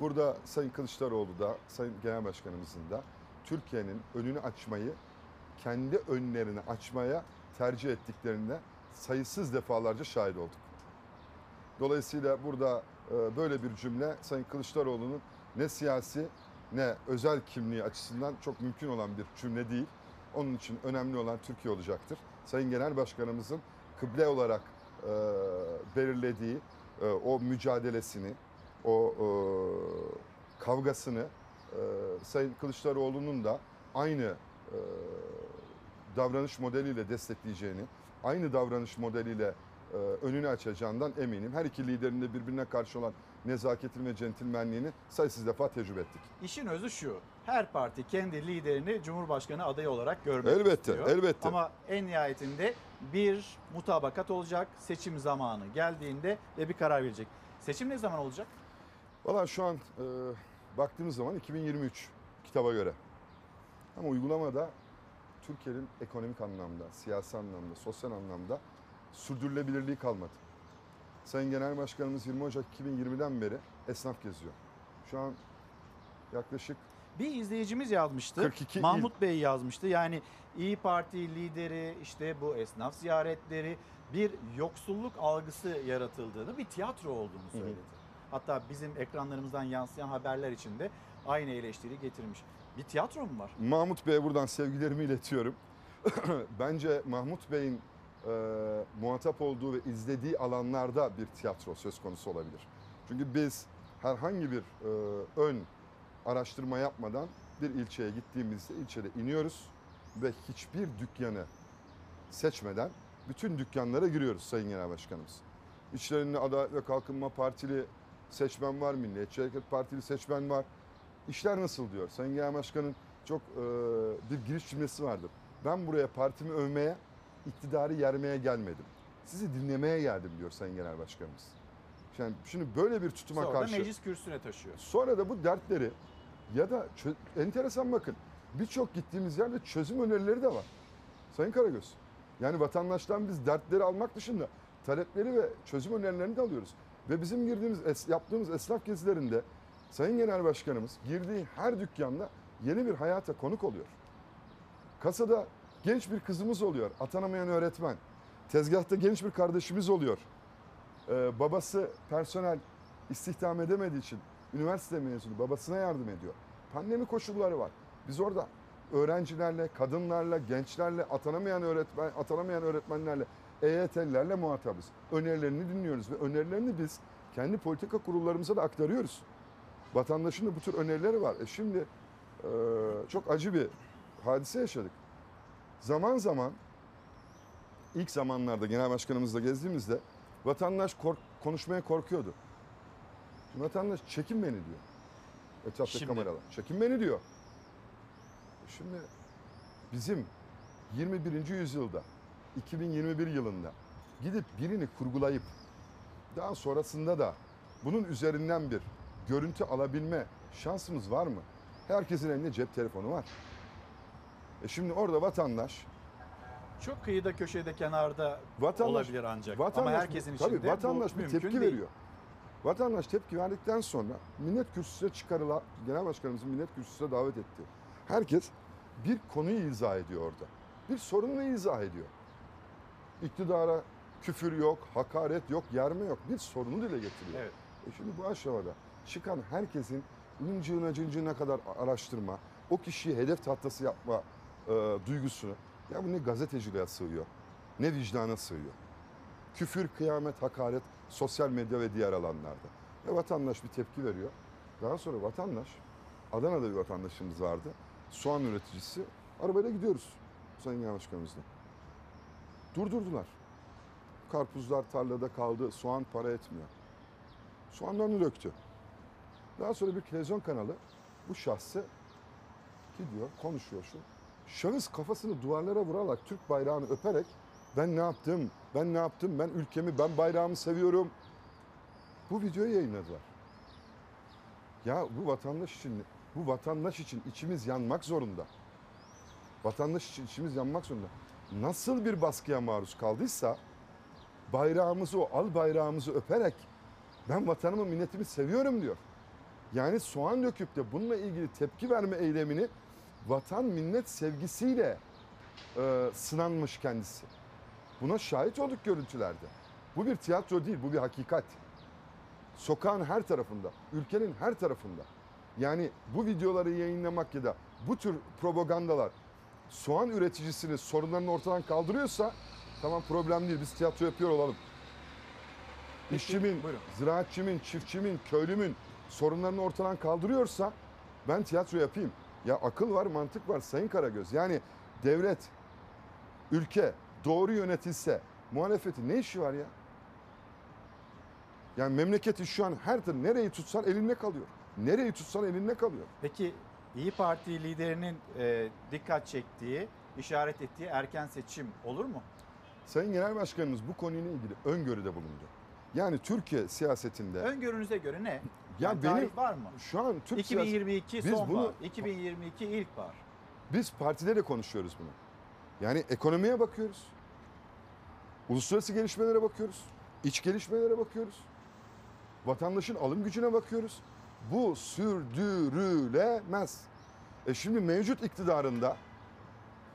Burada Sayın Kılıçdaroğlu da, Sayın Genel Başkanımızın da Türkiye'nin önünü açmayı, kendi önlerini açmaya tercih ettiklerinde sayısız defalarca şahit olduk. Dolayısıyla burada e, böyle bir cümle Sayın Kılıçdaroğlu'nun ne siyasi ne özel kimliği açısından çok mümkün olan bir cümle değil. Onun için önemli olan Türkiye olacaktır. Sayın Genel Başkanımızın kıble olarak e, belirlediği e, o mücadelesini, o e, kavgasını e, Sayın Kılıçdaroğlu'nun da aynı e, davranış modeliyle destekleyeceğini, aynı davranış modeliyle e, önünü açacağından eminim. Her iki liderin de birbirine karşı olan nezaketini ve centilmenliğini sayısız defa tecrübe ettik. İşin özü şu. Her parti kendi liderini Cumhurbaşkanı adayı olarak görmek Elbette, istiyor. elbette. Ama en nihayetinde bir mutabakat olacak. Seçim zamanı geldiğinde ve bir karar verecek. Seçim ne zaman olacak? Valla şu an e, baktığımız zaman 2023 kitaba göre. Ama uygulamada Türkiye'nin ekonomik anlamda, siyasi anlamda, sosyal anlamda sürdürülebilirliği kalmadı. Sayın Genel Başkanımız 20 Ocak 2020'den beri esnaf geziyor. Şu an yaklaşık Bir izleyicimiz yazmıştı. 42 il. Mahmut Bey yazmıştı. Yani İyi Parti lideri işte bu esnaf ziyaretleri bir yoksulluk algısı yaratıldığını, bir tiyatro olduğunu söyledi. Hatta bizim ekranlarımızdan yansıyan haberler içinde aynı eleştiri getirmiş. Bir tiyatro mu var? Mahmut Bey'e buradan sevgilerimi iletiyorum. Bence Mahmut Bey'in e, muhatap olduğu ve izlediği alanlarda bir tiyatro söz konusu olabilir. Çünkü biz herhangi bir e, ön araştırma yapmadan bir ilçeye gittiğimizde ilçede iniyoruz ve hiçbir dükkanı seçmeden bütün dükkanlara giriyoruz Sayın Genel Başkanımız. İçlerinde Adalet ve Kalkınma Partili seçmen var, Milliyetçi Hareket Partili seçmen var. İşler nasıl diyor. Sayın Genel Başkan'ın çok e, bir giriş cümlesi vardır. Ben buraya partimi övmeye, iktidarı yermeye gelmedim. Sizi dinlemeye geldim diyor Sayın Genel Başkanımız. Yani şimdi böyle bir tutuma Sonra karşı... meclis kürsüne taşıyor. Sonra da bu dertleri ya da enteresan bakın birçok gittiğimiz yerde çözüm önerileri de var. Sayın Karagöz. Yani vatandaştan biz dertleri almak dışında talepleri ve çözüm önerilerini de alıyoruz. Ve bizim girdiğimiz, yaptığımız esnaf gezilerinde Sayın Genel Başkanımız girdiği her dükkanda yeni bir hayata konuk oluyor. Kasada genç bir kızımız oluyor, atanamayan öğretmen. Tezgahta genç bir kardeşimiz oluyor. Ee, babası personel istihdam edemediği için üniversite mezunu babasına yardım ediyor. Pandemi koşulları var. Biz orada öğrencilerle, kadınlarla, gençlerle, atanamayan öğretmen, atanamayan öğretmenlerle, EYT'lilerle muhatabız. Önerilerini dinliyoruz ve önerilerini biz kendi politika kurullarımıza da aktarıyoruz. Vatandaşın da bu tür önerileri var. E şimdi e, çok acı bir hadise yaşadık. Zaman zaman ilk zamanlarda genel başkanımızla gezdiğimizde vatandaş kork- konuşmaya korkuyordu. Şimdi vatandaş çekin beni diyor. Etraftaki Şimdi. kameralar. Çekin beni diyor. E Şimdi bizim 21. yüzyılda 2021 yılında gidip birini kurgulayıp daha sonrasında da bunun üzerinden bir görüntü alabilme şansımız var mı? Herkesin elinde cep telefonu var. E şimdi orada vatandaş Çok kıyıda köşede kenarda Vatandaş- olabilir ancak. Vatandaş, Ama herkesin tabii içinde vatandaş bir tepki değil. veriyor. Vatandaş tepki verdikten sonra millet kürsüsüne çıkarılan, genel başkanımızın millet kürsüsüne davet etti. Herkes bir konuyu izah ediyor orada. Bir sorunu izah ediyor. İktidara küfür yok, hakaret yok, yerme yok. Bir sorunu dile getiriyor. Evet. E şimdi bu aşamada çıkan herkesin incığına cıncığına kadar araştırma, o kişiyi hedef tahtası yapma e, duygusunu, ya bu ne gazeteciliğe sığıyor, ne vicdana sığıyor. Küfür, kıyamet, hakaret sosyal medya ve diğer alanlarda. Ve vatandaş bir tepki veriyor. Daha sonra vatandaş, Adana'da bir vatandaşımız vardı. Soğan üreticisi. Arabayla gidiyoruz Sayın Genel Başkanımızla. Durdurdular. Karpuzlar tarlada kaldı, soğan para etmiyor. Soğanlarını döktü. Daha sonra bir televizyon kanalı bu şahsı gidiyor, konuşuyor şu. Şahıs kafasını duvarlara vurarak Türk bayrağını öperek ben ne yaptım, ben ne yaptım, ben ülkemi, ben bayrağımı seviyorum. Bu videoyu yayınladılar. Ya bu vatandaş için, bu vatandaş için içimiz yanmak zorunda. Vatandaş için içimiz yanmak zorunda. Nasıl bir baskıya maruz kaldıysa bayrağımızı, o al bayrağımızı öperek ben vatanımı, milletimi seviyorum diyor. Yani soğan döküp de bununla ilgili tepki verme eylemini vatan millet sevgisiyle e, sınanmış kendisi. Buna şahit olduk görüntülerde. Bu bir tiyatro değil, bu bir hakikat. Sokağın her tarafında, ülkenin her tarafında. Yani bu videoları yayınlamak ya da bu tür propagandalar soğan üreticisinin sorunlarını ortadan kaldırıyorsa tamam problem değil biz tiyatro yapıyor olalım. İşçimin, ziraatçimin, çiftçimin, köylümün sorunlarını ortadan kaldırıyorsa ben tiyatro yapayım. Ya akıl var, mantık var Sayın Karagöz. Yani devlet, ülke doğru yönetilse muhalefetin ne işi var ya? Yani memleketi şu an her türlü nereyi tutsan elinde kalıyor. Nereyi tutsan elinde kalıyor. Peki İyi Parti liderinin e, dikkat çektiği, işaret ettiği erken seçim olur mu? Sayın Genel Başkanımız bu konuyla ilgili öngörüde bulundu. Yani Türkiye siyasetinde Öngörünüze göre ne? Ya Yani benim- tarih var mı? şu an Türk 2022 siyaseti- biz sonbahar, bunu- 2022 ilkbahar. Biz partide de konuşuyoruz bunu. Yani ekonomiye bakıyoruz. Uluslararası gelişmelere bakıyoruz. iç gelişmelere bakıyoruz. Vatandaşın alım gücüne bakıyoruz. Bu sürdürülemez. E şimdi mevcut iktidarında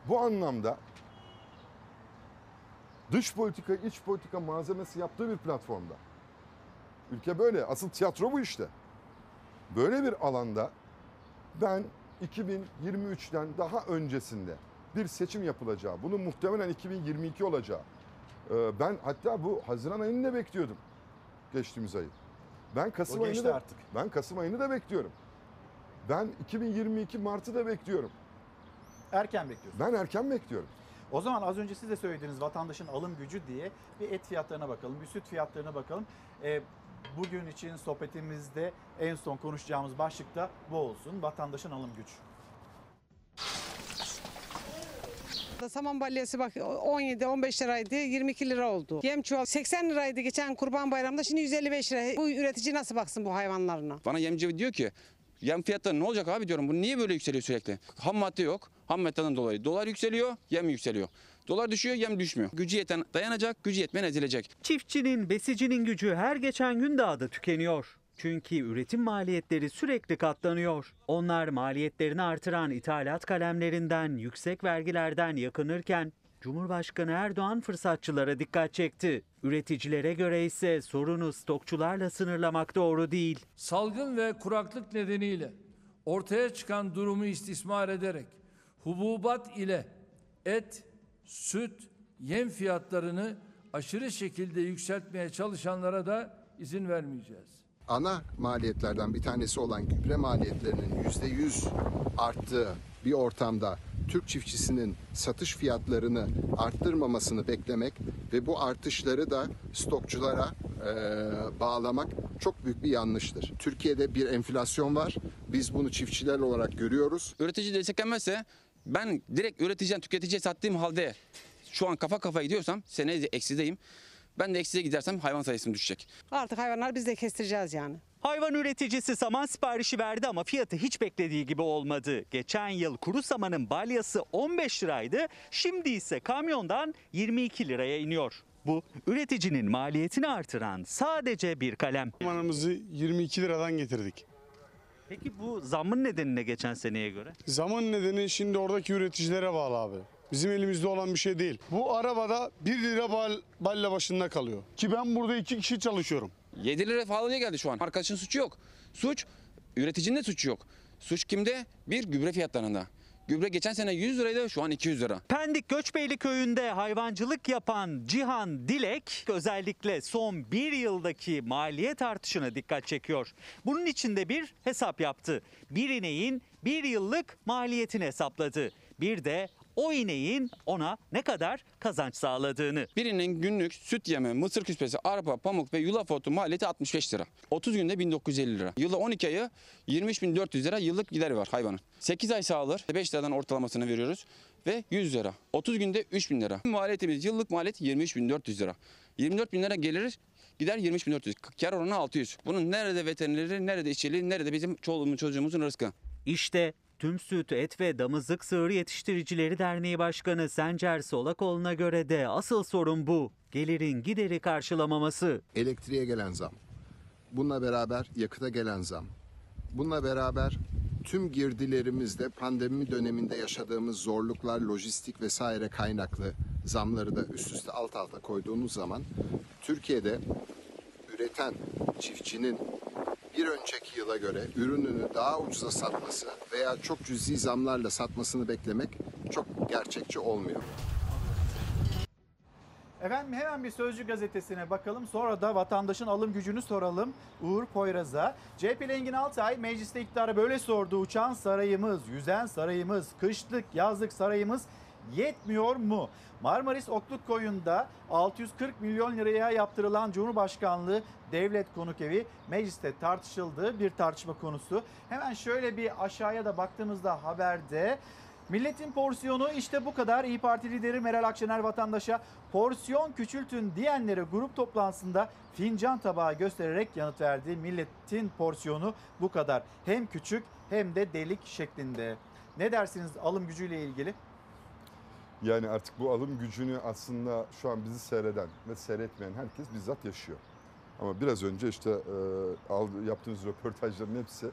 bu anlamda dış politika, iç politika malzemesi yaptığı bir platformda. Ülke böyle. Asıl tiyatro bu işte. Böyle bir alanda ben 2023'ten daha öncesinde bir seçim yapılacağı, bunun muhtemelen 2022 olacağı. e, Ben hatta bu Haziran ayını da bekliyordum. Geçtiğimiz ayı. Ben Kasım O ayını geçti da artık. ben Kasım ayını da bekliyorum. Ben 2022 Mart'ı da bekliyorum. Erken bekliyorsun. Ben erken bekliyorum. O zaman az önce siz de söylediğiniz vatandaşın alım gücü diye bir et fiyatlarına bakalım, bir süt fiyatlarına bakalım. E, bugün için sohbetimizde en son konuşacağımız başlık da bu olsun. Vatandaşın alım gücü. Saman balyası bak 17-15 liraydı 22 lira oldu. Yem çuval 80 liraydı geçen kurban bayramında şimdi 155 lira. Bu üretici nasıl baksın bu hayvanlarına? Bana yemci diyor ki yem fiyatları ne olacak abi diyorum. Bu niye böyle yükseliyor sürekli? Ham madde yok. Ham maddeden dolayı. Dolar yükseliyor, yem yükseliyor. Dolar düşüyor, yem düşmüyor. Gücü yeten dayanacak, gücü yetmeyen ezilecek. Çiftçinin, besicinin gücü her geçen gün daha da tükeniyor. Çünkü üretim maliyetleri sürekli katlanıyor. Onlar maliyetlerini artıran ithalat kalemlerinden, yüksek vergilerden yakınırken Cumhurbaşkanı Erdoğan fırsatçılara dikkat çekti. Üreticilere göre ise sorunu stokçularla sınırlamak doğru değil. Salgın ve kuraklık nedeniyle ortaya çıkan durumu istismar ederek hububat ile et, süt, yem fiyatlarını aşırı şekilde yükseltmeye çalışanlara da izin vermeyeceğiz. Ana maliyetlerden bir tanesi olan gübre maliyetlerinin yüzde yüz arttığı bir ortamda Türk çiftçisinin satış fiyatlarını arttırmamasını beklemek ve bu artışları da stokçulara eee, bağlamak çok büyük bir yanlıştır. Türkiye'de bir enflasyon var. Biz bunu çiftçiler olarak görüyoruz. Üretici desteklenmezse ben direkt üreticiden tüketiciye sattığım halde şu an kafa kafaya gidiyorsam seneye de eksideyim. Ben de eksiye gidersem hayvan sayısım düşecek. Artık hayvanlar biz de kestireceğiz yani. Hayvan üreticisi saman siparişi verdi ama fiyatı hiç beklediği gibi olmadı. Geçen yıl kuru samanın balyası 15 liraydı, şimdi ise kamyondan 22 liraya iniyor. Bu üreticinin maliyetini artıran sadece bir kalem. Zamanımızı 22 liradan getirdik. Peki bu zammın nedeni ne geçen seneye göre? Zaman nedeni şimdi oradaki üreticilere bağlı abi. Bizim elimizde olan bir şey değil. Bu arabada 1 lira bal, balle başında kalıyor. Ki ben burada iki kişi çalışıyorum. 7 lira pahalıya geldi şu an. Arkadaşın suçu yok. Suç üreticinin de suçu yok. Suç kimde? Bir gübre fiyatlarında. Gübre geçen sene 100 liraydı şu an 200 lira. Pendik Göçbeyli köyünde hayvancılık yapan Cihan Dilek özellikle son bir yıldaki maliyet artışına dikkat çekiyor. Bunun için de bir hesap yaptı. Bir ineğin bir yıllık maliyetini hesapladı. Bir de o ineğin ona ne kadar kazanç sağladığını. Birinin günlük süt yemi, mısır küspesi, arpa, pamuk ve yulaf otu maliyeti 65 lira. 30 günde 1950 lira. Yılda 12 ayı 23.400 lira yıllık gider var hayvanın. 8 ay sağlar 5 liradan ortalamasını veriyoruz ve 100 lira. 30 günde 3000 lira. Maliyetimiz yıllık maliyet 23.400 lira. 24 bin lira gelir gider 23.400. Kar oranı 600. Bunun nerede veterineri, nerede işçiliği, nerede bizim çoluğumuz çocuğumuzun rızkı. İşte Tüm Süt, Et ve Damızlık Sığır Yetiştiricileri Derneği Başkanı Sencer Solakoğlu'na göre de asıl sorun bu. Gelirin gideri karşılamaması. Elektriğe gelen zam. Bununla beraber yakıta gelen zam. Bununla beraber tüm girdilerimizde pandemi döneminde yaşadığımız zorluklar, lojistik vesaire kaynaklı zamları da üst üste alt alta koyduğumuz zaman Türkiye'de üreten çiftçinin bir önceki yıla göre ürününü daha ucuza satması veya çok cüzi zamlarla satmasını beklemek çok gerçekçi olmuyor. Efendim hemen bir Sözcü gazetesine bakalım. Sonra da vatandaşın alım gücünü soralım Uğur Poyraz'a. CHP'li Engin Altay mecliste iktidara böyle sordu. Uçan sarayımız, yüzen sarayımız, kışlık yazlık sarayımız yetmiyor mu? Marmaris Okluk Koyun'da 640 milyon liraya yaptırılan Cumhurbaşkanlığı Devlet Konuk Evi mecliste tartışıldığı bir tartışma konusu. Hemen şöyle bir aşağıya da baktığımızda haberde Milletin porsiyonu işte bu kadar. İyi Parti lideri Meral Akşener vatandaşa porsiyon küçültün diyenlere grup toplantısında fincan tabağı göstererek yanıt verdi. Milletin porsiyonu bu kadar. Hem küçük hem de delik şeklinde. Ne dersiniz alım gücüyle ilgili? Yani artık bu alım gücünü aslında şu an bizi seyreden ve seyretmeyen herkes bizzat yaşıyor. Ama biraz önce işte e, aldı, yaptığınız röportajların hepsi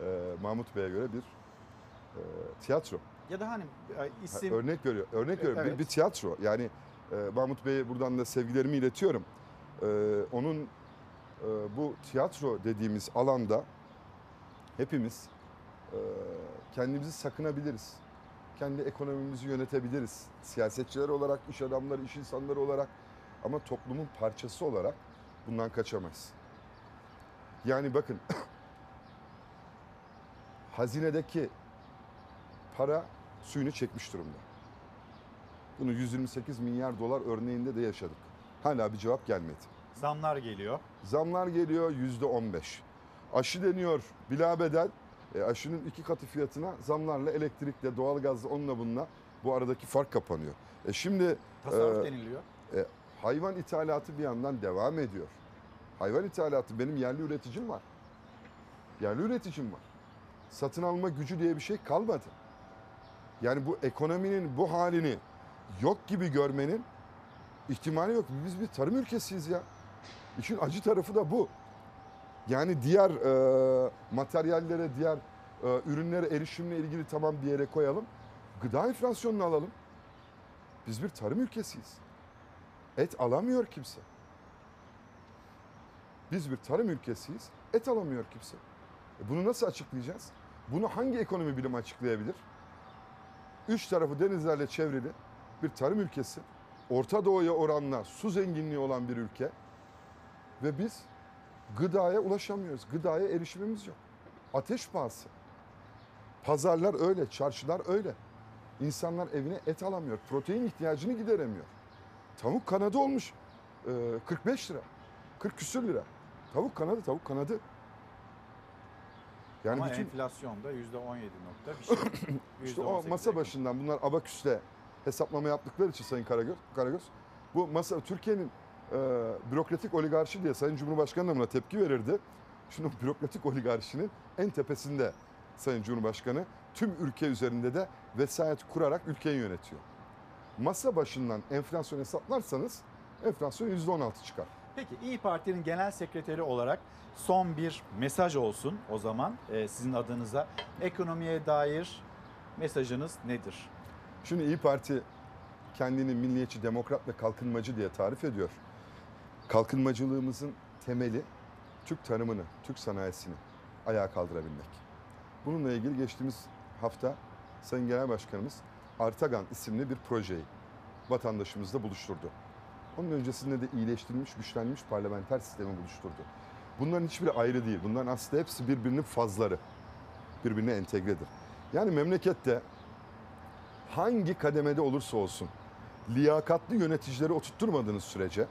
e, Mahmut Bey'e göre bir e, tiyatro. Ya da hani e, isim... Ha, Örnek veriyor. Örnek E. Bir, evet. bir tiyatro. Yani e, Mahmut Bey'e buradan da sevgilerimi iletiyorum. E, onun e, bu tiyatro dediğimiz alanda hepimiz e, kendimizi sakınabiliriz. Kendi ekonomimizi yönetebiliriz. Siyasetçiler olarak, iş adamları, iş insanları olarak ama toplumun parçası olarak bundan kaçamayız. Yani bakın hazinedeki para suyunu çekmiş durumda. Bunu 128 milyar dolar örneğinde de yaşadık. Hala bir cevap gelmedi. Zamlar geliyor. Zamlar geliyor yüzde 15. Aşı deniyor bilabedel. E, aşının iki katı fiyatına zamlarla elektrikle, doğalgazla, onunla bununla bu aradaki fark kapanıyor. E şimdi Tasarruf e, deniliyor. e, hayvan ithalatı bir yandan devam ediyor. Hayvan ithalatı benim yerli üreticim var. Yerli üreticim var. Satın alma gücü diye bir şey kalmadı. Yani bu ekonominin bu halini yok gibi görmenin ihtimali yok. Biz bir tarım ülkesiyiz ya. İşin acı tarafı da bu. Yani diğer e, materyallere, diğer e, ürünlere erişimle ilgili tamam bir yere koyalım. Gıda enflasyonunu alalım. Biz bir tarım ülkesiyiz. Et alamıyor kimse. Biz bir tarım ülkesiyiz. Et alamıyor kimse. E bunu nasıl açıklayacağız? Bunu hangi ekonomi bilimi açıklayabilir? Üç tarafı denizlerle çevrili bir tarım ülkesi. Orta Doğu'ya oranla su zenginliği olan bir ülke. Ve biz gıdaya ulaşamıyoruz. Gıdaya erişimimiz yok. Ateş pahası. Pazarlar öyle, çarşılar öyle. İnsanlar evine et alamıyor. Protein ihtiyacını gideremiyor. Tavuk kanadı olmuş e, 45 lira. 40 küsür lira. Tavuk kanadı, tavuk kanadı. Yani Ama bütün enflasyonda yüzde 17 nokta bir şey. işte o %18 masa başından bunlar abaküsle hesaplama yaptıkları için Sayın Karagöz, Karagöz bu masa Türkiye'nin e, bürokratik oligarşi diye Sayın Cumhurbaşkanı da buna tepki verirdi. Şimdi o bürokratik oligarşinin en tepesinde Sayın Cumhurbaşkanı tüm ülke üzerinde de vesayet kurarak ülkeyi yönetiyor. Masa başından enflasyon hesaplarsanız enflasyon %16 çıkar. Peki İyi Parti'nin genel sekreteri olarak son bir mesaj olsun o zaman e, sizin adınıza. Ekonomiye dair mesajınız nedir? Şimdi İyi Parti kendini milliyetçi, demokrat ve kalkınmacı diye tarif ediyor. Kalkınmacılığımızın temeli Türk tarımını, Türk sanayisini ayağa kaldırabilmek. Bununla ilgili geçtiğimiz hafta Sayın Genel Başkanımız Artagan isimli bir projeyi vatandaşımızla buluşturdu. Onun öncesinde de iyileştirilmiş, güçlenmiş parlamenter sistemi buluşturdu. Bunların hiçbiri ayrı değil. Bunların aslında hepsi birbirinin fazları. Birbirine entegredir. Yani memlekette hangi kademede olursa olsun liyakatli yöneticileri oturtturmadığınız sürece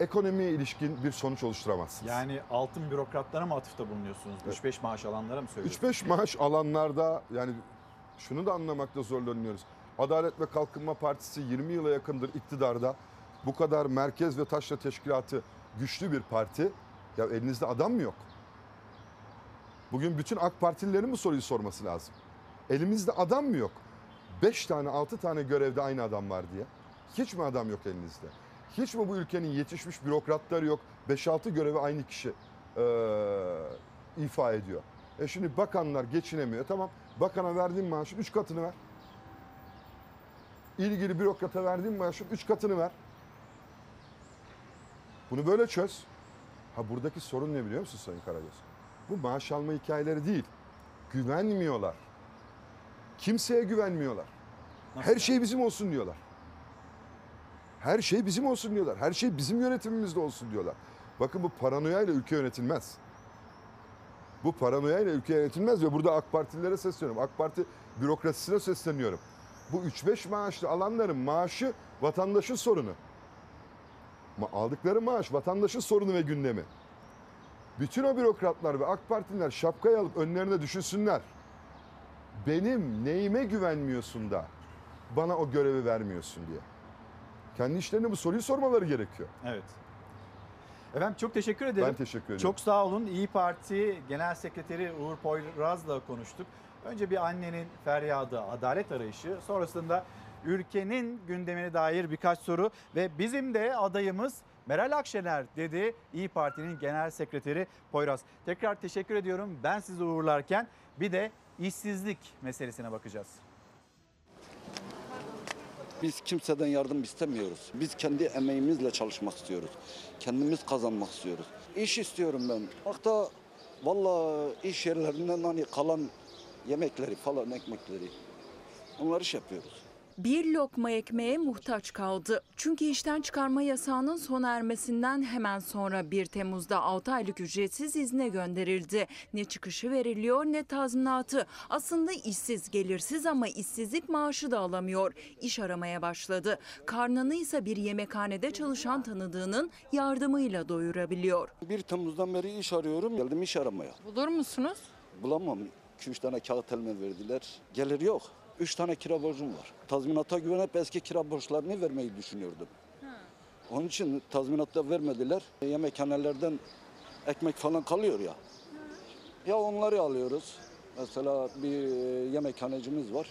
ekonomiye ilişkin bir sonuç oluşturamazsınız. Yani altın bürokratlara mı atıfta bulunuyorsunuz? 3-5 maaş alanlara mı söylüyorsunuz? 3-5 maaş alanlarda yani şunu da anlamakta zorlanıyoruz. Adalet ve Kalkınma Partisi 20 yıla yakındır iktidarda. Bu kadar merkez ve taşra teşkilatı güçlü bir parti. Ya elinizde adam mı yok? Bugün bütün AK Partililerin bu soruyu sorması lazım. Elimizde adam mı yok? 5 tane 6 tane görevde aynı adam var diye. Hiç mi adam yok elinizde? Hiç mi bu ülkenin yetişmiş bürokratları yok? 5-6 görevi aynı kişi eee, ifa ediyor. E şimdi bakanlar geçinemiyor. Tamam bakana verdiğin maaşın 3 katını ver. İlgili bürokrata verdiğin maaşın 3 katını ver. Bunu böyle çöz. Ha buradaki sorun ne biliyor musun Sayın Karagöz? Bu maaş alma hikayeleri değil. Güvenmiyorlar. Kimseye güvenmiyorlar. Her şey bizim olsun diyorlar. Her şey bizim olsun diyorlar. Her şey bizim yönetimimizde olsun diyorlar. Bakın bu paranoya ile ülke yönetilmez. Bu paranoya ile ülke yönetilmez ve burada AK Partililere sesleniyorum. AK Parti bürokrasisine sesleniyorum. Bu 3-5 maaşlı alanların maaşı vatandaşın sorunu. Ma- Aldıkları maaş vatandaşın sorunu ve gündemi. Bütün o bürokratlar ve AK Partililer şapkayı alıp önlerine düşünsünler. Benim neyime güvenmiyorsun da bana o görevi vermiyorsun diye. Kendi işlerine bu soruyu sormaları gerekiyor. Evet. Efendim çok teşekkür ederim. Ben teşekkür ederim. Çok sağ olun. İyi Parti Genel Sekreteri Uğur Poyraz'la konuştuk. Önce bir annenin feryadı, adalet arayışı, sonrasında ülkenin gündemine dair birkaç soru ve bizim de adayımız Meral Akşener dedi İyi Parti'nin Genel Sekreteri Poyraz. Tekrar teşekkür ediyorum. Ben sizi uğurlarken bir de işsizlik meselesine bakacağız. Biz kimseden yardım istemiyoruz. Biz kendi emeğimizle çalışmak istiyoruz. Kendimiz kazanmak istiyoruz. İş istiyorum ben. Hatta valla iş yerlerinden hani kalan yemekleri falan ekmekleri onları iş yapıyoruz. Bir lokma ekmeğe muhtaç kaldı. Çünkü işten çıkarma yasağının sona ermesinden hemen sonra 1 Temmuz'da 6 aylık ücretsiz izne gönderildi. Ne çıkışı veriliyor ne tazminatı. Aslında işsiz gelirsiz ama işsizlik maaşı da alamıyor. İş aramaya başladı. Karnını ise bir yemekhanede çalışan tanıdığının yardımıyla doyurabiliyor. 1 Temmuz'dan beri iş arıyorum. Geldim iş aramaya. Bulur musunuz? Bulamam. 2-3 tane kağıt elime verdiler. Gelir yok. 3 tane kira borcum var. Tazminata güvenip eski kira borçlarını vermeyi düşünüyordum. Onun için tazminatta vermediler. Yemekhanelerden ekmek falan kalıyor ya. Ya onları alıyoruz. Mesela bir yemekhanecimiz var.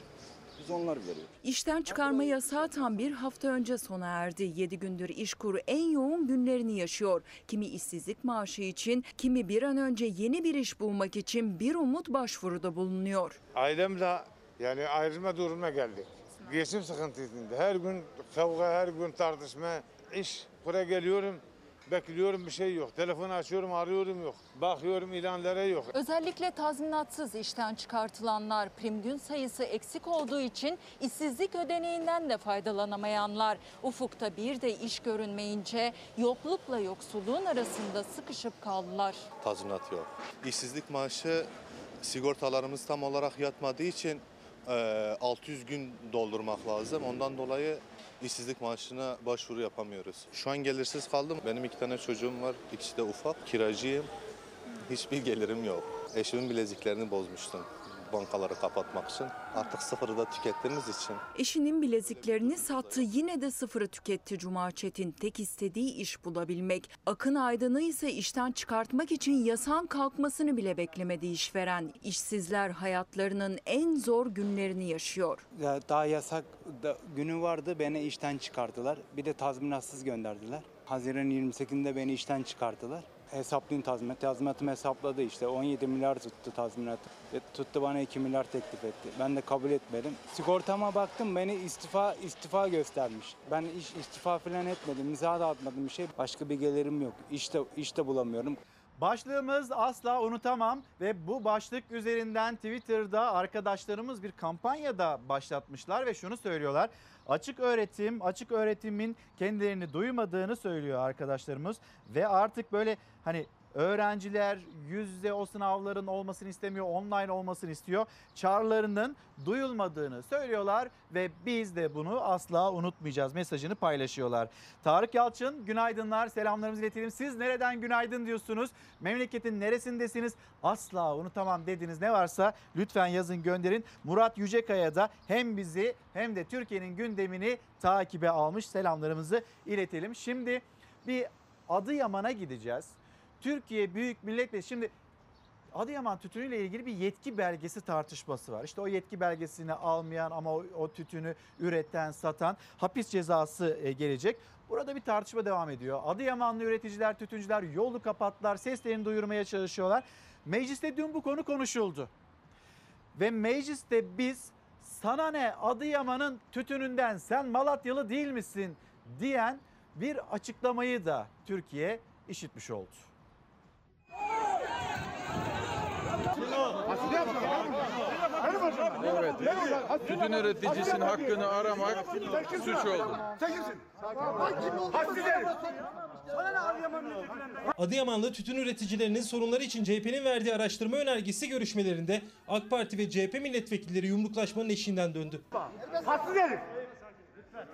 Biz onları veriyoruz. İşten çıkarma yasağı tam bir hafta önce sona erdi. 7 gündür işkuru en yoğun günlerini yaşıyor. Kimi işsizlik maaşı için, kimi bir an önce yeni bir iş bulmak için bir umut başvuruda bulunuyor. Ailemle yani ayrılma durumuna geldik. Geçim sıkıntısında. Her gün kavga, her gün tartışma. İş buraya geliyorum, bekliyorum bir şey yok. Telefonu açıyorum, arıyorum yok. Bakıyorum ilanlara yok. Özellikle tazminatsız işten çıkartılanlar, prim gün sayısı eksik olduğu için işsizlik ödeneğinden de faydalanamayanlar. Ufukta bir de iş görünmeyince yoklukla yoksulluğun arasında sıkışıp kaldılar. tazminat yok. İşsizlik maaşı sigortalarımız tam olarak yatmadığı için 600 gün doldurmak lazım. Ondan dolayı işsizlik maaşına başvuru yapamıyoruz. Şu an gelirsiz kaldım. Benim iki tane çocuğum var. İkisi de ufak. Kiracıyım. Hiçbir gelirim yok. Eşimin bileziklerini bozmuştum bankaları kapatmak için. Artık sıfırı da tükettiğimiz için Eşinin bileziklerini sattı yine de sıfırı tüketti Cuma Çetin. Tek istediği iş bulabilmek. Akın Aydın'ı ise işten çıkartmak için yasağın kalkmasını bile beklemedi işveren. İşsizler hayatlarının en zor günlerini yaşıyor. Ya Daha yasak da- günü vardı beni işten çıkarttılar. Bir de tazminatsız gönderdiler. Haziran 28'inde beni işten çıkarttılar. Hesaplayın tazminat. Tazminatım hesapladı işte 17 milyar tuttu tazminat. Ve tuttu bana 2 milyar teklif etti. Ben de kabul etmedim. Sigortama baktım beni istifa istifa göstermiş. Ben iş istifa falan etmedim. İmza da atmadım bir şey. Başka bir gelirim yok. İşte işte bulamıyorum. Başlığımız asla unutamam ve bu başlık üzerinden Twitter'da arkadaşlarımız bir kampanya da başlatmışlar ve şunu söylüyorlar. Açık öğretim, açık öğretimin kendilerini duymadığını söylüyor arkadaşlarımız. Ve artık böyle hani öğrenciler yüz yüze o sınavların olmasını istemiyor, online olmasını istiyor. Çağrılarının duyulmadığını söylüyorlar ve biz de bunu asla unutmayacağız mesajını paylaşıyorlar. Tarık Yalçın günaydınlar, selamlarımızı iletelim. Siz nereden günaydın diyorsunuz? Memleketin neresindesiniz? Asla unutamam dediğiniz ne varsa lütfen yazın gönderin. Murat Yücekaya da hem bizi hem de Türkiye'nin gündemini takibe almış selamlarımızı iletelim. Şimdi bir Adıyaman'a gideceğiz. Türkiye Büyük Millet Meclisi şimdi Adıyaman tütünü ile ilgili bir yetki belgesi tartışması var. İşte o yetki belgesini almayan ama o, o tütünü üreten, satan hapis cezası e, gelecek. Burada bir tartışma devam ediyor. Adıyamanlı üreticiler, tütüncüler yolu kapattılar, seslerini duyurmaya çalışıyorlar. Mecliste dün bu konu konuşuldu. Ve mecliste biz sana ne Adıyaman'ın tütününden sen Malatyalı değil misin diyen bir açıklamayı da Türkiye işitmiş oldu. Evet. Tütün üreticisinin hakkını aramak suç oldu. Adıyamanlı tütün üreticilerinin sorunları için CHP'nin verdiği araştırma önergesi görüşmelerinde AK Parti ve CHP milletvekilleri yumruklaşmanın eşiğinden döndü. Haksız herif.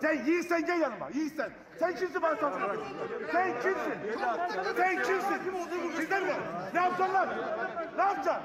Sen yiğitsen gel yanıma. Yiğitsen. Sen kimsin bana sorun? Sen kimsin? Sen kimsin? Sizden mi? Ne yapacaksın lan? Ne yapacaksın?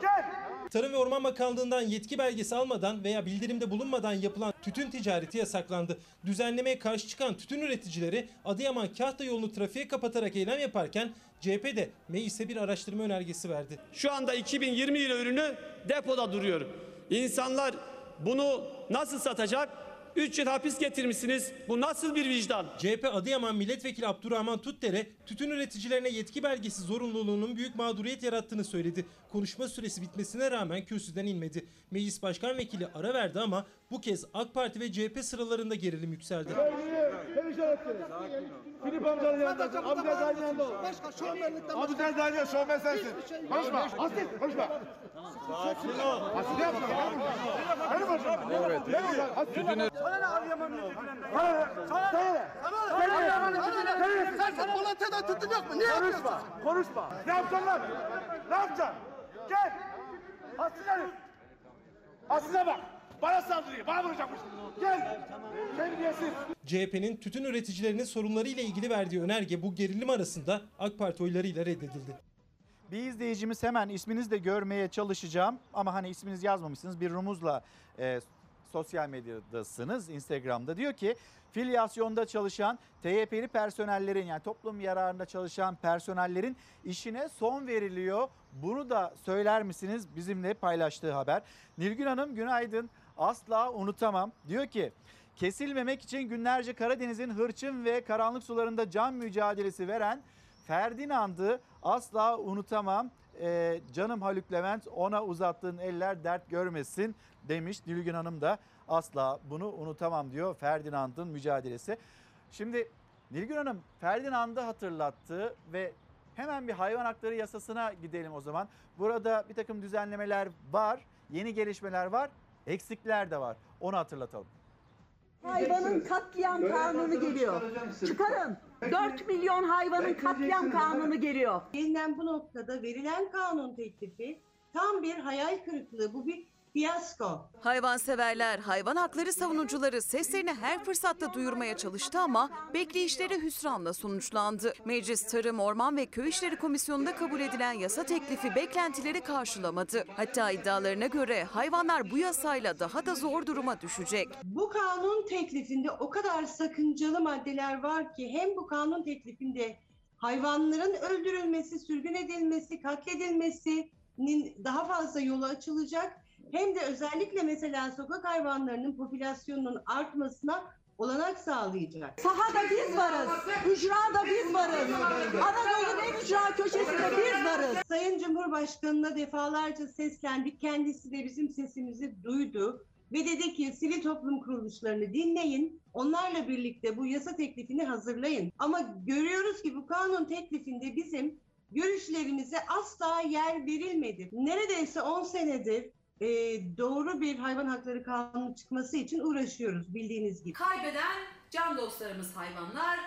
Gel. Tarım ve Orman Bakanlığı'ndan yetki belgesi almadan veya bildirimde bulunmadan yapılan tütün ticareti yasaklandı. Düzenlemeye karşı çıkan tütün üreticileri Adıyaman Kahta yolunu trafiğe kapatarak eylem yaparken CHP de meclise bir araştırma önergesi verdi. Şu anda 2020 yılı ürünü depoda duruyor. İnsanlar bunu nasıl satacak? 3 yıl hapis getirmişsiniz. Bu nasıl bir vicdan? CHP Adıyaman Milletvekili Abdurrahman Tutdere tütün üreticilerine yetki belgesi zorunluluğunun büyük mağduriyet yarattığını söyledi. Konuşma süresi bitmesine rağmen kürsüden inmedi. Meclis Başkan Vekili ara verdi ama bu kez AK Parti ve CHP sıralarında gerilim yükseldi. Perişan ettiniz. Filip amcanın yanında. Abu Zerdane'nin yanında ol. Abu Zerdane'nin şovmen sensin. Konuşma. Asil konuşma. Sakin ol. Asil ne yapıyorsun? Benim hocam. Evet. Benim hocam. Asil. Sana ne Adıyaman milletvekilinden? Sana ne? Sana ne? Sana ne? Adıyaman milletvekilinden. Sen sen Malatya'dan tuttun yok mu? Niye yapıyorsun? Konuşma. Konuşma. Ne yapacaksın lan? Ne yapacaksın? Gel. Asil herif. Asil'e bak. Bana saldırıyor. Bana vuracakmış. Gel. Terbiyesiz. CHP'nin tütün üreticilerinin sorunları ile ilgili verdiği önerge bu gerilim arasında AK Parti oylarıyla reddedildi. Bir izleyicimiz hemen isminizi de görmeye çalışacağım ama hani isminizi yazmamışsınız bir rumuzla e, sosyal medyadasınız Instagram'da diyor ki filyasyonda çalışan TYP'li personellerin yani toplum yararında çalışan personellerin işine son veriliyor. Bunu da söyler misiniz bizimle paylaştığı haber. Nilgün Hanım günaydın asla unutamam diyor ki kesilmemek için günlerce Karadeniz'in hırçın ve karanlık sularında can mücadelesi veren Ferdinand'ı asla unutamam. Ee, canım Haluk Levent ona uzattığın eller dert görmesin demiş. Nilgün Hanım da asla bunu unutamam diyor Ferdinand'ın mücadelesi. Şimdi Nilgün Hanım Ferdinand'ı hatırlattı ve hemen bir hayvan hakları yasasına gidelim o zaman. Burada bir takım düzenlemeler var, yeni gelişmeler var, eksikler de var. Onu hatırlatalım. Hayvanın katliam kanunu geliyor. Çıkarın. 4 milyon hayvanın katliam kanunu geliyor. Yeniden bu noktada verilen kanun teklifi tam bir hayal kırıklığı. Bu bir fiyasko. Hayvanseverler, hayvan hakları savunucuları seslerini her fırsatta duyurmaya çalıştı ama bekleyişleri hüsranla sonuçlandı. Meclis Tarım, Orman ve Köy İşleri Komisyonu'nda kabul edilen yasa teklifi beklentileri karşılamadı. Hatta iddialarına göre hayvanlar bu yasayla daha da zor duruma düşecek. Bu kanun teklifinde o kadar sakıncalı maddeler var ki hem bu kanun teklifinde hayvanların öldürülmesi, sürgün edilmesi, katledilmesinin daha fazla yolu açılacak. Hem de özellikle mesela sokak hayvanlarının popülasyonunun artmasına olanak sağlayacak. Sahada biz varız. Ücrada biz varız. Anadolu'nun en ücra köşesinde biz varız. Sayın Cumhurbaşkanı'na defalarca seslendik. Kendisi de bizim sesimizi duydu. Ve dedi ki sivil toplum kuruluşlarını dinleyin. Onlarla birlikte bu yasa teklifini hazırlayın. Ama görüyoruz ki bu kanun teklifinde bizim görüşlerimize asla yer verilmedi. Neredeyse 10 senedir e, doğru bir hayvan hakları kanunu çıkması için uğraşıyoruz bildiğiniz gibi. Kaybeden can dostlarımız hayvanlar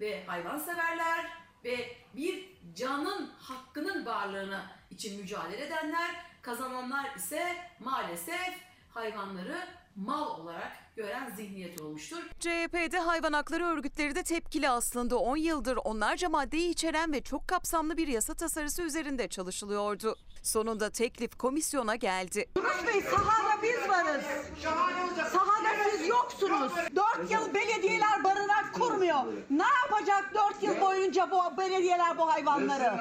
ve hayvanseverler ve bir canın hakkının varlığını için mücadele edenler, kazananlar ise maalesef hayvanları mal olarak gören zihniyet olmuştur. CHP'de hayvan hakları örgütleri de tepkili aslında 10 yıldır onlarca maddeyi içeren ve çok kapsamlı bir yasa tasarısı üzerinde çalışılıyordu. Sonunda teklif komisyona geldi. Yunus Bey sahada biz varız. Sahada yoksunuz. 4 yıl belediyeler barınak kurmuyor. Ne yapacak 4 yıl boyunca bu belediyeler bu hayvanları?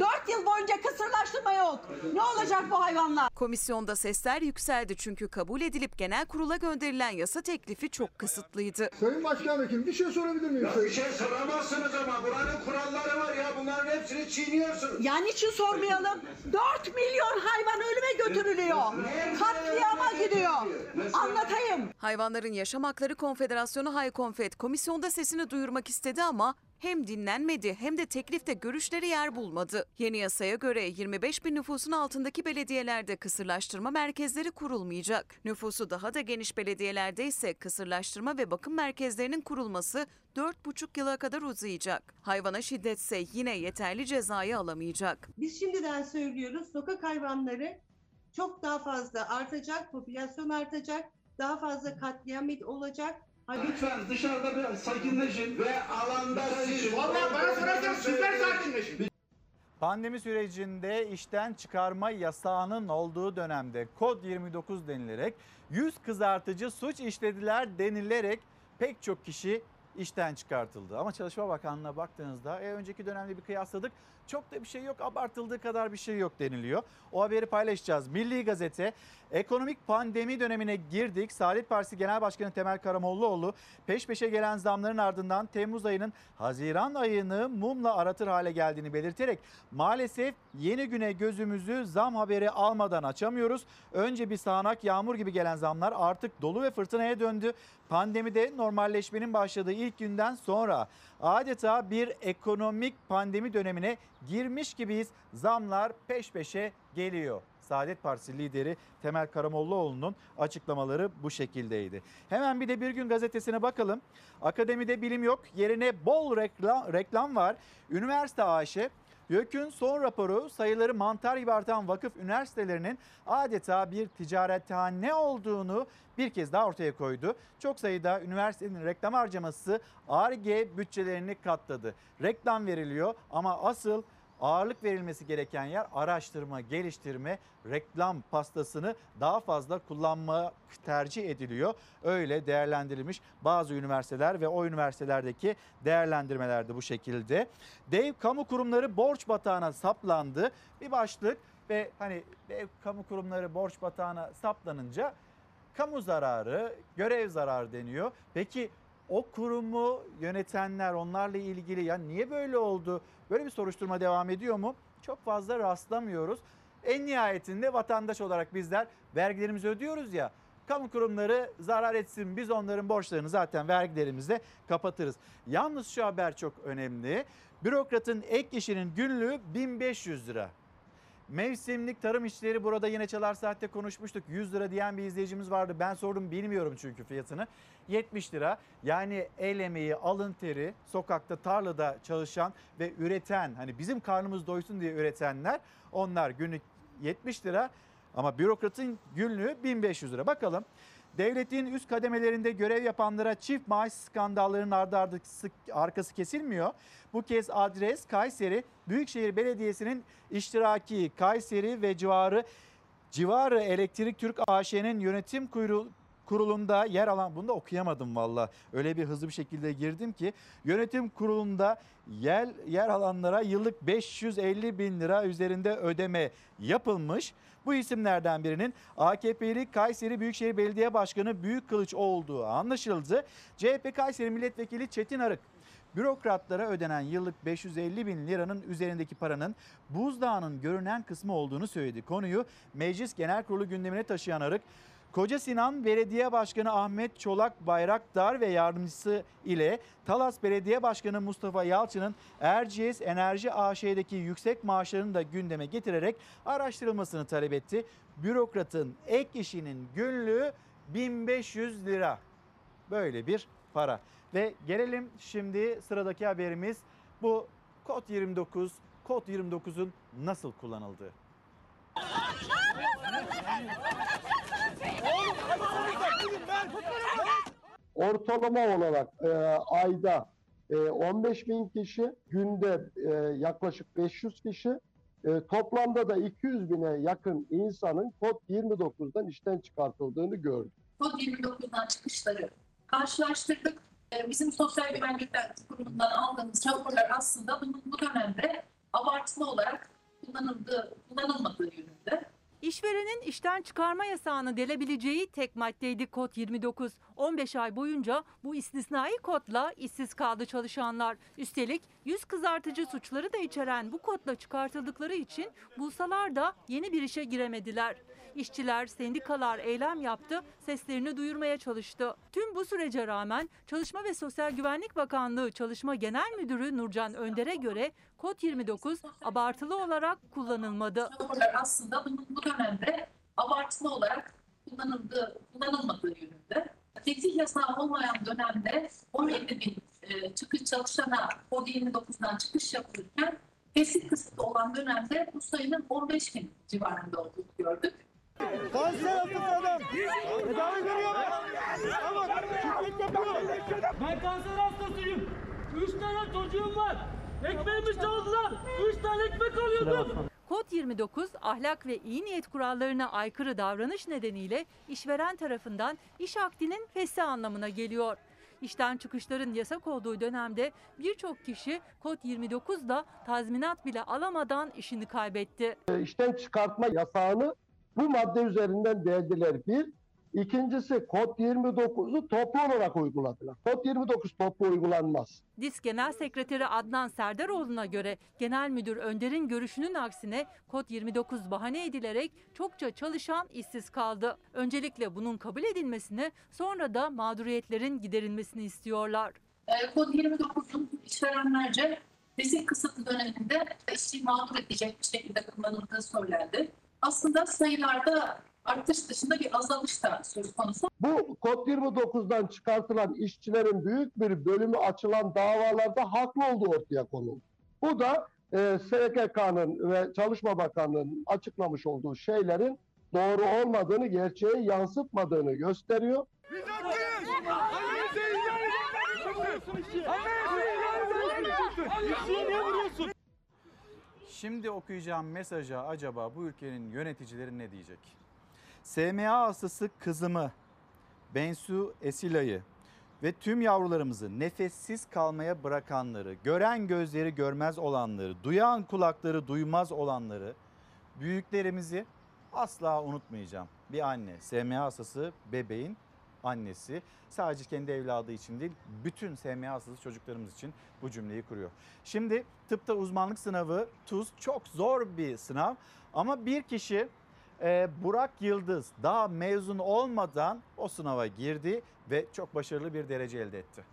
4 yıl boyunca kısırlaştırma yok. Ne olacak bu hayvanlar? Komisyonda sesler yükseldi çünkü kabul edilip genel kurula gönderilen yasa teklifi çok kısıtlıydı. Sayın Başkan Vekilim bir şey sorabilir miyim? Bir şey soramazsınız ama buranın kuralları var ya bunların hepsini çiğniyorsunuz. Ya niçin sormayalım? 4 milyon hayvan ölüme götürülüyor. Katliama gidiyor. Anlatayım. Hayvanların Yaşam Hakları Konfederasyonu Haykonfed komisyonda sesini duyurmak istedi ama hem dinlenmedi hem de teklifte görüşleri yer bulmadı. Yeni yasaya göre 25 bin nüfusun altındaki belediyelerde kısırlaştırma merkezleri kurulmayacak. Nüfusu daha da geniş belediyelerde ise kısırlaştırma ve bakım merkezlerinin kurulması 4,5 yıla kadar uzayacak. Hayvana şiddetse yine yeterli cezayı alamayacak. Biz şimdiden söylüyoruz sokak hayvanları çok daha fazla artacak, popülasyon artacak. Daha fazla katliam olacak. Lütfen dışarıda biraz sakinleşin ve alanda siz... Vallahi bana sorarsanız sizler sakinleşin. Pandemi sürecinde işten çıkarma yasağının olduğu dönemde kod 29 denilerek yüz kızartıcı suç işlediler denilerek pek çok kişi işten çıkartıldı. Ama Çalışma Bakanlığı'na baktığınızda e, önceki dönemde bir kıyasladık. Çok da bir şey yok abartıldığı kadar bir şey yok deniliyor. O haberi paylaşacağız. Milli Gazete ekonomik pandemi dönemine girdik. Saadet Partisi Genel Başkanı Temel Karamollaoğlu peş peşe gelen zamların ardından Temmuz ayının Haziran ayını mumla aratır hale geldiğini belirterek maalesef yeni güne gözümüzü zam haberi almadan açamıyoruz. Önce bir sağanak yağmur gibi gelen zamlar artık dolu ve fırtınaya döndü. Pandemide normalleşmenin başladığı ilk günden sonra adeta bir ekonomik pandemi dönemine girmiş gibiyiz. Zamlar peş peşe geliyor. Saadet Partisi lideri Temel Karamollaoğlu'nun açıklamaları bu şekildeydi. Hemen bir de Bir Gün Gazetesi'ne bakalım. Akademide bilim yok, yerine bol reklam, reklam var. Üniversite AŞ YÖK'ün son raporu sayıları mantar gibi artan vakıf üniversitelerinin adeta bir ticarethane olduğunu bir kez daha ortaya koydu. Çok sayıda üniversitenin reklam harcaması ARGE bütçelerini katladı. Reklam veriliyor ama asıl ağırlık verilmesi gereken yer araştırma, geliştirme, reklam pastasını daha fazla kullanma tercih ediliyor. Öyle değerlendirilmiş bazı üniversiteler ve o üniversitelerdeki değerlendirmeler de bu şekilde. Dev kamu kurumları borç batağına saplandı. Bir başlık ve hani dev kamu kurumları borç batağına saplanınca kamu zararı, görev zararı deniyor. Peki o kurumu yönetenler onlarla ilgili ya niye böyle oldu? Böyle bir soruşturma devam ediyor mu? Çok fazla rastlamıyoruz. En nihayetinde vatandaş olarak bizler vergilerimizi ödüyoruz ya. Kamu kurumları zarar etsin biz onların borçlarını zaten vergilerimizle kapatırız. Yalnız şu haber çok önemli. Bürokratın ek işinin günlüğü 1500 lira. Mevsimlik tarım işçileri burada yine çalar saatte konuşmuştuk. 100 lira diyen bir izleyicimiz vardı. Ben sordum bilmiyorum çünkü fiyatını. 70 lira yani el emeği, alın teri, sokakta, tarlada çalışan ve üreten hani bizim karnımız doysun diye üretenler onlar günlük 70 lira ama bürokratın günlüğü 1500 lira. Bakalım devletin üst kademelerinde görev yapanlara çift maaş skandallarının ardı arkası, arkası kesilmiyor. Bu kez adres Kayseri Büyükşehir Belediyesi'nin iştiraki Kayseri ve civarı Civarı Elektrik Türk AŞ'nin yönetim kuyruğu kurulunda yer alan bunu da okuyamadım valla. Öyle bir hızlı bir şekilde girdim ki yönetim kurulunda yer, yer alanlara yıllık 550 bin lira üzerinde ödeme yapılmış. Bu isimlerden birinin AKP'li Kayseri Büyükşehir Belediye Başkanı Büyük Kılıç olduğu anlaşıldı. CHP Kayseri Milletvekili Çetin Arık bürokratlara ödenen yıllık 550 bin liranın üzerindeki paranın buzdağının görünen kısmı olduğunu söyledi. Konuyu Meclis Genel Kurulu gündemine taşıyan Arık, Koca Sinan Belediye Başkanı Ahmet Çolak Bayraktar ve yardımcısı ile Talas Belediye Başkanı Mustafa Yalçın'ın Erciyes Enerji AŞ'deki yüksek maaşlarını da gündeme getirerek araştırılmasını talep etti. Bürokratın ek işinin günlüğü 1500 lira. Böyle bir para. Ve gelelim şimdi sıradaki haberimiz bu kod 29, kod 29'un nasıl kullanıldığı. Ortalama olarak e, ayda e, 15 bin kişi, günde e, yaklaşık 500 kişi, e, toplamda da 200 bine yakın insanın kod 29'dan işten çıkartıldığını gördük. Kod 29'dan çıkışları karşılaştırdık. Ee, Bizim Sosyal Güvenlikler Kurumu'ndan aldığımız raporlar aslında bunun bu dönemde abartılı olarak kullanıldığı, kullanılmadığı yönünde. İşverenin işten çıkarma yasağını delebileceği tek maddeydi kod 29. 15 ay boyunca bu istisnai kodla işsiz kaldı çalışanlar. Üstelik yüz kızartıcı suçları da içeren bu kodla çıkartıldıkları için bulsalar da yeni bir işe giremediler. İşçiler, sendikalar eylem yaptı, seslerini duyurmaya çalıştı. Tüm bu sürece rağmen Çalışma ve Sosyal Güvenlik Bakanlığı Çalışma Genel Müdürü Nurcan Önder'e göre kod 29 abartılı olarak kullanılmadı. Aslında bunun bu dönemde abartılı olarak kullanıldığı, kullanılmadığı yönünde. Teklif yasağı olmayan dönemde 17 bin e, çıkış çalışana kod 29'dan çıkış yapılırken tesis kısıtlı olan dönemde bu sayının 15 bin civarında olduğunu gördük. Kanser yaptık adam. Tedavi görüyor mu? Ben kanser hastasıyım. Üç tane çocuğum var. Ekmeğimi çaldılar. Üç tane ekmek alıyordum. Kod 29 ahlak ve iyi niyet kurallarına aykırı davranış nedeniyle işveren tarafından iş akdinin fesli anlamına geliyor. İşten çıkışların yasak olduğu dönemde birçok kişi kod 29'da tazminat bile alamadan işini kaybetti. İşten çıkartma yasağını bu madde üzerinden deldiler bir. İkincisi kod 29'u toplu olarak uyguladılar. Kod 29 toplu uygulanmaz. DİSK Genel Sekreteri Adnan Serdaroğlu'na göre Genel Müdür Önder'in görüşünün aksine kod 29 bahane edilerek çokça çalışan işsiz kaldı. Öncelikle bunun kabul edilmesini sonra da mağduriyetlerin giderilmesini istiyorlar. E, Kod 29'un işverenlerce risk kısıtlı döneminde işçi mağdur edecek bir şekilde kullanıldığı söylendi. Aslında sayılarda artış dışında bir azalış da söz konusu. Bu kod 29'dan çıkartılan işçilerin büyük bir bölümü açılan davalarda haklı olduğu ortaya konuldu. Bu da e, SGK'nın ve Çalışma Bakanlığı'nın açıklamış olduğu şeylerin doğru olmadığını, gerçeği yansıtmadığını gösteriyor. Şimdi okuyacağım mesaja acaba bu ülkenin yöneticileri ne diyecek? SMA hastası kızımı Bensu Esila'yı ve tüm yavrularımızı nefessiz kalmaya bırakanları, gören gözleri görmez olanları, duyan kulakları duymaz olanları, büyüklerimizi asla unutmayacağım. Bir anne, SMA hastası bebeğin annesi sadece kendi evladı için değil bütün SMA hastası çocuklarımız için bu cümleyi kuruyor. Şimdi tıpta uzmanlık sınavı TUS çok zor bir sınav ama bir kişi e, Burak Yıldız daha mezun olmadan o sınava girdi ve çok başarılı bir derece elde etti.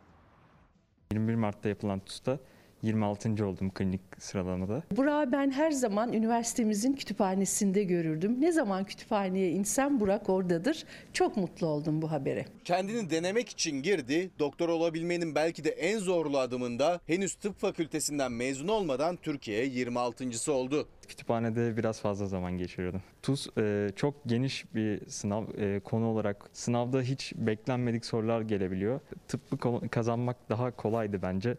21 Mart'ta yapılan TUS'ta 26. oldum klinik sıralamada. Burak'ı ben her zaman üniversitemizin kütüphanesinde görürdüm. Ne zaman kütüphaneye insem Burak oradadır. Çok mutlu oldum bu habere. Kendini denemek için girdi. Doktor olabilmenin belki de en zorlu adımında henüz tıp fakültesinden mezun olmadan Türkiye 26.sı oldu. Kütüphanede biraz fazla zaman geçiriyordum. TUS e, çok geniş bir sınav e, konu olarak sınavda hiç beklenmedik sorular gelebiliyor. Tıbbı kazanmak daha kolaydı bence.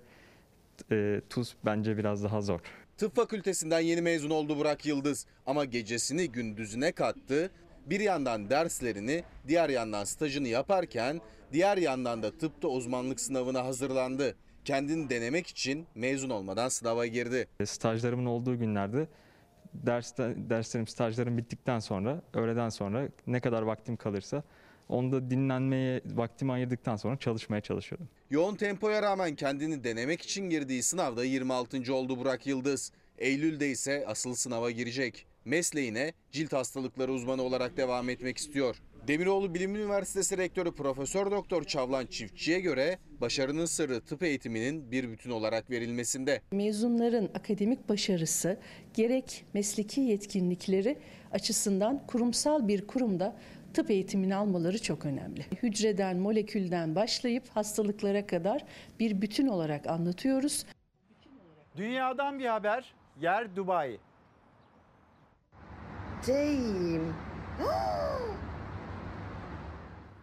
E, TUS bence biraz daha zor. Tıp fakültesinden yeni mezun oldu Burak Yıldız ama gecesini gündüzüne kattı. Bir yandan derslerini, diğer yandan stajını yaparken diğer yandan da tıpta uzmanlık sınavına hazırlandı. Kendini denemek için mezun olmadan sınava girdi. E, Stajlarımın olduğu günlerde derste, derslerim, stajlarım bittikten sonra, öğleden sonra ne kadar vaktim kalırsa onu da dinlenmeye vaktimi ayırdıktan sonra çalışmaya çalışıyordum. Yoğun tempoya rağmen kendini denemek için girdiği sınavda 26. oldu Burak Yıldız. Eylül'de ise asıl sınava girecek. Mesleğine cilt hastalıkları uzmanı olarak devam etmek istiyor. Demiroğlu Bilim Üniversitesi Rektörü Profesör Doktor Çavlan Çiftçi'ye göre başarının sırrı tıp eğitiminin bir bütün olarak verilmesinde. Mezunların akademik başarısı gerek mesleki yetkinlikleri açısından kurumsal bir kurumda tıp eğitimini almaları çok önemli. Hücreden, molekülden başlayıp hastalıklara kadar bir bütün olarak anlatıyoruz. Dünyadan bir haber, yer Dubai.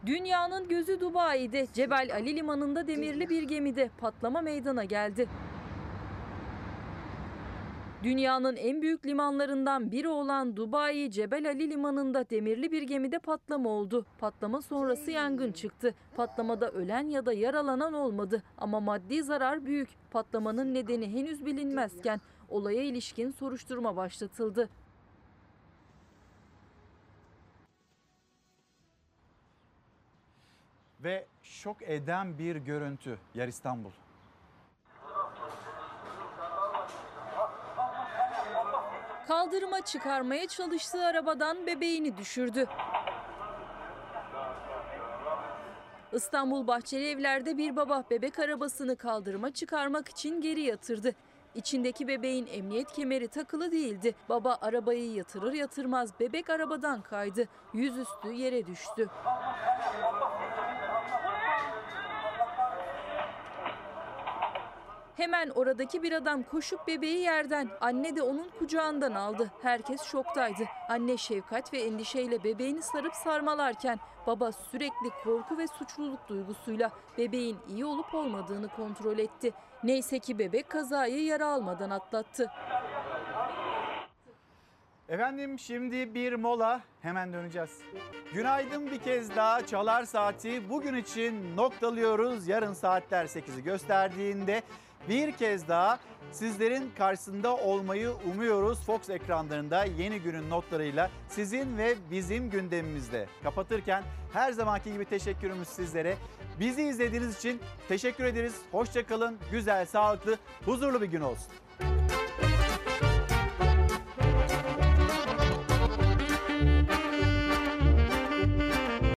Dünyanın gözü Dubai'de Cebel Ali Limanı'nda demirli bir gemide patlama meydana geldi. Dünyanın en büyük limanlarından biri olan Dubai Cebel Ali Limanı'nda demirli bir gemide patlama oldu. Patlama sonrası yangın çıktı. Patlamada ölen ya da yaralanan olmadı ama maddi zarar büyük. Patlamanın nedeni henüz bilinmezken olaya ilişkin soruşturma başlatıldı. Ve şok eden bir görüntü yer İstanbul. Kaldırıma çıkarmaya çalıştığı arabadan bebeğini düşürdü. İstanbul Bahçeli Evler'de bir baba bebek arabasını kaldırıma çıkarmak için geri yatırdı. İçindeki bebeğin emniyet kemeri takılı değildi. Baba arabayı yatırır yatırmaz bebek arabadan kaydı. Yüzüstü yere düştü. Hemen oradaki bir adam koşup bebeği yerden, anne de onun kucağından aldı. Herkes şoktaydı. Anne şefkat ve endişeyle bebeğini sarıp sarmalarken baba sürekli korku ve suçluluk duygusuyla bebeğin iyi olup olmadığını kontrol etti. Neyse ki bebek kazayı yara almadan atlattı. Efendim şimdi bir mola hemen döneceğiz. Günaydın bir kez daha çalar saati bugün için noktalıyoruz. Yarın saatler 8'i gösterdiğinde bir kez daha sizlerin karşısında olmayı umuyoruz. Fox ekranlarında yeni günün notlarıyla sizin ve bizim gündemimizde. Kapatırken her zamanki gibi teşekkürümüz sizlere. Bizi izlediğiniz için teşekkür ederiz. Hoşçakalın. Güzel, sağlıklı, huzurlu bir gün olsun.